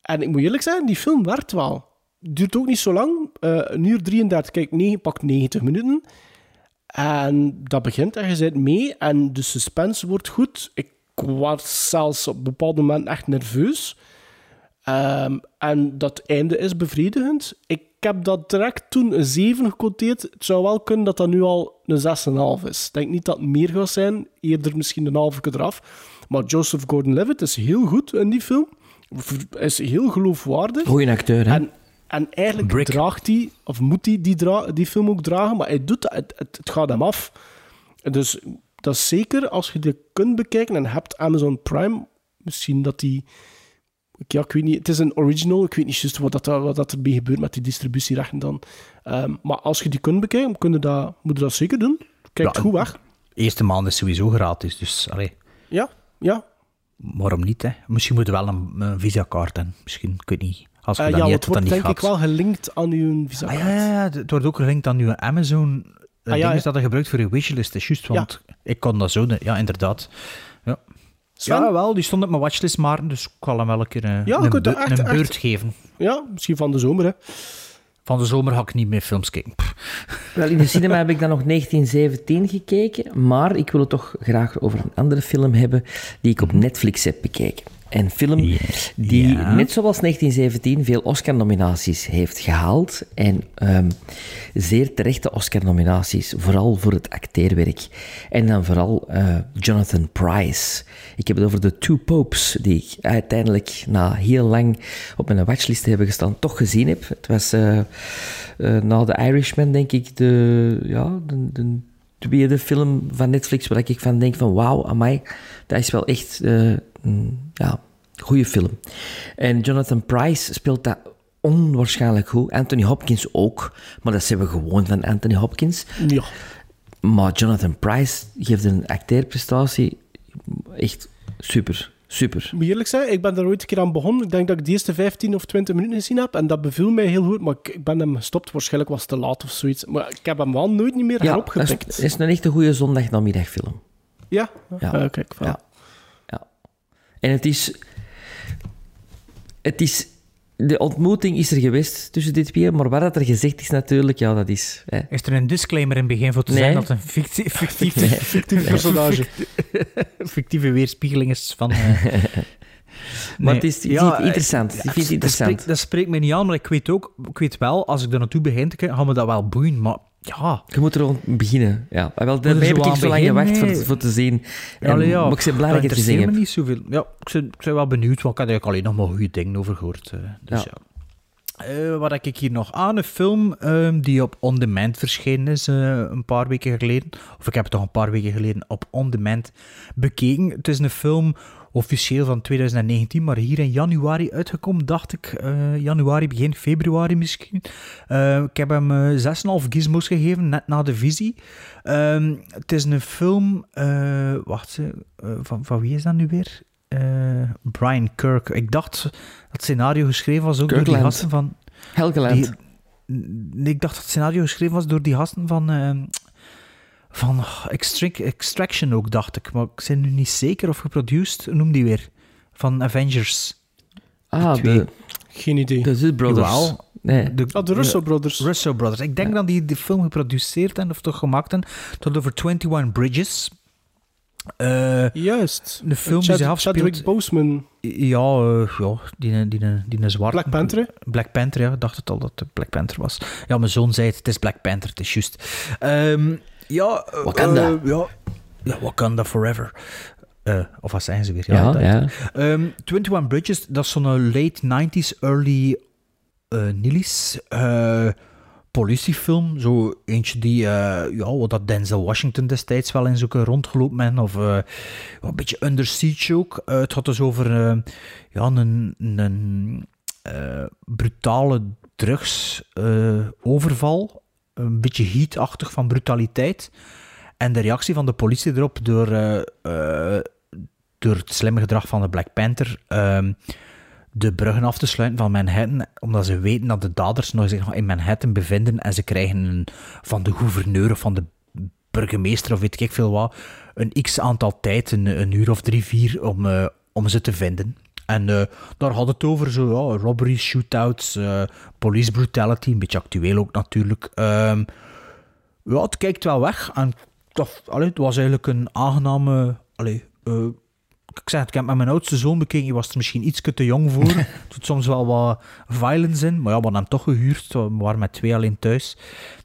en ik moet eerlijk zijn, die film werkt wel. Duurt ook niet zo lang. eh, een uur 33, kijk, 9, pakt 90 minuten. En dat begint en je zit mee en de suspense wordt goed. Ik was zelfs op een bepaald moment echt nerveus. Ehm, en dat einde is bevredigend. Ik heb dat direct toen een 7 gecoteerd. Het zou wel kunnen dat dat nu al een 6,5 is. Ik denk niet dat het meer gaat zijn. Eerder misschien een halve eraf. Maar Joseph Gordon-Levitt is heel goed in die film. Is heel geloofwaardig. Goeie acteur, hè? En, en eigenlijk draagt hij, of moet hij die, die film ook dragen, maar hij doet dat, het, het, het gaat hem af. Dus dat is zeker, als je die kunt bekijken en hebt Amazon Prime, misschien dat die... Ja, ik weet niet, het is een original, ik weet niet juist wat, dat, wat dat erbij gebeurt met die distributierechten dan. Ehm, maar als je die kunt bekijken, kun je dat, moet je dat zeker doen. Kijkt Ja, goed weg. De eerste maand is sowieso gratis, dus allee, Ja, ja. waarom niet? Hè? Misschien moet je wel een, een visa-kaart hebben. Misschien, ik weet niet. Als je Eh, dat ja, niet het hebt, dan wordt denk ik wel gelinkt aan uw visa. Ah, ja, ja, ja, het wordt ook gelinkt aan uw Amazon. Ah, Ah, ja, ding ja. dat je gebruikt voor je wishlist, is juist, want ik kon dat zo, ja, inderdaad. Ja. Sven? ja, wel, die stond op mijn watchlist, maar dus ik zal hem wel een keer eh, Ja, een, echt- een beurt echt- geven. Ja, misschien van de zomer, hè. Van de zomer ga ik niet meer films kijken. Wel, in de cinema heb ik dan nog 1917 gekeken, maar ik wil het toch graag over een andere film hebben die ik op Netflix heb bekeken. Een film die, Ja. net zoals 1917, veel Oscar-nominaties heeft gehaald. En ehm, zeer terechte Oscar-nominaties, vooral voor het acteerwerk. En dan vooral eh, Jonathan Price. Ik heb het over The Two Popes, die ik uiteindelijk na heel lang op mijn watchlist hebben gestaan, toch gezien heb. Het was eh, na The Irishman, denk ik, de, ja, de, de tweede film van Netflix waar ik van denk van wauw, amai, dat is wel echt een ja, goede film. En Jonathan Price speelt dat onwaarschijnlijk goed. Anthony Hopkins ook, maar dat zijn we gewoon van Anthony Hopkins. Ja. Maar Jonathan Price geeft een acteerprestatie echt super, super. Moet eerlijk zijn, ik ben daar ooit een keer aan begonnen. Ik denk dat ik de eerste 15 of 20 minuten gezien heb. En dat beviel mij heel goed. Maar ik, ben hem gestopt. Waarschijnlijk was het te laat of zoiets. Maar ik heb hem wel nooit niet meer Ja, dat is, is een echt een goede zondagnamiddagfilm. Ja? Ja. Eh, kijk, voilà. Ja. ja. En het is... Het is... De ontmoeting is er geweest tussen dit twee, maar wat dat er gezegd is natuurlijk, ja, dat is... Hè. Is er een disclaimer in het begin voor te Nee. zijn dat het een fictie- fictief, Nee. Fictief personage. fictieve weerspiegeling is van... eh, Maar het is- het is Ja, interessant. eh, Ik vind het dat interessant. spreekt- Dat spreekt mij niet aan, maar ik weet ook, ik weet wel, als ik er naartoe begin te kijken, gaat me dat wel boeien. Maar ja, Je moet er rond beginnen. Ja. Ah, Wel, daarbij heb ik zo lang gewacht voor, voor te zien. Ja, En, allee, ja, maar ik ben blij dat ik het gezien interesseert heb. me niet zoveel. Ja, ik ben, ik ben wel benieuwd, want ik had eigenlijk alleen nog maar goede dingen over gehoord. eh, dus Ja. ja. Eh, wat heb ik hier nog aan? Een film ehm, die op On Demand verschenen is eh, een paar weken geleden. Of ik heb het toch een paar weken geleden op On Demand bekeken. Het is een film officieel van 2019, maar hier in januari uitgekomen, dacht ik. Eh, januari, begin februari misschien. Eh, ik heb hem eh, 6,5 gizmos gegeven, net na de visie. Ehm, het is een film... eh, wacht, eh, van, van wie is dat nu weer? Eh, Brian Kirk. Ik dacht dat het scenario geschreven was ook door die gasten van... Helgeland. die- ik dacht dat het scenario geschreven was door die gasten van... van oh, Extrac- Extraction ook, dacht ik. Maar ik ben nu niet zeker of geproduced. Hoe noem die weer? Van Avengers. Ah, de... Geen idee. De Zuid Brothers. Jawel. Nee. De, Ah, de Russo Brothers. Russo Brothers. Ik denk dat die de film geproduceerd hebben, of toch gemaakt hebben. Tot over 21 Bridges. Eh, Juist. de film die Chad- zich afspeelt... Chadwick Boseman. Ja, eh, ja die, die, die, die, zwarte... Black Panther? Black Panther, ja. Ik dacht het al dat het Black Panther was. Ja, mijn zoon zei het, het is Black Panther, het is juist. Ehm, ja... eh, Wakanda. eh, ja, ja, Wakanda Forever. Eh, of wat zijn ze weer? Ja, ja. Ehm, 21 Bridges, dat is zo'n late 90s, early eh Nillies eh, politiefilm. Zo eentje die, eh, ja, wat dat Denzel Washington destijds wel in zo'n rondgelopen ben. Of eh, een beetje Under Siege ook. Het gaat dus over ja, een, een eh, brutale drugsoverval. Een beetje heatachtig van brutaliteit. En de reactie van de politie erop door, eh, eh, door het slimme gedrag van de Black Panther ehm, de bruggen af te sluiten van Manhattan, omdat ze weten dat de daders nog zich in Manhattan bevinden en ze krijgen een, van de gouverneur of van de burgemeester of weet ik veel wat, een x aantal tijd, een, een uur of drie, vier, om, eh, om ze te vinden. En eh, daar had het over, zo, ja, robberies, shootouts, eh, police brutality, een beetje actueel ook natuurlijk. Ehm, Ja, het kijkt wel weg. En dat, allee, het was eigenlijk een aangename... Allee, eh, ik zeg het, ik heb met mijn oudste zoon bekeken. Die was er misschien iets te jong voor. Er doet soms wel wat violence in. Maar ja, we hadden hem toch gehuurd. We waren met twee alleen thuis.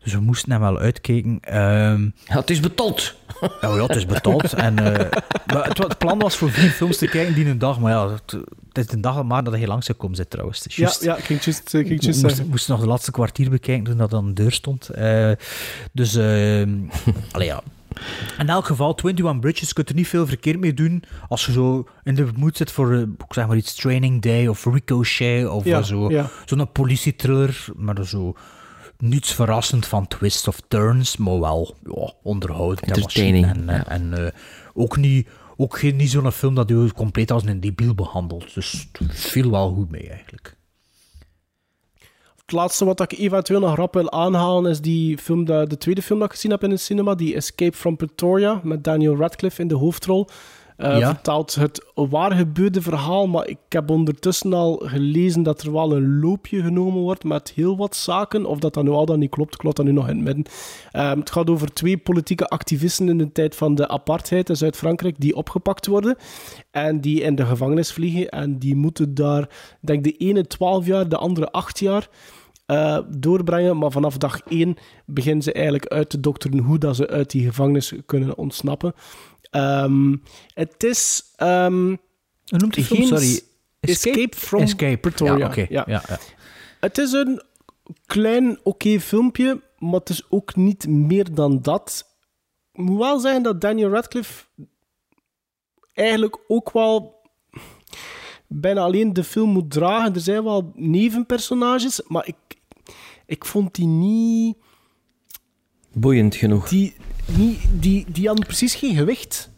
Dus we moesten hem wel uitkijken. Ehm, ja, het is betaald. Ja, ja, het is betaald. en, eh, maar het, het plan was voor vier films te kijken die een dag. Maar ja, het, het is de dag maar dat hij langs zou komen zit trouwens. Is Ja, ja, ik ging juist, ik ging we juist moesten, zeggen. moesten nog de laatste kwartier bekijken toen dat aan de deur stond. Eh, dus, ehm allee, ja. In elk geval, 21 Bridges kunt er niet veel verkeerd mee doen als je zo in de moed zit voor, eh, ik zeg maar iets, Training Day of Ricochet of Ja, zo, ja. zo'n politietriller, maar zo niets verrassend van twists of turns, maar wel ja, onderhoudend en Entertaining, machine. En, ja. en, en, eh, ook niet, ook geen, niet zo'n film dat je compleet als een debiel behandelt. Dus het viel wel goed mee eigenlijk. Het laatste wat ik eventueel nog rap wil aanhalen is die film, de, de tweede film dat ik gezien heb in de cinema, die Escape from Pretoria, met Daniel Radcliffe in de hoofdrol. Eh, Ja. Vertelt het waar gebeurde verhaal, maar ik heb ondertussen al gelezen dat er wel een loopje genomen wordt met heel wat zaken. Of dat dat nu al dan niet klopt, klopt dat nu nog in het midden. Ehm, het gaat over twee politieke activisten in de tijd van de apartheid in Zuid-Frankrijk die opgepakt worden en die in de gevangenis vliegen. En die moeten daar, denk de ene 12 jaar, de andere 8 jaar eh, doorbrengen. Maar vanaf dag 1 beginnen ze eigenlijk uit te dokteren hoe dat ze uit die gevangenis kunnen ontsnappen. Ehm, het is... ehm Hoe noemt die film? geen Sorry. s- Escape, from Escape. Pretoria. Ja, oké. Ja. Ja, ja. Het is een klein, oké filmpje, maar het is ook niet meer dan dat. Ik moet wel zeggen dat Daniel Radcliffe eigenlijk ook wel bijna alleen de film moet dragen. Er zijn wel nevenpersonages, maar ik, ik vond die niet... Boeiend genoeg. Die, niet, die, die hadden precies geen gewicht.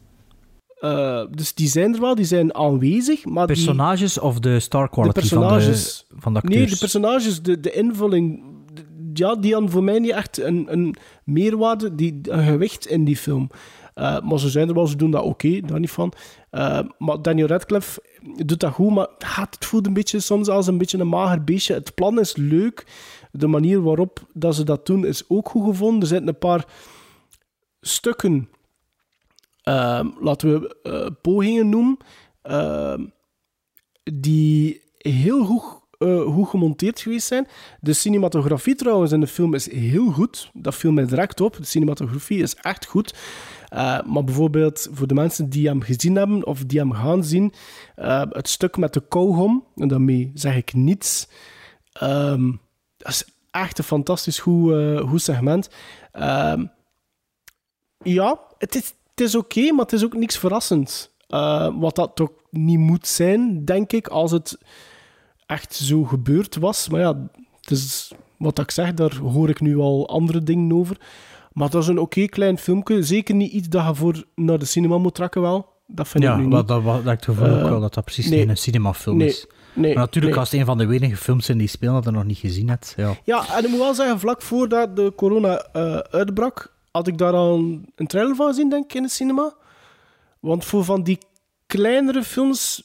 Eh, dus die zijn er wel, die zijn aanwezig, maar die- Personages of de star de quality personages. van de, van de acteurs? Nee, de personages, de, de invulling. de- Ja, die hadden voor mij niet echt een, een meerwaarde, die, een gewicht in die film. Eh, maar ze zijn er wel, ze doen dat oké, daar niet van. Eh, maar Daniel Radcliffe doet dat goed, maar het voelt een beetje soms als een beetje een mager beestje. Het plan is leuk, de manier waarop dat ze dat doen is ook goed gevonden. Er zitten een paar stukken, eh, laten we eh, pogingen noemen, eh, die heel goed, eh, goed gemonteerd geweest zijn. De cinematografie trouwens in de film is heel goed. Dat viel mij direct op. De cinematografie is echt goed. Eh, maar bijvoorbeeld voor de mensen die hem gezien hebben of die hem gaan zien, het stuk met de kauwgom, en daarmee zeg ik niets, ehm, dat is echt een fantastisch goed, eh, goed segment. Ehm, ja, het is, het is oké, maar het is ook niks verrassends. Eh, wat dat toch niet moet zijn, denk ik, als het echt zo gebeurd was. Maar ja, het is wat ik zeg, daar hoor ik nu al andere dingen over. Maar dat is een oké klein filmpje. Zeker niet iets dat je voor naar de cinema moet trekken wel. Dat vind ja, ik nu niet. dat, dat, dat ik het gevoel ook Eh, wel dat dat precies nee. niet een cinemafilm Nee, is. Nee, maar natuurlijk, nee. als het een van de weinige films zijn die spelen dat je nog niet gezien hebt. Ja. Ja, en ik moet wel zeggen, vlak voordat de corona eh, uitbrak, had ik daar al een trailer van gezien, denk ik, in de cinema. Want voor van die kleinere films,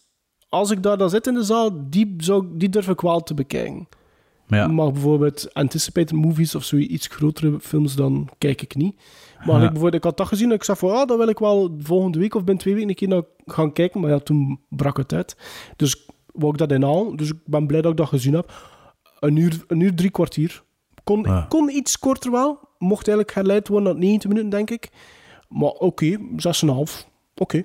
als ik daar dan zit in de zaal, die, zou, die durf ik wel te bekijken. Ja. Maar bijvoorbeeld anticipated movies of zo iets grotere films, dan kijk ik niet. Maar Ja. ik, bijvoorbeeld, ik had dat gezien en ik zei van, ah, dat wil ik wel volgende week of binnen twee weken een keer naar gaan kijken. Maar ja, toen brak het uit. Dus wou ik dat inhalen. Dus ik ben blij dat ik dat gezien heb. Een uur, een uur drie kwartier. Kon, Ja. kon iets korter wel. Mocht eigenlijk herleid worden naar 90 minuten, denk ik. Maar oké, 6,5. Oké.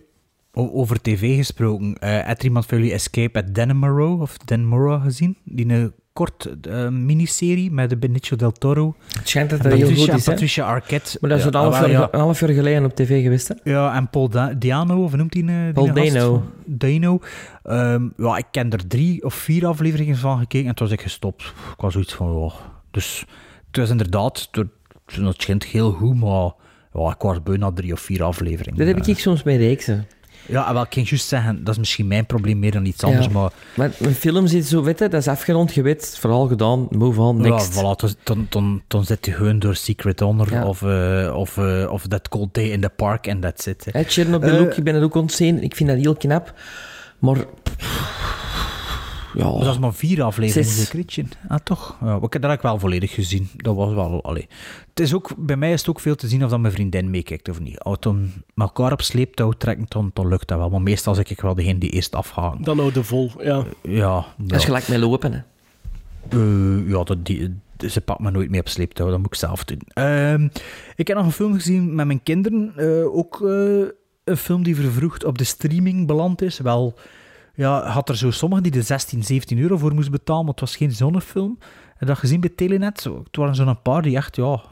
Over tv gesproken, eh heeft iemand van jullie Escape at Dannemora of Dannemora gezien? Die een kort eh, miniserie met de Benicio del Toro. Het schijnt dat dat heel Patricia- goed is? Patricia Arquette. Maar dat is Ja, een half, ah, jaar, wel, ja. een half jaar geleden op tv geweest, hè? Ja, en Paul Da- Diano, of hoe noemt hij? eh, die Paul Dano. Dano. Ehm, ja, ik ken er drie of vier afleveringen van gekeken en toen was ik gestopt. Ik was zoiets van, oh. Dus het was inderdaad, het, het schijnt heel goed, maar ja, ik was beu na drie of vier afleveringen. Dat heb ik soms bij reeksen. Ja, en wel, ik ging juist zeggen, dat is misschien mijn probleem meer dan iets anders, Ja. maar... Maar een film zit zo, weet je, dat is afgerond, je weet, verhaal gedaan, move on, next. Ja, voilà, dan, zit je gewoon door Secret Honor Ja. of, eh, of, eh, of That Cold Day in the Park en that's it. hè. Hè, Chernobyl Eh, ook, ik ben het ook ontzien, ik vind dat heel knap. Maar ja. Maar dat is maar vier afleveringen, Ritje? Ah, toch? Ja, ik heb dat heb ik wel volledig gezien. Dat was wel... Allee. Het is ook, bij mij is het ook veel te zien of dat mijn vriendin meekijkt of niet. Als elkaar op sleeptouw trekken, dan, dan lukt dat wel. Maar meestal zeg ik wel degene die eerst afhaken. Dan hou de vol, ja. Ja. Dat is gelijk met lopen, hè. Eh, ja, dat, die, ze pakt me nooit mee op sleeptouw, dat moet ik zelf doen. Ehm, ik heb nog een film gezien met mijn kinderen. eh, ook eh, een film die vervroegd op de streaming beland is. Wel, ja, had er zo sommigen die de 16, 17 euro voor moesten betalen, maar het was geen zonnefilm. Je dat gezien bij Telenet? Zo, Het waren zo'n paar die echt, ja,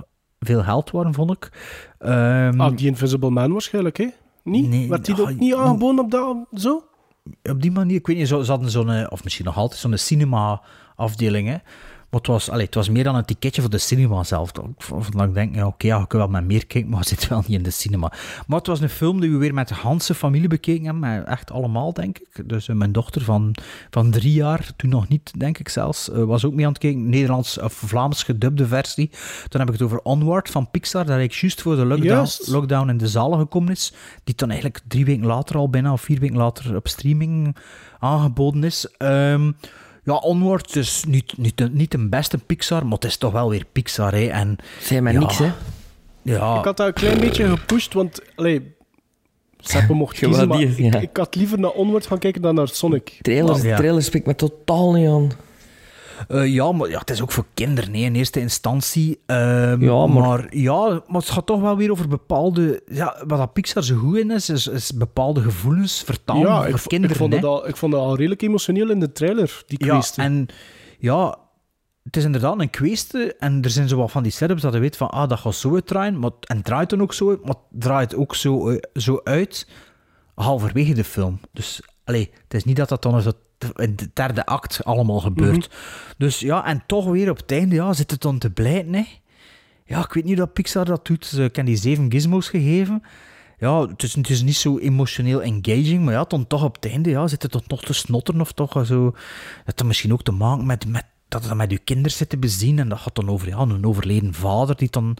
veel geld waren, vond ik. Ehm, Ah, die Invisible Man waarschijnlijk, hè? Niet? Nee, Werd die ah, ook niet aangeboden op dat, zo? op die manier, ik weet niet, ze hadden zo'n, eh, of misschien nog altijd, zo'n cinema-afdeling, hè. Maar het was, allee, het was meer dan een ticketje voor de cinema zelf. Of dat ik denk, ja, oké, ja, ik kan wel met meer kijken, maar zit wel niet in de cinema. Maar het was een film die we weer met de Hanse familie bekeken hebben, met echt allemaal, denk ik. Dus eh, mijn dochter van, van drie jaar, toen nog niet, denk ik zelfs, eh, was ook mee aan het kijken. Nederlands of Vlaams gedubde versie. Dan heb ik het over Onward van Pixar, dat ik juist voor de lockdown, in de zalen gekomen is. Die dan eigenlijk drie weken later al bijna, of vier weken later, op streaming aangeboden is. Ehm, ja, Onward is niet, niet, de, niet de beste Pixar, maar het is toch wel weer Pixar, hè. En, Zeg maar ja, niks, hè. Ja, Ik had dat een klein beetje gepusht, want... Allee, Seppe mocht Je kiezen, maar die, ik, ja. ik had liever naar Onward gaan kijken dan naar Sonic. Trailers, Ja. trailers spreekt me totaal niet aan. Eh, ja, maar ja, het is ook voor kinderen nee, in eerste instantie. Ehm, Ja, maar- maar... ja, maar het gaat toch wel weer over bepaalde... Ja, wat dat Pixar zo goed in is, is, is bepaalde gevoelens vertalen ja, voor ik, kinderen. ik, vond het al, ik vond het al redelijk emotioneel in de trailer, die Ja, kwestie. en ja, het is inderdaad een kwestie. En er zijn zo wat van die setups dat je weet van, ah, dat gaat zo uitdraaien. Maar, en draait dan ook zo uit, maar het draait ook zo, eh, zo uit halverwege de film. Dus, allee, het is niet dat dat dan zo in de derde act allemaal gebeurt. Dus ja, en toch weer op het einde, ja, zit het dan te blijten, hè. Ja, ik weet niet dat Pixar dat doet. Ze ik heb die zeven gizmos gegeven. Ja, het is, het is niet zo emotioneel engaging, maar ja, dan toch op het einde, ja, zit het dan toch te snotteren of toch zo... Dat had misschien ook te maken met, met dat het met je kinderen zit te bezien en dat gaat dan over ja, een overleden vader die dan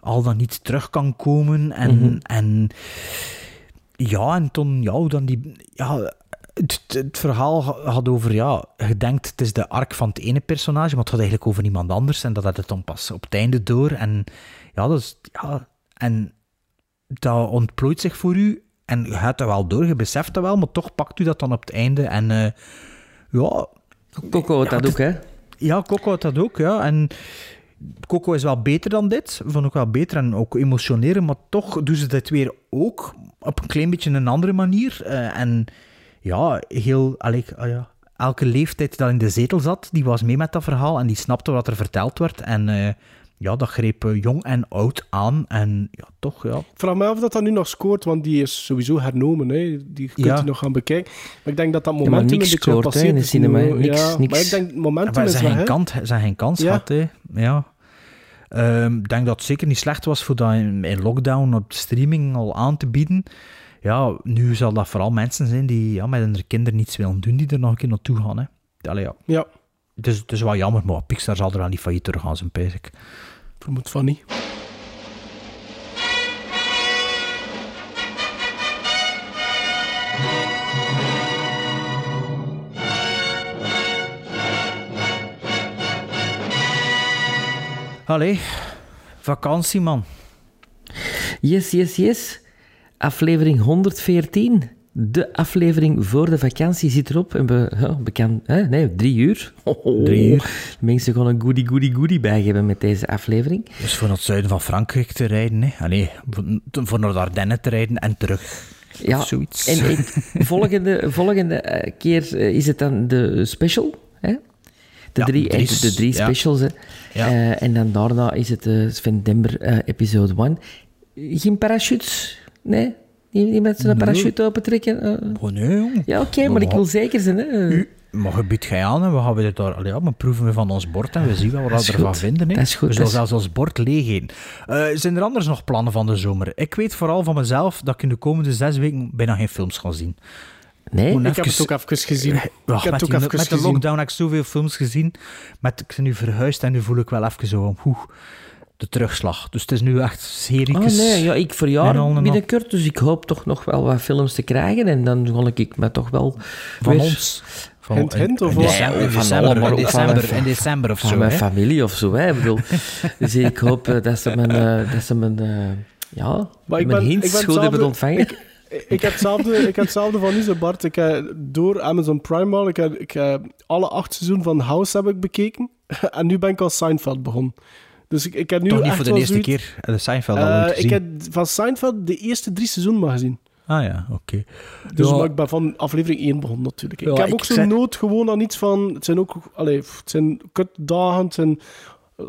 al dan niet terug kan komen en... Mhm. en ja, en toen, ja, dan die... Ja, het, het verhaal had over, ja, je denkt het is de arc van het ene personage, maar het gaat eigenlijk over iemand anders en dat had het dan pas op het einde door. En ja, dat is, ja, en dat ontplooit zich voor u en je gaat dat wel door, je beseft dat wel, maar toch pakt u dat dan op het einde en eh, ja... Coco had ja, dat ook, hè. Ja, Coco had dat ook, ja. En Coco is wel beter dan dit. Vond ik wel beter en ook emotioneren, maar toch doen ze dit weer ook op een klein beetje een andere manier. Eh, en ja, heel... allee, ah ja, elke leeftijd dat in de zetel zat, die was mee met dat verhaal en die snapte wat er verteld werd. En eh, ja, dat greep eh, jong en oud aan. En ja, toch, ja. Ik vraag me af of dat, dat nu nog scoort, want die is sowieso hernomen. Hè. Die kunt Ja. je nog gaan bekijken. Maar ik denk dat dat maar momentum niks een beetje scoort, in de is cinema. Niks- ja, niks. Maar ik denk, momentum Maar is ze weg, geen kant, geen kans Ja. gehad, hè. Ja. Ehm, Ik denk dat het zeker niet slecht was voor dat in, in lockdown op streaming al aan te bieden. Ja, nu zal dat vooral mensen zijn die ja, met hun kinderen niets willen doen, die er nog een keer naartoe gaan. Hè. Allee, ja. Ja, Het, is, het is wel jammer, maar Pixar zal er wel niet failliet door gaan, zijn pijs ik. vermoed van niet. Allee, vakantie, man. Yes, yes, yes. Aflevering 114. De aflevering voor de vakantie zit erop. En we, ja, bekend, hè? nee, drie uur. Drie uur. Mensen gaan een goodie, goodie, goodie bijgeven met deze aflevering. Dus voor naar het zuiden van Frankrijk te rijden, hè. Allee, voor, naar de Ardennen te rijden en terug. Ja, Of zoiets. en ik, volgende, volgende eh, keer eh, is het dan de special. Hè? De, Ja, drie, drie de drie ja. specials. Hè? Eh, en dan daarna is het Sven Dember episode 1. Geen parachutes? Nee? Niet, niet met zo'n Nee. parachute opentrekken? Eh, Oh, nee, jong. ja, oké, maar ik wil zeker zijn. Hè? U, maar je biedt gij aan en we gaan we dit daar, allee, ja, we proeven we van ons bord en we zien wel Dat wat we ervan goed. vinden. Hè. Dat is goed, We dat zullen is- zelfs ons bord leeg Eh, zijn er anders nog plannen van de zomer? Ik weet vooral van mezelf dat ik in de komende zes weken bijna geen films ga zien. Nee? Ik heb het ook even gezien. Ja, ik heb met, het ook die- even met de gezien. lockdown heb ik zoveel films gezien. Met, ik ben nu verhuisd en nu voel ik wel even zo van, oeh, de terugslag. Dus het is nu echt series. Oh nee, ja, ik verjaar binnenkort, dus ik hoop toch nog wel wat films te krijgen. En dan zal ik me toch wel Van weer- ons. Van- Hint, hint, of in wat? december, in van december, van mijn- in of van zo. mijn hè. familie of zo. Hè. Ik bedoel, dus ik hoop eh, dat ze mijn, eh, dat ze mijn, eh, ja, Maar ik mijn ben- hints goed hebben ontvangen. Ik, ik heb hetzelfde, ik heb hetzelfde van u, zo, Bart. Ik heb door Amazon Prime al, ik heb, ik heb alle acht seizoenen van House heb ik bekeken. En nu ben ik al Seinfeld begonnen. Dus ik, ik heb nu Toch niet voor de eerste zoiets- keer de Seinfeld al Eh, ooit Ik gezien? heb van Seinfeld de eerste drie seizoenen maar gezien. Ah ja, oké. Dus Ja. ik ben van aflevering 1 begonnen natuurlijk. Ja, ik heb ik ook zo'n nood gewoon aan iets van... Het zijn ook... Allee, het zijn kutdagen, het zijn... eh,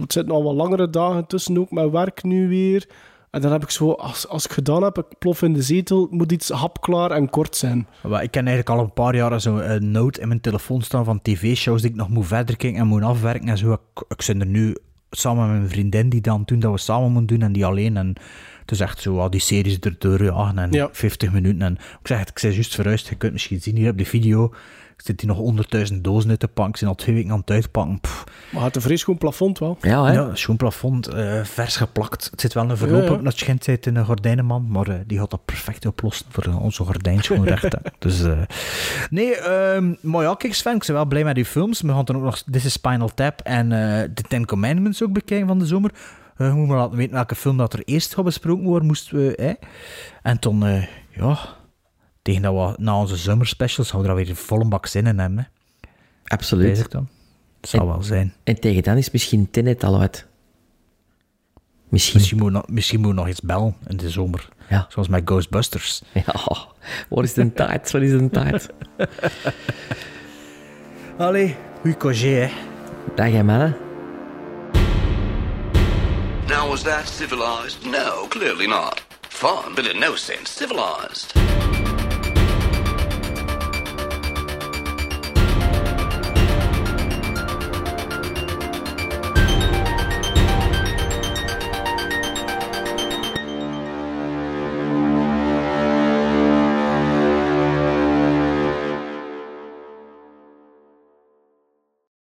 Het zitten al wat langere dagen tussen ook, met werk nu weer. En dan heb ik zo... Als, als ik gedaan heb, ik plof in de zetel, het moet iets hapklaar en kort zijn. Maar ik ken eigenlijk al een paar jaar zo'n note in mijn telefoon staan van tv-shows die ik nog moet verder kijken en moet afwerken en zo. Ik, ik zit er nu samen met mijn vriendin die dan doen dat we samen moeten doen en die alleen. En het is echt zo, al die series erdoor jagen en Ja. 50 minuten. En ik zeg het, ik zei juist verhuisd, je kunt misschien zien hier op de video. Ik zit hier nog honderdduizend dozen uit te pakken. Ik ben al twee weken aan het uitpakken. Pff, Maar het een fris gewoon plafond wel. Ja, hè? ja, schoon plafond, eh, vers geplakt. Het zit wel een verloop Ja, ja. op dat schijnt zit in een gordijnenman, maar eh, die gaat dat perfect oplossen voor eh, onze gordijn schoon recht. hè. dus, eh, nee, ehm, maar ja, kijk Sven, ik ben wel blij met die films. We gaan dan ook nog This is Spinal Tap en eh The Ten Commandments ook bekijken van de zomer. Eh, je moet maar laten weten welke film dat er eerst gaat besproken worden, moesten we... Hè? En toen, eh, ja, tegen dat we na onze zomerspecials gaan we er weer een volle bak zin in hebben. Hè. Absoluut. Bezig dan. Het zal wel zijn. En tegen dan is misschien Tenet al uit. Misschien. Misschien moet, nog, misschien moet nog iets bellen in de zomer. Ja. Zoals met Ghostbusters. Ja, wat is de tijd? Wat is de tijd? Allee, goeie congé, hè. Dag, hè, mannen. Now, was that civilized? No, clearly not. Fun, but in no sense civilized.